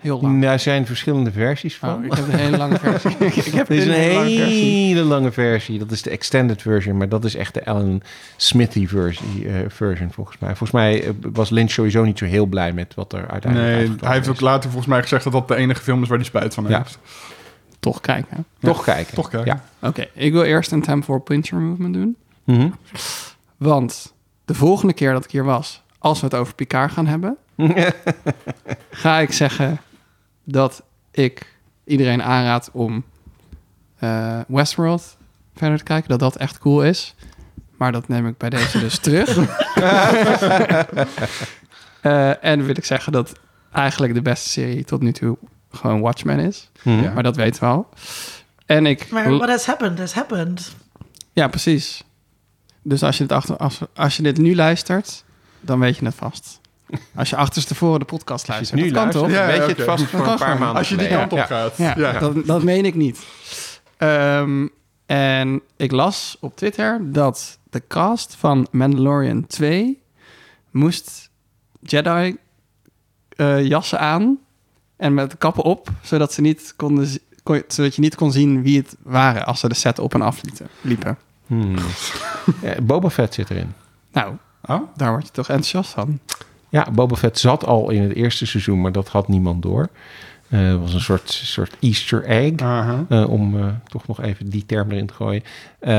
heel lang. Daar zijn verschillende versies van. Oh, ik heb een hele lange versie. [laughs] ik heb is een hele lange versie. hele lange versie. Dat is de extended version, maar dat is echt de Alan Smithy versie, eh, version volgens mij. Volgens mij eh, was Lynch sowieso niet zo heel blij met wat er uiteindelijk Nee, hij heeft is. ook later volgens mij gezegd dat dat de enige film is waar hij spijt van Ja. heeft. Toch kijken. Toch kijken. Toch kijken. Ja. Oké, ik wil eerst een temporal pincher movement doen. Mhm. Want de volgende keer dat ik hier was, als we het over Picard gaan hebben, [laughs] ga ik zeggen dat ik iedereen aanraad om eh, Westworld verder te kijken. Dat dat echt cool is. Maar dat neem ik bij deze dus [laughs] terug. [laughs] Eh, en wil ik zeggen dat eigenlijk de beste serie tot nu toe gewoon Watchmen is. Mhm. Ja. Maar dat weten we al. En ik... Maar what has happened, has happened. Ja, precies. Dus als je, dit achter, als, als je dit nu luistert, dan weet je het vast. Als je achterstevoren de podcast luistert, nu dat kan toch? Ja, ja, weet je het vast voor een paar maanden Als je die kant op gaat. Ja. Dat, dat meen ik niet. Ehm, en ik las op Twitter dat de cast van Mandalorian 2 moest Jedi eh, jassen aan en met kappen op, zodat, ze niet konden, kon, zodat je niet kon zien wie het waren als ze de set op en af liepen. Hmm. [laughs] Boba Fett zit erin. Nou, Oh? daar word je toch enthousiast van. Ja, Boba Fett zat al in het eerste seizoen, maar dat had niemand door. Eh, Het was een soort, soort Easter egg. Eh, om eh, toch nog even die term erin te gooien. Eh,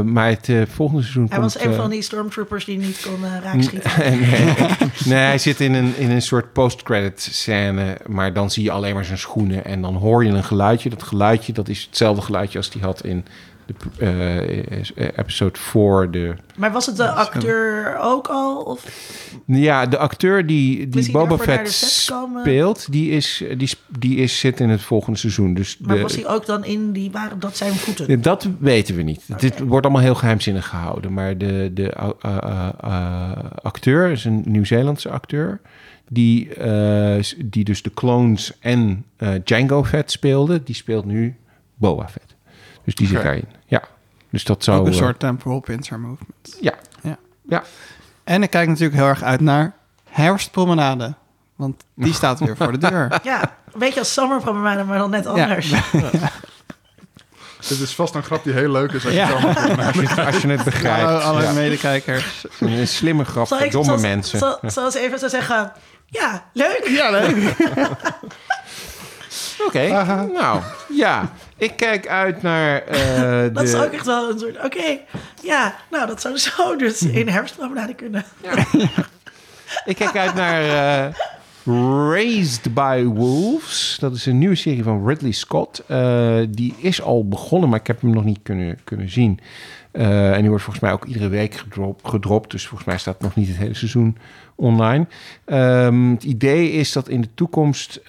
maar het eh, volgende seizoen Hij komt... was een van die stormtroopers die niet kon eh, raakschieten. [laughs] nee, [laughs] nee, hij zit in een, in een soort post-credit scène, maar dan zie je alleen maar zijn schoenen en dan hoor je een geluidje. Dat geluidje, dat is hetzelfde geluidje als die had in de eh, eh, episode 4. De, Maar was het de acteur ook al? Of ja, de acteur die, die Boba Fett speelt, die, is, die, die is, zit in het volgende seizoen. Dus maar de- was hij ook dan in die... Waren dat zijn voeten? Dat weten we niet. Dit wordt allemaal heel geheimzinnig gehouden. Maar de, de uh, uh, acteur is een Nieuw-Zeelandse acteur. Die, die dus de clones en Django Fett speelde. Die speelt nu Boba Fett. Dus die zit Oké. daarin. Ja. Dus dat zou... Ook een uh, soort temporal pincer movement. Ja. Ja. Ja. En ik kijk natuurlijk heel erg uit naar herfstpromenade. Want die [laughs] staat weer voor de deur. Ja, een beetje als Summerpromenade, maar dan net anders. [laughs] Dit is vast een grap die heel leuk is. Als je Ja. [laughs] Als je het begrijpt. Alle, alle ja. medekijkers. Een slimme grap voor domme zoals, mensen. Zal, zoals even zo zeggen... Ja, leuk. Ja, leuk. Oké, nou ja. Ik kijk uit naar uh, [laughs] Dat de... zou ook echt wel een soort... Oké, ja, nou, dat zou zo dus [laughs] in herfstpromenade kunnen. Ik kijk uit naar uh, Raised by Wolves. Dat is een nieuwe serie van Ridley Scott. Uh, die is al begonnen, maar ik heb hem nog niet kunnen, kunnen zien. Uh, en die wordt volgens mij ook iedere week gedrop, gedropt. Dus volgens mij staat nog niet het hele seizoen online. Um, het idee is dat in de toekomst uh,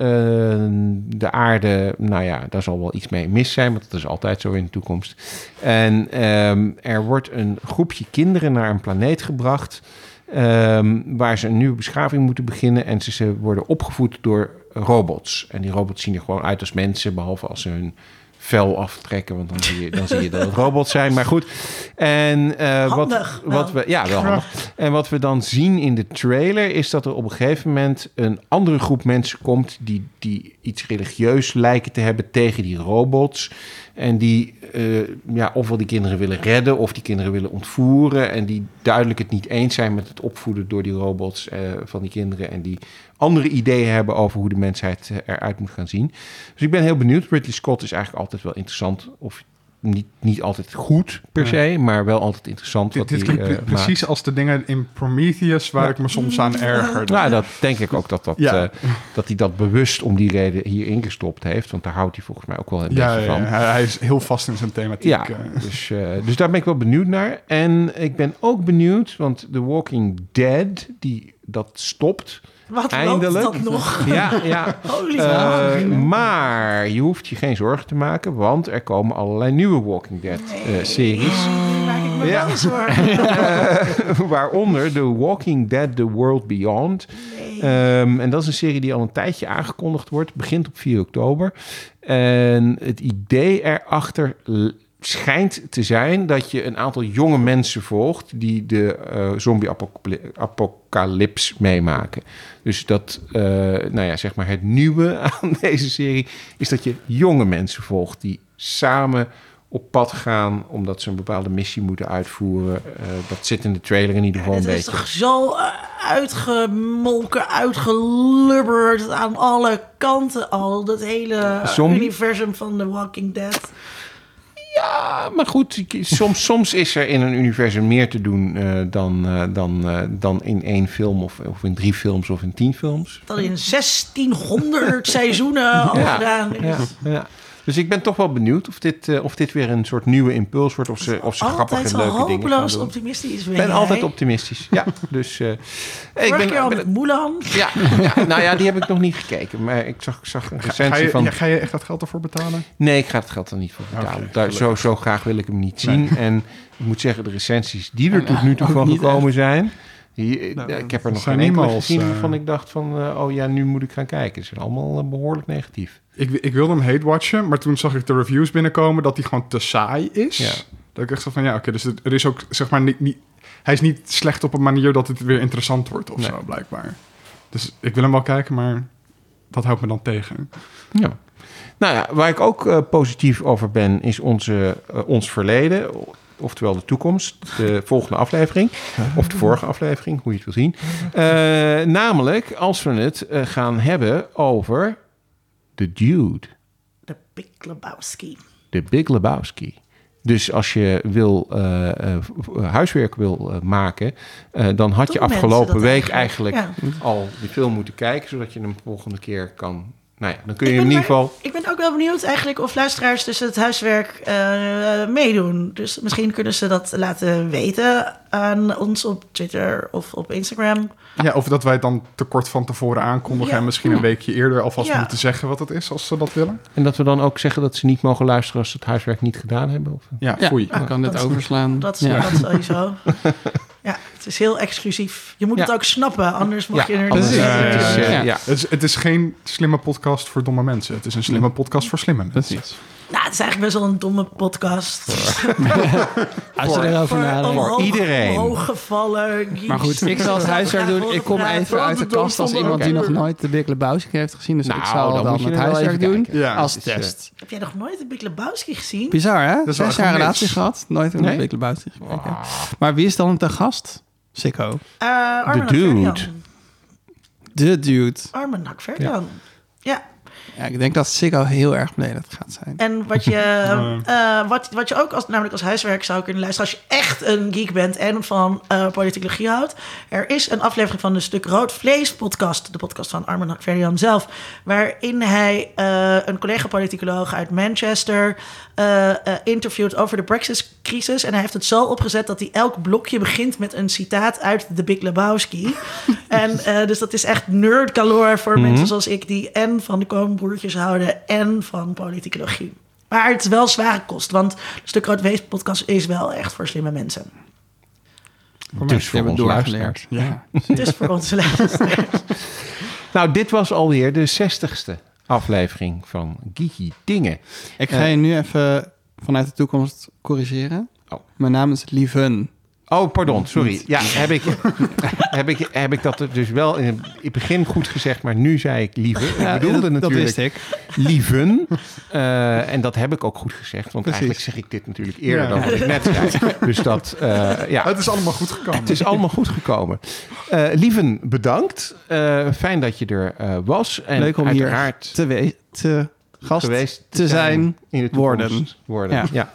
de aarde... Nou ja, daar zal wel iets mee mis zijn. Want dat is altijd zo in de toekomst. En um, er wordt een groepje kinderen naar een planeet gebracht... Um, waar ze een nieuwe beschaving moeten beginnen. En ze, ze worden opgevoed door robots. En die robots zien er gewoon uit als mensen, behalve als ze hun vel aftrekken, want dan zie je, dan zie je dat het robots zijn. Maar goed. En uh, handig, wat, wat we, ja, wel handig. En wat we dan zien in de trailer is dat er op een gegeven moment een andere groep mensen komt die, die iets religieus lijken te hebben tegen die robots. En die uh, ja, ofwel die kinderen willen redden of die kinderen willen ontvoeren. En die duidelijk het niet eens zijn met het opvoeden door die robots uh, van die kinderen. En die andere ideeën hebben over hoe de mensheid eh, eruit moet gaan zien. Dus ik ben heel benieuwd. Ridley Scott is eigenlijk altijd wel interessant. Of niet, niet altijd goed per se, ja. maar wel altijd interessant. Dit, dit klinkt uh, precies als de dingen in Prometheus waar ja. ik me soms aan ergerde. Nou, dat denk ik ook dat, dat, ja. uh, dat hij dat bewust om die reden hierin gestopt heeft. Want daar houdt hij volgens mij ook wel een ja, beetje van. Hij, hij is heel vast in zijn thematiek. Ja, [laughs] dus, uh, dus daar ben ik wel benieuwd naar. En ik ben ook benieuwd, want The Walking Dead, die, dat stopt... Wat Eindelijk. dat nog? [laughs] Ja, ja. [laughs] Uh, maar je hoeft je geen zorgen te maken, want er komen allerlei nieuwe Walking Dead nee. uh, series. Oh, maak ik me ja. wel zorgen. [laughs] uh, waaronder The Walking Dead The World Beyond. Nee. Um, en dat is een serie die al een tijdje aangekondigd wordt. Begint op 4 oktober. En het idee erachter schijnt te zijn dat je een aantal jonge mensen volgt die de uh, zombie-apocalyps meemaken. Dus dat, uh, nou ja, zeg maar het nieuwe [laughs] aan deze serie is dat je jonge mensen volgt die samen op pad gaan omdat ze een bepaalde missie moeten uitvoeren. Uh, dat zit in de trailer in ieder geval ja, een beetje. Het is toch zo uitgemolken, uitgelubberd aan alle kanten al. Dat hele Zombie? universum van The Walking Dead. Ja, maar goed, soms, soms is er in een universum meer te doen uh, dan, uh, dan, uh, dan in één film of, of in drie films of in tien films. Dat in 1600 [laughs] seizoenen al ja, gedaan is. Ja, ja. Dus ik ben toch wel benieuwd of dit, uh, of dit weer een soort nieuwe impuls wordt. Of ze, of ze grappige en leuke dingen gaan doen. optimistisch Ik ben altijd optimistisch, ja. [laughs] Dus, uh, ik ben, al met Mulan. Ja, ja, nou ja, die heb ik nog niet gekeken. Maar ik zag, zag een recensie ga je, van... Ja, ga je echt dat geld ervoor betalen? Nee, ik ga het geld er niet voor betalen. Okay, Daar, zo, zo graag wil ik hem niet zien. Nee. En ik moet zeggen, de recensies die er tot nu toe van gekomen echt. zijn... Die, nou, ik heb er nog geen enkele gezien waarvan uh, ik dacht van... Uh, oh ja, nu moet ik gaan kijken. Ze zijn allemaal uh, behoorlijk negatief. Ik, ik wilde hem hate watchen, maar toen zag ik de reviews binnenkomen... dat hij gewoon te saai is. Ja. Dat ik echt zo van, ja, oké, dus het- er is ook, zeg maar, niet, niet, hij is niet slecht op een manier dat het weer interessant wordt of Nee. zo, blijkbaar. Dus ik wil hem wel kijken, maar dat houdt me dan tegen. Ja. Nou ja, waar ik ook eh, positief over ben, is onze, eh, ons verleden. Oftewel de toekomst. De volgende aflevering. Of de vorige aflevering, hoe je het wil zien. Eh, namelijk als we het eh, gaan hebben over The Dude. De Big Lebowski. De Big Lebowski. Dus als je wil, eh, huiswerk wil maken, dan had je Doen afgelopen week eigenlijk? eigenlijk Ja. al die film moeten kijken, zodat je hem volgende keer kan. Nou ja, dan kun je in ben ieder geval. Ik ben ook wel benieuwd eigenlijk of luisteraars dus het huiswerk eh, meedoen. Dus misschien kunnen ze dat laten weten aan ons op Twitter of op Instagram. Ja, of dat wij het dan te kort van tevoren aankondigen... Ja. en misschien een weekje eerder alvast Ja. moeten zeggen wat het is... als ze dat willen. En dat we dan ook zeggen dat ze niet mogen luisteren als ze het huiswerk niet gedaan hebben. Of... Ja, Ja, foei. kan dit dat- overslaan. Dat, ja. dat sowieso. [laughs] ja, het is heel exclusief. Je moet Ja. het ook snappen, anders mag je er niet ja. ja. Het, is, het is geen slimme podcast voor domme mensen. Het is een slimme podcast voor slimme mensen. Precies. Nou, het is eigenlijk best wel een domme podcast. [laughs] Als je erover nadenkt. iedereen. Maar goed, ik zal het huiswerk doen. [laughs] Ik kom even uit de kast als iemand die nog nooit de Big Lebowski heeft gezien. Dus Nou, ik zal dan het er huiswerk doen als test. Heb jij nog nooit de Big Lebowski gezien? Bizar, hè? Zes jaar een relatie gehad. Nooit een? Big Lebowski gekeken. Maar wie is dan de gast? Sikko. Eh De dude. De dude. Armen Hakverdian. Ja. Ja, ik denk dat Sikko heel erg beledigd gaat zijn. En wat je, [laughs] eh, wat, wat je ook als, namelijk als huiswerk zou kunnen luisteren... als je echt een geek bent en van eh politicologie houdt... er is een aflevering van de Stuk Rood Vlees podcast... de podcast van Armin Hakverdian zelf... waarin hij eh, een collega-politicoloog uit Manchester... eh, eh, interviewt over de Brexit-crisis. En hij heeft het zo opgezet dat hij elk blokje begint... met een citaat uit The Big Lebowski. [laughs] en eh, dus dat is echt nerd galore voor mensen zoals ik... die en van de Houden en van politicologie. Maar het is wel zware kost, want de Stuk Rood Wees podcast is wel echt voor slimme mensen. Voor Dus voor onze doorgeleerd. Ja. Het is voor onze luisteraars. [laughs] Nou, dit was alweer de zestigste aflevering van Geeky Dingen. Ik ga je nu even vanuit de toekomst corrigeren. Oh. Mijn naam is Lieven. Oh, pardon, sorry. Ja, heb ik, [laughs] heb ik, heb ik dat dus wel in het begin goed gezegd, maar nu zei ik lieve. Ik Ja, bedoelde dat, dat natuurlijk wist ik. lieven. Eh, en dat heb ik ook goed gezegd, want Precies. eigenlijk zeg ik dit natuurlijk eerder Ja. dan wat ik net zei. [laughs] Dus dat, eh, ja, Het is allemaal goed gekomen. het is allemaal goed gekomen. Eh lieven, bedankt. Fijn dat je er was. En Leuk om hier te, we- te gast geweest te zijn in de toekomst worden. worden. Ja. Ja.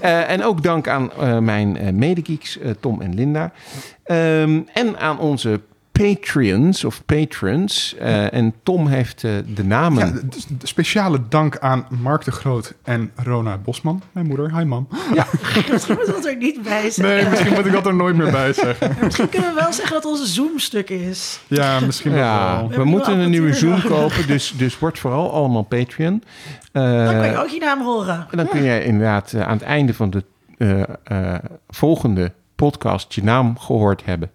Eh, en ook dank aan eh, mijn eh medegeeks, Tom en Linda. Ehm, en aan onze Patreons of patrons. Eh, en Tom heeft eh, de namen. Ja, dus de speciale dank aan Mark de Groot en Rona Bosman, mijn moeder. Hi, mam. [laughs] [laughs] Misschien moeten we dat er niet bij Nee, zeggen. misschien moet ik dat er nooit meer bij zeggen. [laughs] Misschien kunnen we wel zeggen dat onze Zoom-stuk is. Ja, misschien wel. Ja, wel. we moeten een nieuwe Zoom kopen. Dus, dus word vooral allemaal Patreon. Eh, Dan kan je ook je naam horen. En dan kun jij inderdaad eh, aan het einde van de eh, eh, volgende podcast je naam gehoord hebben.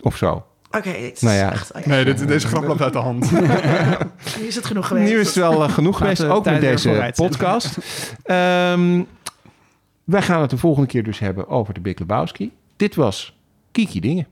Of zo. Oké, het is Nou ja. echt... Nee, dit, deze grap loopt uit de hand. [laughs] Nu is het genoeg geweest. Nu is het wel eh, genoeg geweest, ook met deze podcast. [laughs] Ehm, wij gaan het de volgende keer dus hebben over de Big Lebowski. Dit was Kiki Dingen.